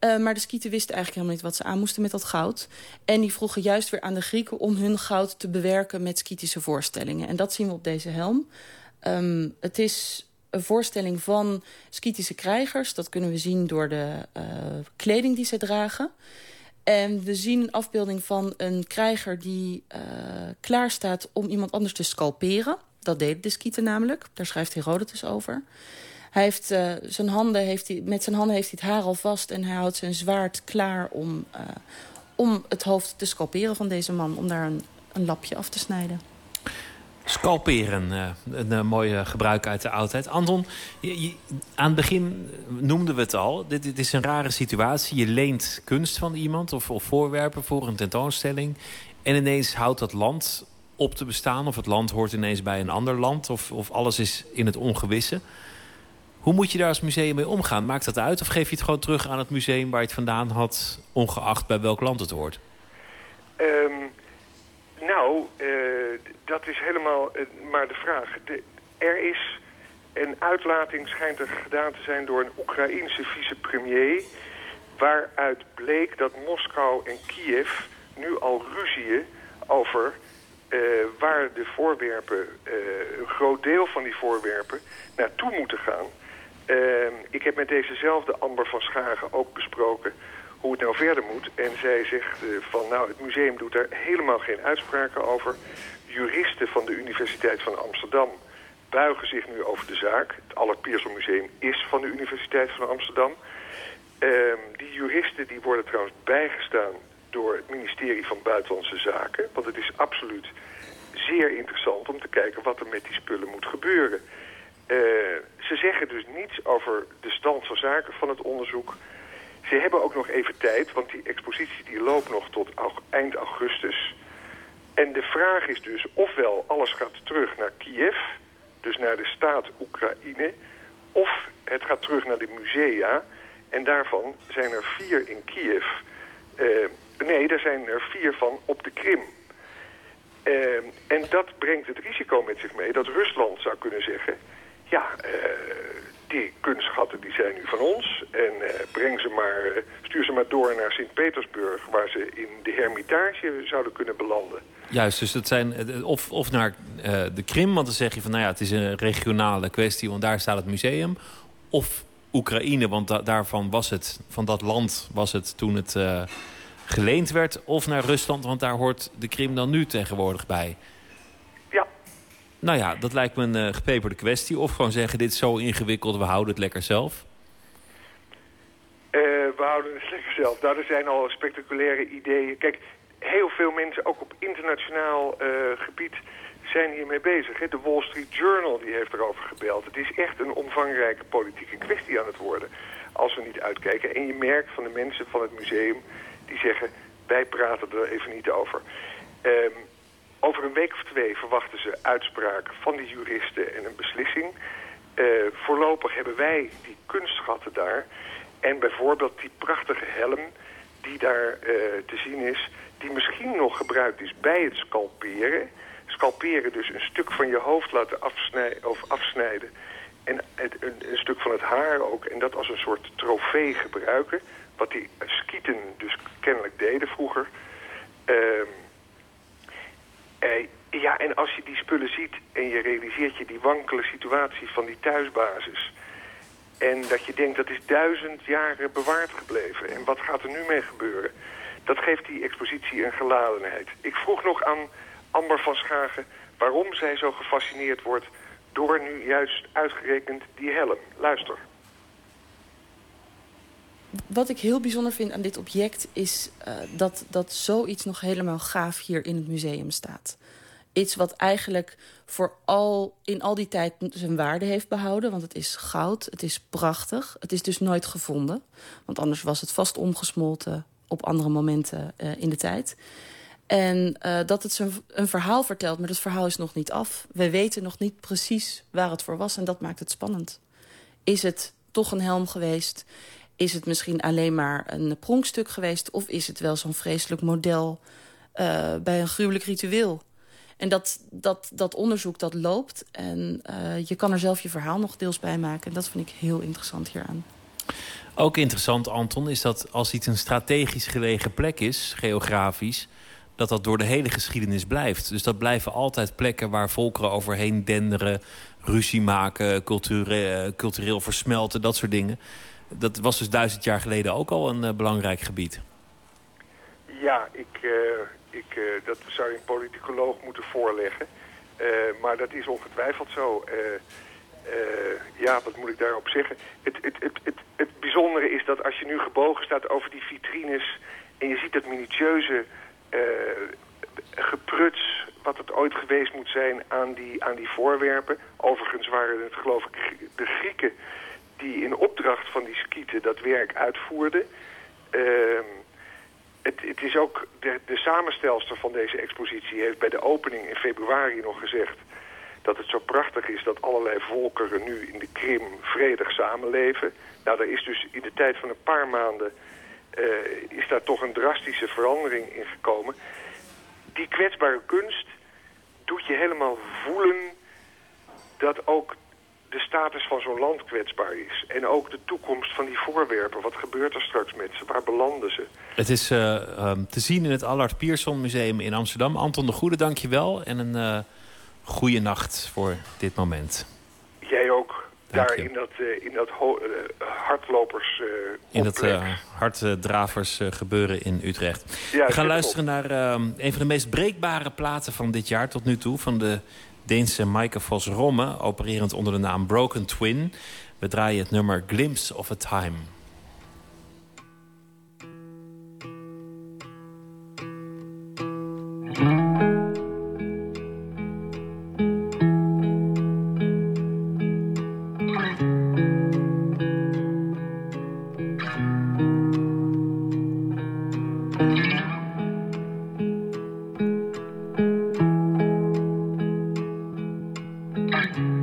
Uh, maar de Skieten wisten eigenlijk helemaal niet wat ze aan moesten met dat goud. En die vroegen juist weer aan de Grieken om hun goud te bewerken met Skitische voorstellingen. En dat zien we op deze helm. Um, het is een voorstelling van Skitische krijgers. Dat kunnen we zien door de uh, kleding die ze dragen. En we zien een afbeelding van een krijger die uh, klaar staat om iemand anders te scalperen. Dat deden de Skieten namelijk. Daar schrijft Herodotus over. Hij heeft, uh, zijn handen heeft hij, met zijn handen heeft hij het haar al vast... en hij houdt zijn zwaard klaar om, uh, om het hoofd te scalperen van deze man. Om daar een, een lapje af te snijden. Scalperen, uh, een mooie gebruik uit de oudheid. Anton, aan het begin noemden we het al. Dit, dit, is een rare situatie. Je leent kunst van iemand of, of voorwerpen voor een tentoonstelling. En ineens houdt dat land op te bestaan. Of het land hoort ineens bij een ander land. Of, of alles is in het ongewisse. Hoe moet je daar als museum mee omgaan? Maakt dat uit of geef je het gewoon terug aan het museum waar je het vandaan had... ongeacht bij welk land het hoort? Um, nou, uh, dat is helemaal uh, maar de vraag. Er is een uitlating, schijnt er gedaan te zijn door een Oekraïense vicepremier... waaruit bleek dat Moskou en Kiev nu al ruzieën over... Uh, waar de voorwerpen, een groot deel van die voorwerpen, naartoe moeten gaan... Uh, ik heb met dezezelfde Amber van Schagen ook besproken hoe het nou verder moet. En zij zegt eh, van, nou, het museum doet daar helemaal geen uitspraken over. Juristen van de Universiteit van Amsterdam buigen zich nu over de zaak. Het Allard Pierson Museum is van de Universiteit van Amsterdam. Ehm, die juristen die worden trouwens bijgestaan door het ministerie van Buitenlandse Zaken. Want het is absoluut zeer interessant om te kijken wat er met die spullen moet gebeuren. Eh, ze zeggen dus niets over de stand van zaken van het onderzoek. Ze hebben ook nog even tijd, want die expositie die loopt nog tot eind augustus. En de vraag is dus ofwel alles gaat terug naar Kiev, dus naar de staat Oekraïne... of het gaat terug naar de musea. En daarvan zijn er vier in Kiev. Uh, nee, er zijn er vier van op de Krim. Uh, en dat brengt het risico met zich mee dat Rusland zou kunnen zeggen... ja, uh, die kunstschatten die zijn nu van ons. En breng ze maar, stuur ze maar door naar Sint-Petersburg... waar ze in de Hermitage zouden kunnen belanden. Juist, dus dat zijn of, of naar de Krim, want dan zeg je van nou ja, het is een regionale kwestie, want daar staat het museum. Of Oekraïne, want da daarvan was het, van dat land was het toen het geleend werd. Of naar Rusland, want daar hoort de Krim dan nu tegenwoordig bij. Nou ja, dat lijkt me een uh, gepeperde kwestie. Of gewoon zeggen, dit is zo ingewikkeld, we houden het lekker zelf. we houden het lekker zelf. Nou, er zijn al spectaculaire ideeën. Kijk, heel veel mensen, ook op internationaal uh, gebied, zijn hiermee bezig. Hè? De Wall Street Journal die heeft erover gebeld. Het is echt een omvangrijke politieke kwestie aan het worden als we niet uitkijken. En je merkt van de mensen van het museum die zeggen... wij praten er even niet over. Um, over een week of twee verwachten ze uitspraken van die juristen en een beslissing. Uh, voorlopig hebben wij die kunstschatten daar... en bijvoorbeeld die prachtige helm die daar uh, te zien is die misschien nog gebruikt is bij het scalperen. Scalperen dus een stuk van je hoofd laten afsnijden, of afsnijden. En het, een, een, stuk van het haar ook. En dat als een soort trofee gebruiken. Wat die skieten dus kennelijk deden vroeger. Uh, eh, ja, en als je die spullen ziet en je realiseert je die wankele situatie van die thuisbasis... en dat je denkt dat is duizend jaren bewaard gebleven... en wat gaat er nu mee gebeuren dat geeft die expositie een geladenheid. Ik vroeg nog aan Amber van Schagen waarom zij zo gefascineerd wordt... door nu juist uitgerekend die helm. Luister. Wat ik heel bijzonder vind aan dit object is uh, dat, dat zoiets nog helemaal gaaf hier in het museum staat. Iets wat eigenlijk voor al, in al die tijd zijn waarde heeft behouden. Want het is goud, het is prachtig. Het is dus nooit gevonden. Want anders was het vast omgesmolten op andere momenten uh, in de tijd. En uh, dat het een, een verhaal vertelt, maar dat verhaal is nog niet af. We weten nog niet precies waar het voor was en dat maakt het spannend. Is het toch een helm geweest? Is het misschien alleen maar een pronkstuk geweest? Of is het wel zo'n vreselijk model uh, bij een gruwelijk ritueel? En dat, dat, dat onderzoek dat loopt en uh, je kan er zelf je verhaal nog deels bij maken. En dat vind ik heel interessant hieraan. Ook interessant, Anton, is dat als iets een strategisch gelegen plek is, geografisch, dat dat door de hele geschiedenis blijft. Dus dat blijven altijd plekken waar volkeren overheen denderen, ruzie maken, cultureel, cultureel versmelten, dat soort dingen. Dat was dus duizend jaar geleden ook al een uh, belangrijk gebied. Ja, ik, uh, ik, uh, dat zou je een politicoloog moeten voorleggen. maar dat is ongetwijfeld zo. Ja, wat moet ik daarop zeggen? Het, het, het, het, bijzondere is dat als je nu gebogen staat over die vitrines... en je ziet dat minutieuze gepruts wat het ooit geweest moet zijn aan die, aan die voorwerpen. Overigens waren het geloof ik de Grieken die in opdracht van die skieten dat werk uitvoerden. Uh, het, het, is ook de, de samenstelster van deze expositie heeft bij de opening in februari nog gezegd dat het zo prachtig is dat allerlei volkeren nu in de Krim vredig samenleven. Nou, er is dus in de tijd van een paar maanden uh, is daar toch een drastische verandering in gekomen. Die kwetsbare kunst doet je helemaal voelen dat ook de status van zo'n land kwetsbaar is. En ook de toekomst van die voorwerpen. Wat gebeurt er straks met ze? Waar belanden ze? Het is uh, um, te zien in het Allard Pierson Museum in Amsterdam. Anton de Goede, dank je wel. En een... Uh goede nacht voor dit moment. Jij ook. daar in dat, uh, in dat hardlopers... in dat harddravers gebeuren in Utrecht. Ja, We gaan luisteren naar een van de meest breekbare platen van dit jaar tot nu toe. Van de Deense Maaike Vos Romme, opererend onder de naam Broken Twin. We draaien het nummer Glimpse of a Time. Bye.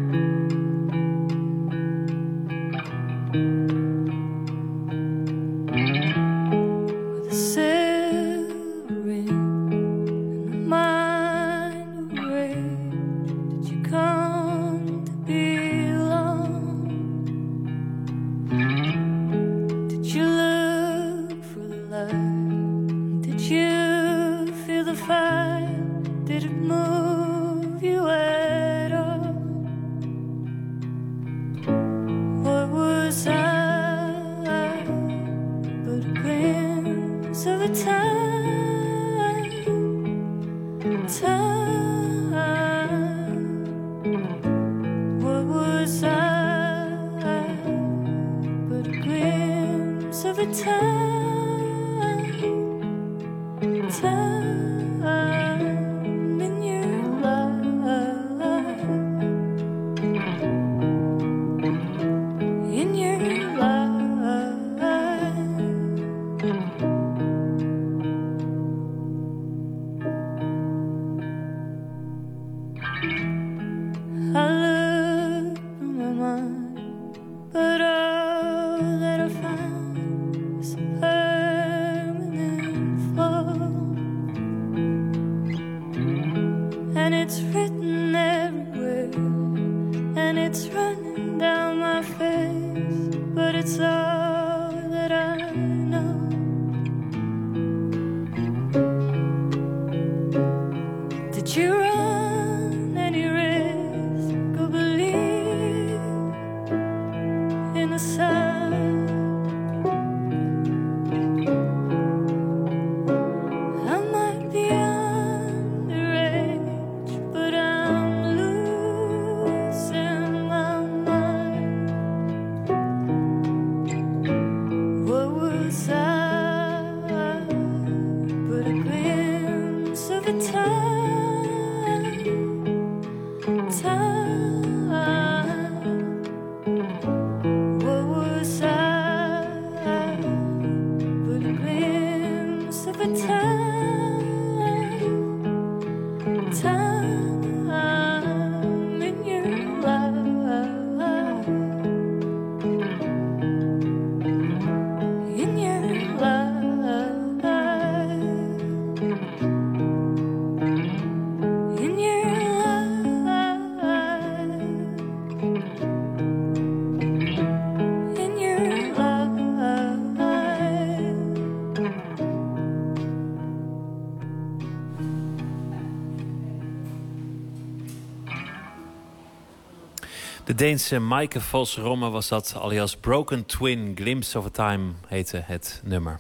De Deense Maaike Vos Romme was dat, alias Broken Twin. Glimpse of a Time heette het nummer.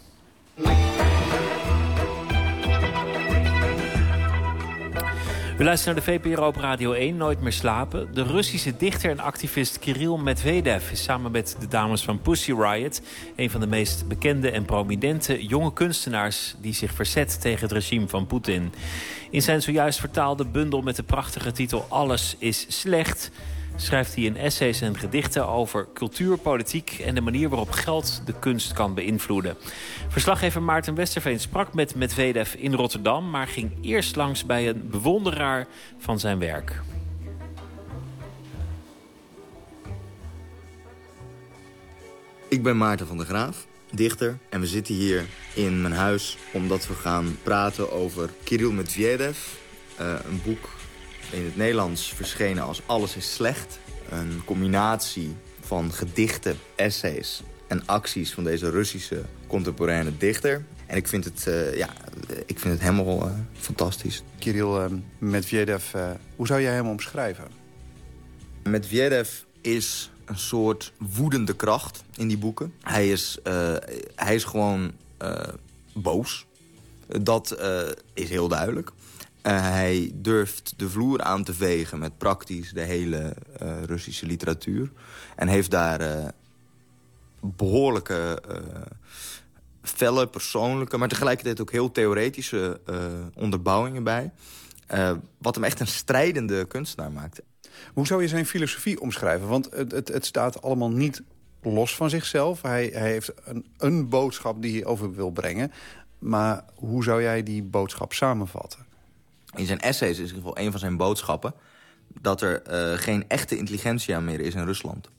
We luisteren naar de VPRO op Radio 1, Nooit meer slapen. De Russische dichter en activist Kirill Medvedev... is samen met de dames van Pussy Riot... een van de meest bekende en prominente jonge kunstenaars... die zich verzet tegen het regime van Poetin. In zijn zojuist vertaalde bundel met de prachtige titel Alles is slecht schrijft hij in essays en gedichten over cultuur, politiek en de manier waarop geld de kunst kan beïnvloeden. Verslaggever Maarten Westerveen sprak met Medvedev in Rotterdam, maar ging eerst langs bij een bewonderaar van zijn werk. Ik ben Maarten van der Graaf, dichter. En we zitten hier in mijn huis omdat we gaan praten over Kirill Medvedev. Uh, een boek in het Nederlands verschenen als Alles is slecht. Een combinatie van gedichten, essays en acties van deze Russische contemporaine dichter. En ik vind het, uh, ja, ik vind het helemaal uh, fantastisch. Kirill uh, Medvedev, hoe zou jij hem omschrijven? Medvedev is een soort woedende kracht in die boeken. Hij is, hij is gewoon boos. Dat is heel duidelijk. Hij durft de vloer aan te vegen met praktisch de hele Russische literatuur. En heeft daar behoorlijke felle, persoonlijke... maar tegelijkertijd ook heel theoretische onderbouwingen bij. wat hem echt een strijdende kunstenaar maakt. Hoe zou je zijn filosofie omschrijven? Want het, het, het staat allemaal niet los van zichzelf. Hij, hij heeft een, een boodschap die hij over wil brengen. Maar hoe zou jij die boodschap samenvatten? In zijn essays is in ieder geval een van zijn boodschappen... dat er uh, geen echte intelligentia meer is in Rusland.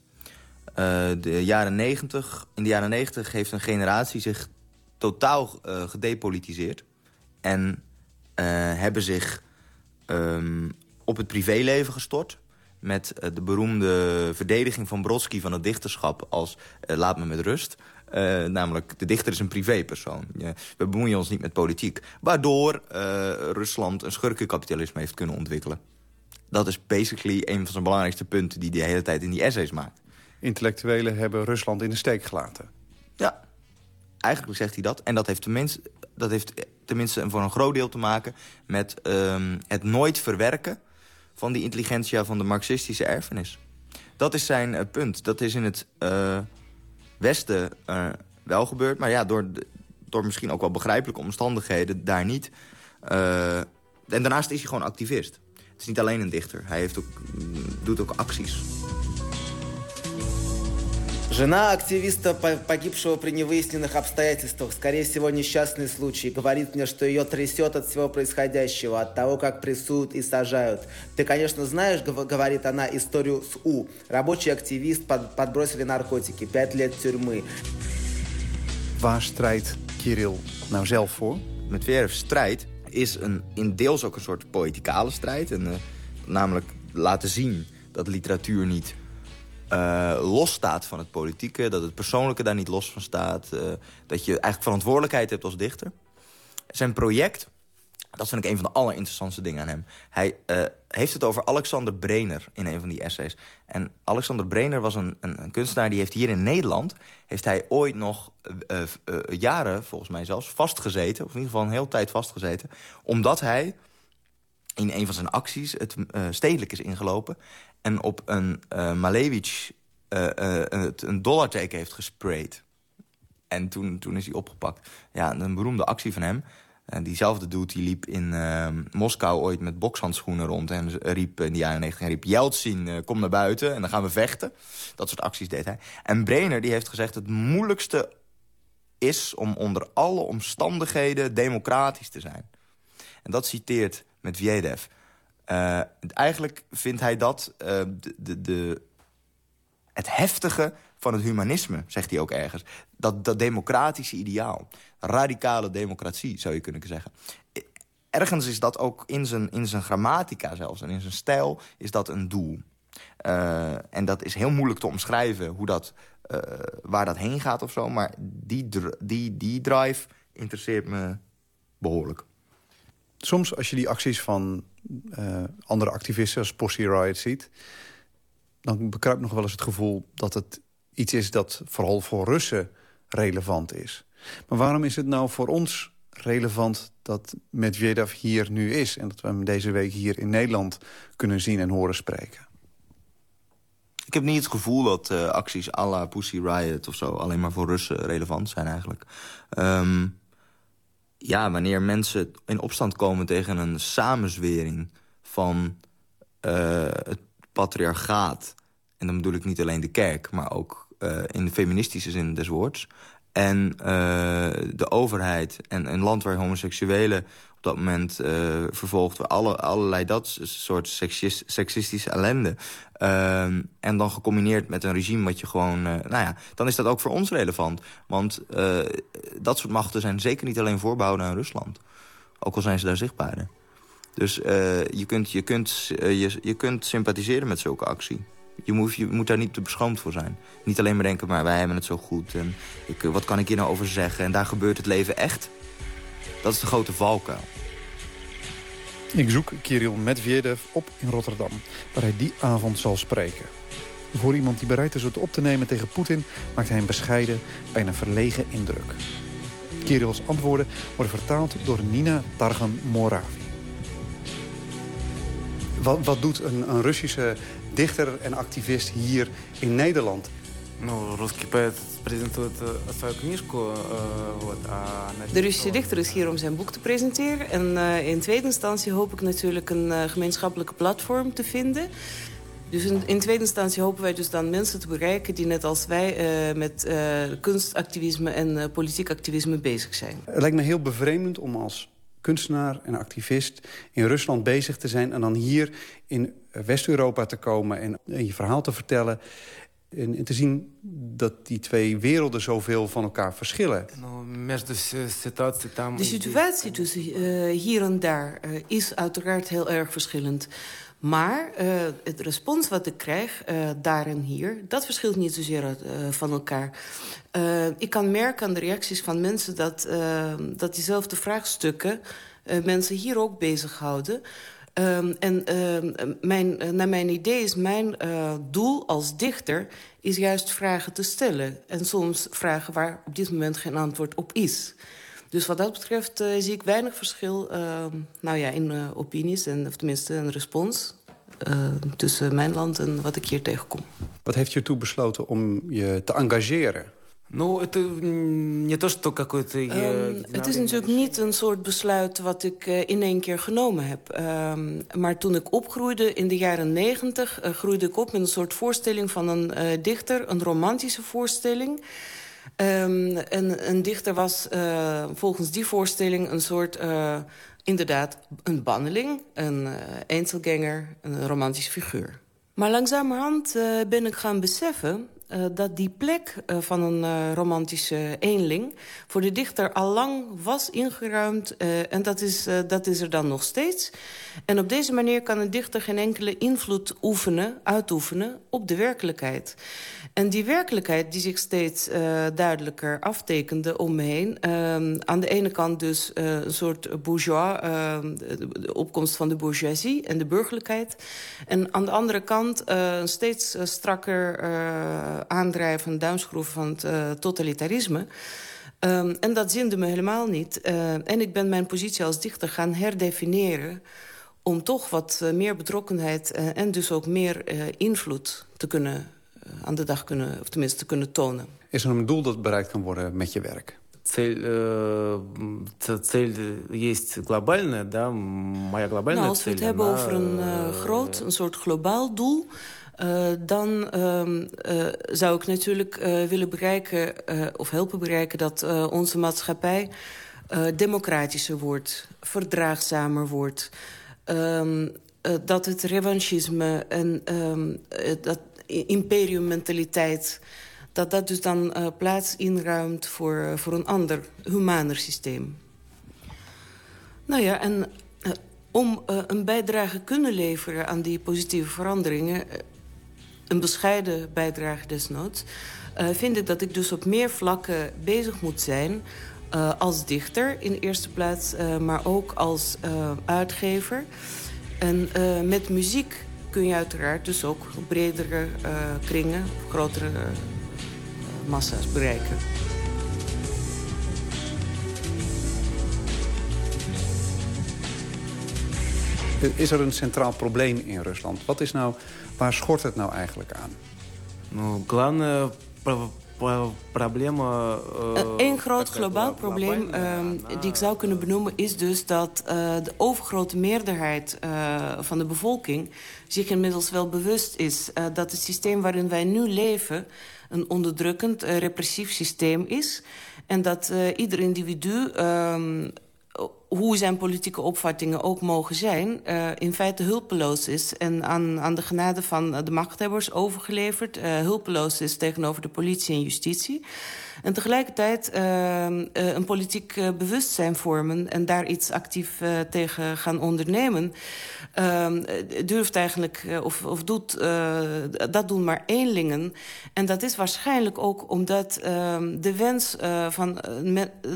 Uh, de jaren 90, in de jaren 90 heeft een generatie zich totaal uh, gedepolitiseerd. En hebben zich um, op het privéleven gestort met de beroemde verdediging van Brodsky van het dichterschap als laat me met rust. Uh, namelijk, de dichter is een privépersoon. Ja, we bemoeien ons niet met politiek. Waardoor Rusland een schurkenkapitalisme heeft kunnen ontwikkelen. Dat is basically een van zijn belangrijkste punten die hij de hele tijd in die essays maakt. Intellectuelen hebben Rusland in de steek gelaten. Ja, eigenlijk zegt hij dat. En dat heeft tenminste, dat heeft tenminste voor een groot deel te maken met um, het nooit verwerken van die intelligentia van de marxistische erfenis. Dat is zijn uh, punt. Dat is in het Westen uh, wel gebeurd. Maar ja, door, door misschien ook wel begrijpelijke omstandigheden daar niet. en daarnaast is hij gewoon activist. Het is niet alleen een dichter. Hij heeft ook, doet ook acties. Жена активиста, погибшего при невыясненных обстоятельствах, скорее всего, несчастный случай, говорит мне, что ее трясет от всего происходящего, от того, как прессуют и сажают. Ты, конечно, знаешь, говорит она, историю с У. Рабочий активист под, подбросили наркотики, пять лет тюрьмы. Waar strijdt Kirill nou zelf voor? Medvedev strijd is een, in deels ook een soort poëticale strijd. En, uh, namelijk laten zien dat literatuur niet uh, los staat van het politieke. Dat het persoonlijke daar niet los van staat. Uh, dat je eigenlijk verantwoordelijkheid hebt als dichter. Zijn project, dat vind ik een van de allerinteressantste dingen aan hem. Hij uh, heeft het over Alexander Brener in een van die essays. En Alexander Brener was een, een, een kunstenaar die heeft hier in Nederland... heeft hij ooit nog jaren, volgens mij zelfs, vastgezeten. Of in ieder geval een hele tijd vastgezeten. Omdat hij in een van zijn acties het stedelijk is ingelopen en op een uh, Malevich uh, uh, een dollarteken heeft gesprayed. En toen, toen is hij opgepakt. Ja, een beroemde actie van hem. Diezelfde dude die liep in Moskou ooit met bokshandschoenen rond... en riep in de jaren 90 riep... Jeltsin, kom naar buiten en dan gaan we vechten. Dat soort acties deed hij. En Brenner die heeft gezegd... het moeilijkste is om onder alle omstandigheden democratisch te zijn. En dat citeert met Medvedev. Uh, eigenlijk vindt hij dat uh, de, de, het heftige van het humanisme, zegt hij ook ergens. Dat, dat democratische ideaal. Radicale democratie, zou je kunnen zeggen. Ergens is dat ook in zijn, in zijn grammatica zelfs en in zijn stijl is dat een doel. Uh, en dat is heel moeilijk te omschrijven hoe dat, waar dat heen gaat of zo. Maar die, die, die drive interesseert me behoorlijk. Soms als je die acties van uh, andere activisten als Pussy Riot ziet... dan bekruipt nog wel eens het gevoel dat het iets is dat vooral voor Russen relevant is. Maar waarom is het nou voor ons relevant dat Medvedev hier nu is... en dat we hem deze week hier in Nederland kunnen zien en horen spreken? Ik heb niet het gevoel dat uh, acties à la Pussy Riot of zo... alleen maar voor Russen relevant zijn eigenlijk. Um, ja, wanneer mensen in opstand komen tegen een samenzwering van uh, het patriarchaat... en dan bedoel ik niet alleen de kerk, maar ook uh, in de feministische zin des woords... en uh, de overheid en een land waar homoseksuelen dat moment uh, vervolgd... Alle, allerlei dat soort seksist, seksistische ellende. Uh, en dan gecombineerd met een regime wat je gewoon... Uh, nou ja, dan is dat ook voor ons relevant. Want uh, dat soort machten zijn zeker niet alleen voorbehouden aan Rusland. Ook al zijn ze daar zichtbaarder. Dus je, kunt, je, kunt, je, je kunt sympathiseren met zulke actie. Je moet, je moet daar niet te beschoomd voor zijn. Niet alleen maar denken, maar wij hebben het zo goed. En ik, wat kan ik hier nou over zeggen? En daar gebeurt het leven echt. Dat is de grote valkuil. Ik zoek Kirill Medvedev op in Rotterdam, waar hij die avond zal spreken. Voor iemand die bereid is het op te nemen tegen Poetin... maakt hij een bescheiden, bijna verlegen indruk. Kirill's antwoorden worden vertaald door Nina Targan-Moravi. Wat, wat doet een, een Russische dichter en activist hier in Nederland? Ну, русский поэт презентует свою книжку, вот, а... De Russische dichter is hier om zijn boek te presenteren. En uh, in tweede instantie hoop ik natuurlijk een uh, gemeenschappelijke platform te vinden. Dus in, in, tweede instantie hopen wij dus dan mensen te bereiken... die net als wij uh, met kunstactivisme en politiek activisme bezig zijn. Het lijkt me heel bevreemdend om als kunstenaar en activist in Rusland bezig te zijn... en dan hier in West-Europa te komen en je verhaal te vertellen... En, en, te zien dat die twee werelden zoveel van elkaar verschillen. De situatie tussen uh, hier en daar uh, is uiteraard heel erg verschillend. Maar uh, het respons wat ik krijg, daar en hier... dat verschilt niet zozeer van elkaar. ik kan merken aan de reacties van mensen... dat, dat diezelfde vraagstukken mensen hier ook bezighouden... Um, en uh, mijn, naar mijn idee is mijn uh, doel als dichter... is juist vragen te stellen. En soms vragen waar op dit moment geen antwoord op is. Dus wat dat betreft uh, zie ik weinig verschil ehm, nou ja, in opinies... En, of tenminste een respons tussen mijn land en wat ik hier tegenkom. Wat heeft je toe besloten om je te engageren? Het, is natuurlijk niet een soort besluit wat ik э, in één keer genomen heb. Maar toen ik opgroeide in de jaren negentig... Eh, groeide ik op met een soort voorstelling van een eh, dichter. Een romantische voorstelling. Ehm, en een dichter was eh, volgens die voorstelling een soort inderdaad een banneling, een eenzelganger, een romantische figuur. Maar langzamerhand uh, ben ik gaan beseffen uh, dat die plek uh, van een uh, romantische eenling... voor de dichter al lang was ingeruimd. en dat is, dat is er dan nog steeds. En op deze manier kan een dichter geen enkele invloed oefenen, uitoefenen op de werkelijkheid. En die werkelijkheid die zich steeds duidelijker aftekende om me heen... Ehm, aan de ene kant dus een soort bourgeois... Ehm, de opkomst van de bourgeoisie en de burgerlijkheid. En aan de andere kant een steeds strakker aandrijven, duimschroeven van het uh, totalitarisme. Um, en dat zinde me helemaal niet. Uh, en ik ben mijn positie als dichter gaan herdefiniëren... om toch wat uh, meer betrokkenheid en dus ook meer invloed te kunnen aan de dag kunnen, of tenminste te kunnen tonen. Is er een doel dat bereikt kan worden met je werk? Цель, э, цель есть глобальная, да, моя глобальная nou, als we het hebben over een uh, groot, een soort globaal doel... Uh, dan uh, uh, zou ik natuurlijk willen bereiken, of helpen bereiken... dat onze maatschappij democratischer wordt, verdraagzamer wordt. Ehm, dat het revanchisme en um, dat imperiummentaliteit... dat dat dus dan plaats inruimt voor, voor een ander, humaner systeem. Nou ja, en om een bijdrage kunnen leveren aan die positieve veranderingen een bescheiden bijdrage desnoods... Uh, vind ik dat ik dus op meer vlakken bezig moet zijn... Uh, als dichter in de eerste plaats, uh, maar ook als uitgever. En met muziek kun je uiteraard dus ook bredere kringen... grotere massa's bereiken. Is er een centraal probleem in Rusland? Wat is nou Waar schort het nou eigenlijk aan? Nou, главное проблема... Een groot globaal probleem uh, die ik zou kunnen benoemen... is dus dat uh, de overgrote meerderheid uh, van de bevolking... zich inmiddels wel bewust is dat het systeem waarin wij nu leven... een onderdrukkend, repressief systeem is. En dat ieder individu ehm, hoe zijn politieke opvattingen ook mogen zijn... Uh, in feite hulpeloos is en aan, aan de genade van de machthebbers overgeleverd. Uh, hulpeloos is tegenover de politie en justitie. En tegelijkertijd uh, een politiek bewustzijn vormen... en daar iets actief tegen gaan ondernemen... Ehm, durft eigenlijk, of, of doet, dat doen maar eenlingen. En dat is waarschijnlijk ook omdat ehm, de, wens, van,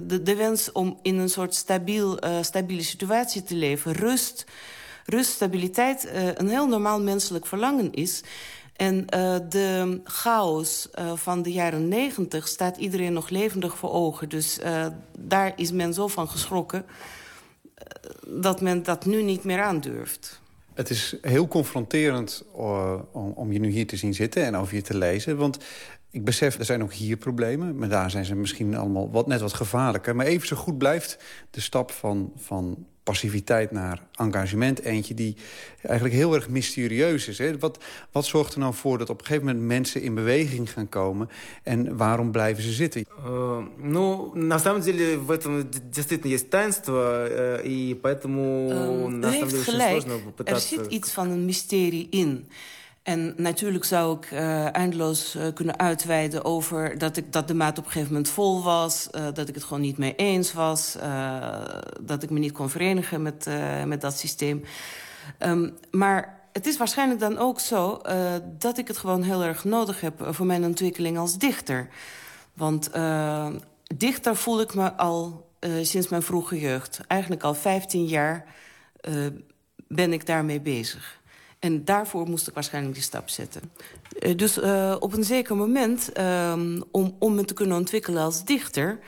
de, de wens om in een soort stabiel stabiele situatie te leven. Rust, rust stabiliteit, een heel normaal menselijk verlangen is. En uh, de chaos uh, van de jaren negentig staat iedereen nog levendig voor ogen. Dus uh, daar is men zo van geschrokken dat men dat nu niet meer aandurft. Het is heel confronterend om, om je nu hier te zien zitten en over je te lezen. Want ik besef, er zijn ook hier problemen. Maar daar zijn ze misschien allemaal wat, net wat gevaarlijker. Maar even zo goed blijft de stap van, van passiviteit naar engagement eentje... die eigenlijk heel erg mysterieus is. Hè? Wat, wat zorgt er nou voor dat op een gegeven moment mensen in beweging gaan komen... en waarom blijven ze zitten? Uh, ну, на самом деле в этом действительно есть таинство, и поэтому... Um, u heeft gelijk, er zit iets van een mysterie in... En natuurlijk zou ik uh, eindeloos uh, kunnen uitweiden over dat, ik, dat de maat op een gegeven moment vol was. Uh, dat ik het gewoon niet mee eens was. dat ik me niet kon verenigen met, met dat systeem. Um, maar het is waarschijnlijk dan ook zo dat ik het gewoon heel erg nodig heb... voor mijn ontwikkeling als dichter. Want dichter voel ik me al sinds mijn vroege jeugd. Eigenlijk al 15 jaar ben ik daarmee bezig. En daarvoor moest ik waarschijnlijk die stap zetten. Uh, dus uh, op een zeker moment, um, om, om me te kunnen ontwikkelen als dichter...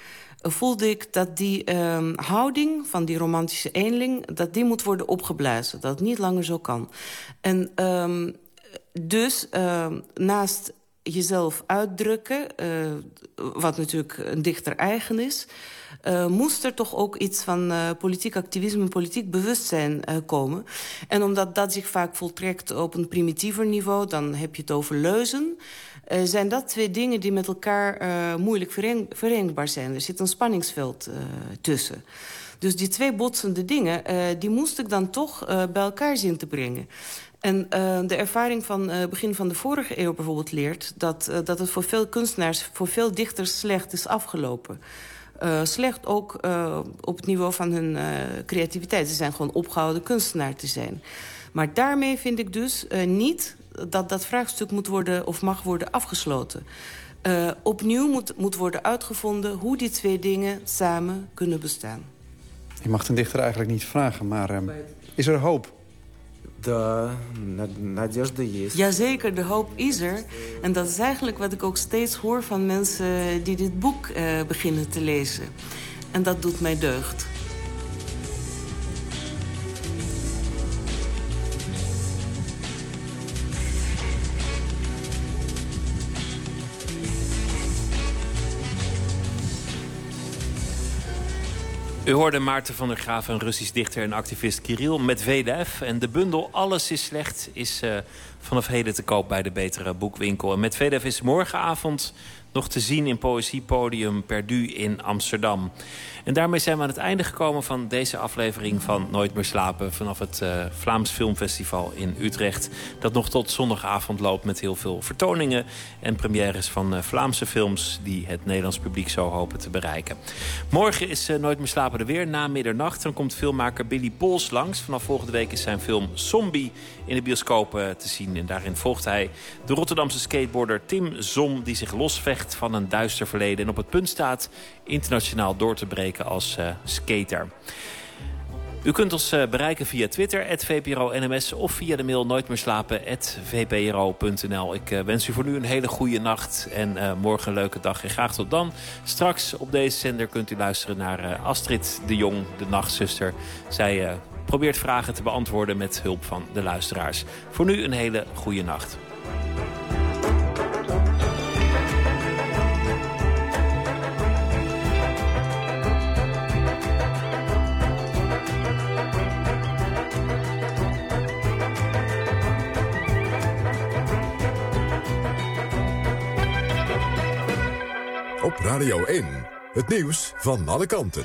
Uh, voelde ik dat die um, houding van die romantische eenling... dat die moet worden opgeblazen, dat het niet langer zo kan. En um, dus naast jezelf uitdrukken, wat natuurlijk een dichter eigen is... Uh, moest er toch ook iets van uh, politiek activisme, politiek bewustzijn uh, komen. En omdat dat zich vaak voltrekt op een primitiever niveau... dan heb je het over leuzen... zijn dat twee dingen die met elkaar moeilijk verenigbaar zijn. Er zit een spanningsveld tussen. Dus die twee botsende dingen, die moest ik dan toch bij elkaar zien te brengen. En de ervaring van uh, begin van de vorige eeuw bijvoorbeeld leert... Dat, dat het voor veel kunstenaars, voor veel dichters slecht is afgelopen. Uh, slecht ook uh, op het niveau van hun uh, creativiteit. Ze zijn gewoon opgehouden kunstenaar te zijn. Maar daarmee vind ik dus niet dat dat vraagstuk moet worden of mag worden afgesloten. opnieuw moet, moet worden uitgevonden hoe die twee dingen samen kunnen bestaan. Je mag een dichter eigenlijk niet vragen, maar is er hoop? Да, надежда есть. Jazeker, de hoop is er. En dat is eigenlijk wat ik ook steeds hoor van mensen die dit boek uh, beginnen te lezen. En dat doet mij deugd. U hoorde Maarten van der Graaf, een Russisch dichter en activist Kirill Medvedev. En de bundel Alles is slecht is uh, vanaf heden te koop bij de Betere Boekwinkel. En Medvedev is morgenavond nog te zien in Poëziepodium Perdu in Amsterdam. En daarmee zijn we aan het einde gekomen van deze aflevering van Nooit meer slapen... vanaf het uh, Vlaams Filmfestival in Utrecht. Dat nog tot zondagavond loopt met heel veel vertoningen... en premières van uh, Vlaamse films die het Nederlands publiek zo hopen te bereiken. Morgen is uh, Nooit meer slapen er weer, na middernacht. Dan komt filmmaker Billy Pols langs. Vanaf volgende week is zijn film Zombie in de bioscoop te zien. En daarin volgt hij de Rotterdamse skateboarder Tim Zom... die zich losvecht van een duister verleden en op het punt staat internationaal door te breken als uh, skater. U kunt ons uh, bereiken via Twitter, @vpro_nms of via de mail nooit meer slapen, vpro.nl. Ik wens u voor nu een hele goede nacht en morgen een leuke dag. En graag tot dan. Straks op deze zender kunt u luisteren naar Astrid de Jong, de nachtzuster. Zij probeert vragen te beantwoorden met hulp van de luisteraars. Voor nu een hele goede nacht. Op Radio 1, het nieuws van alle kanten.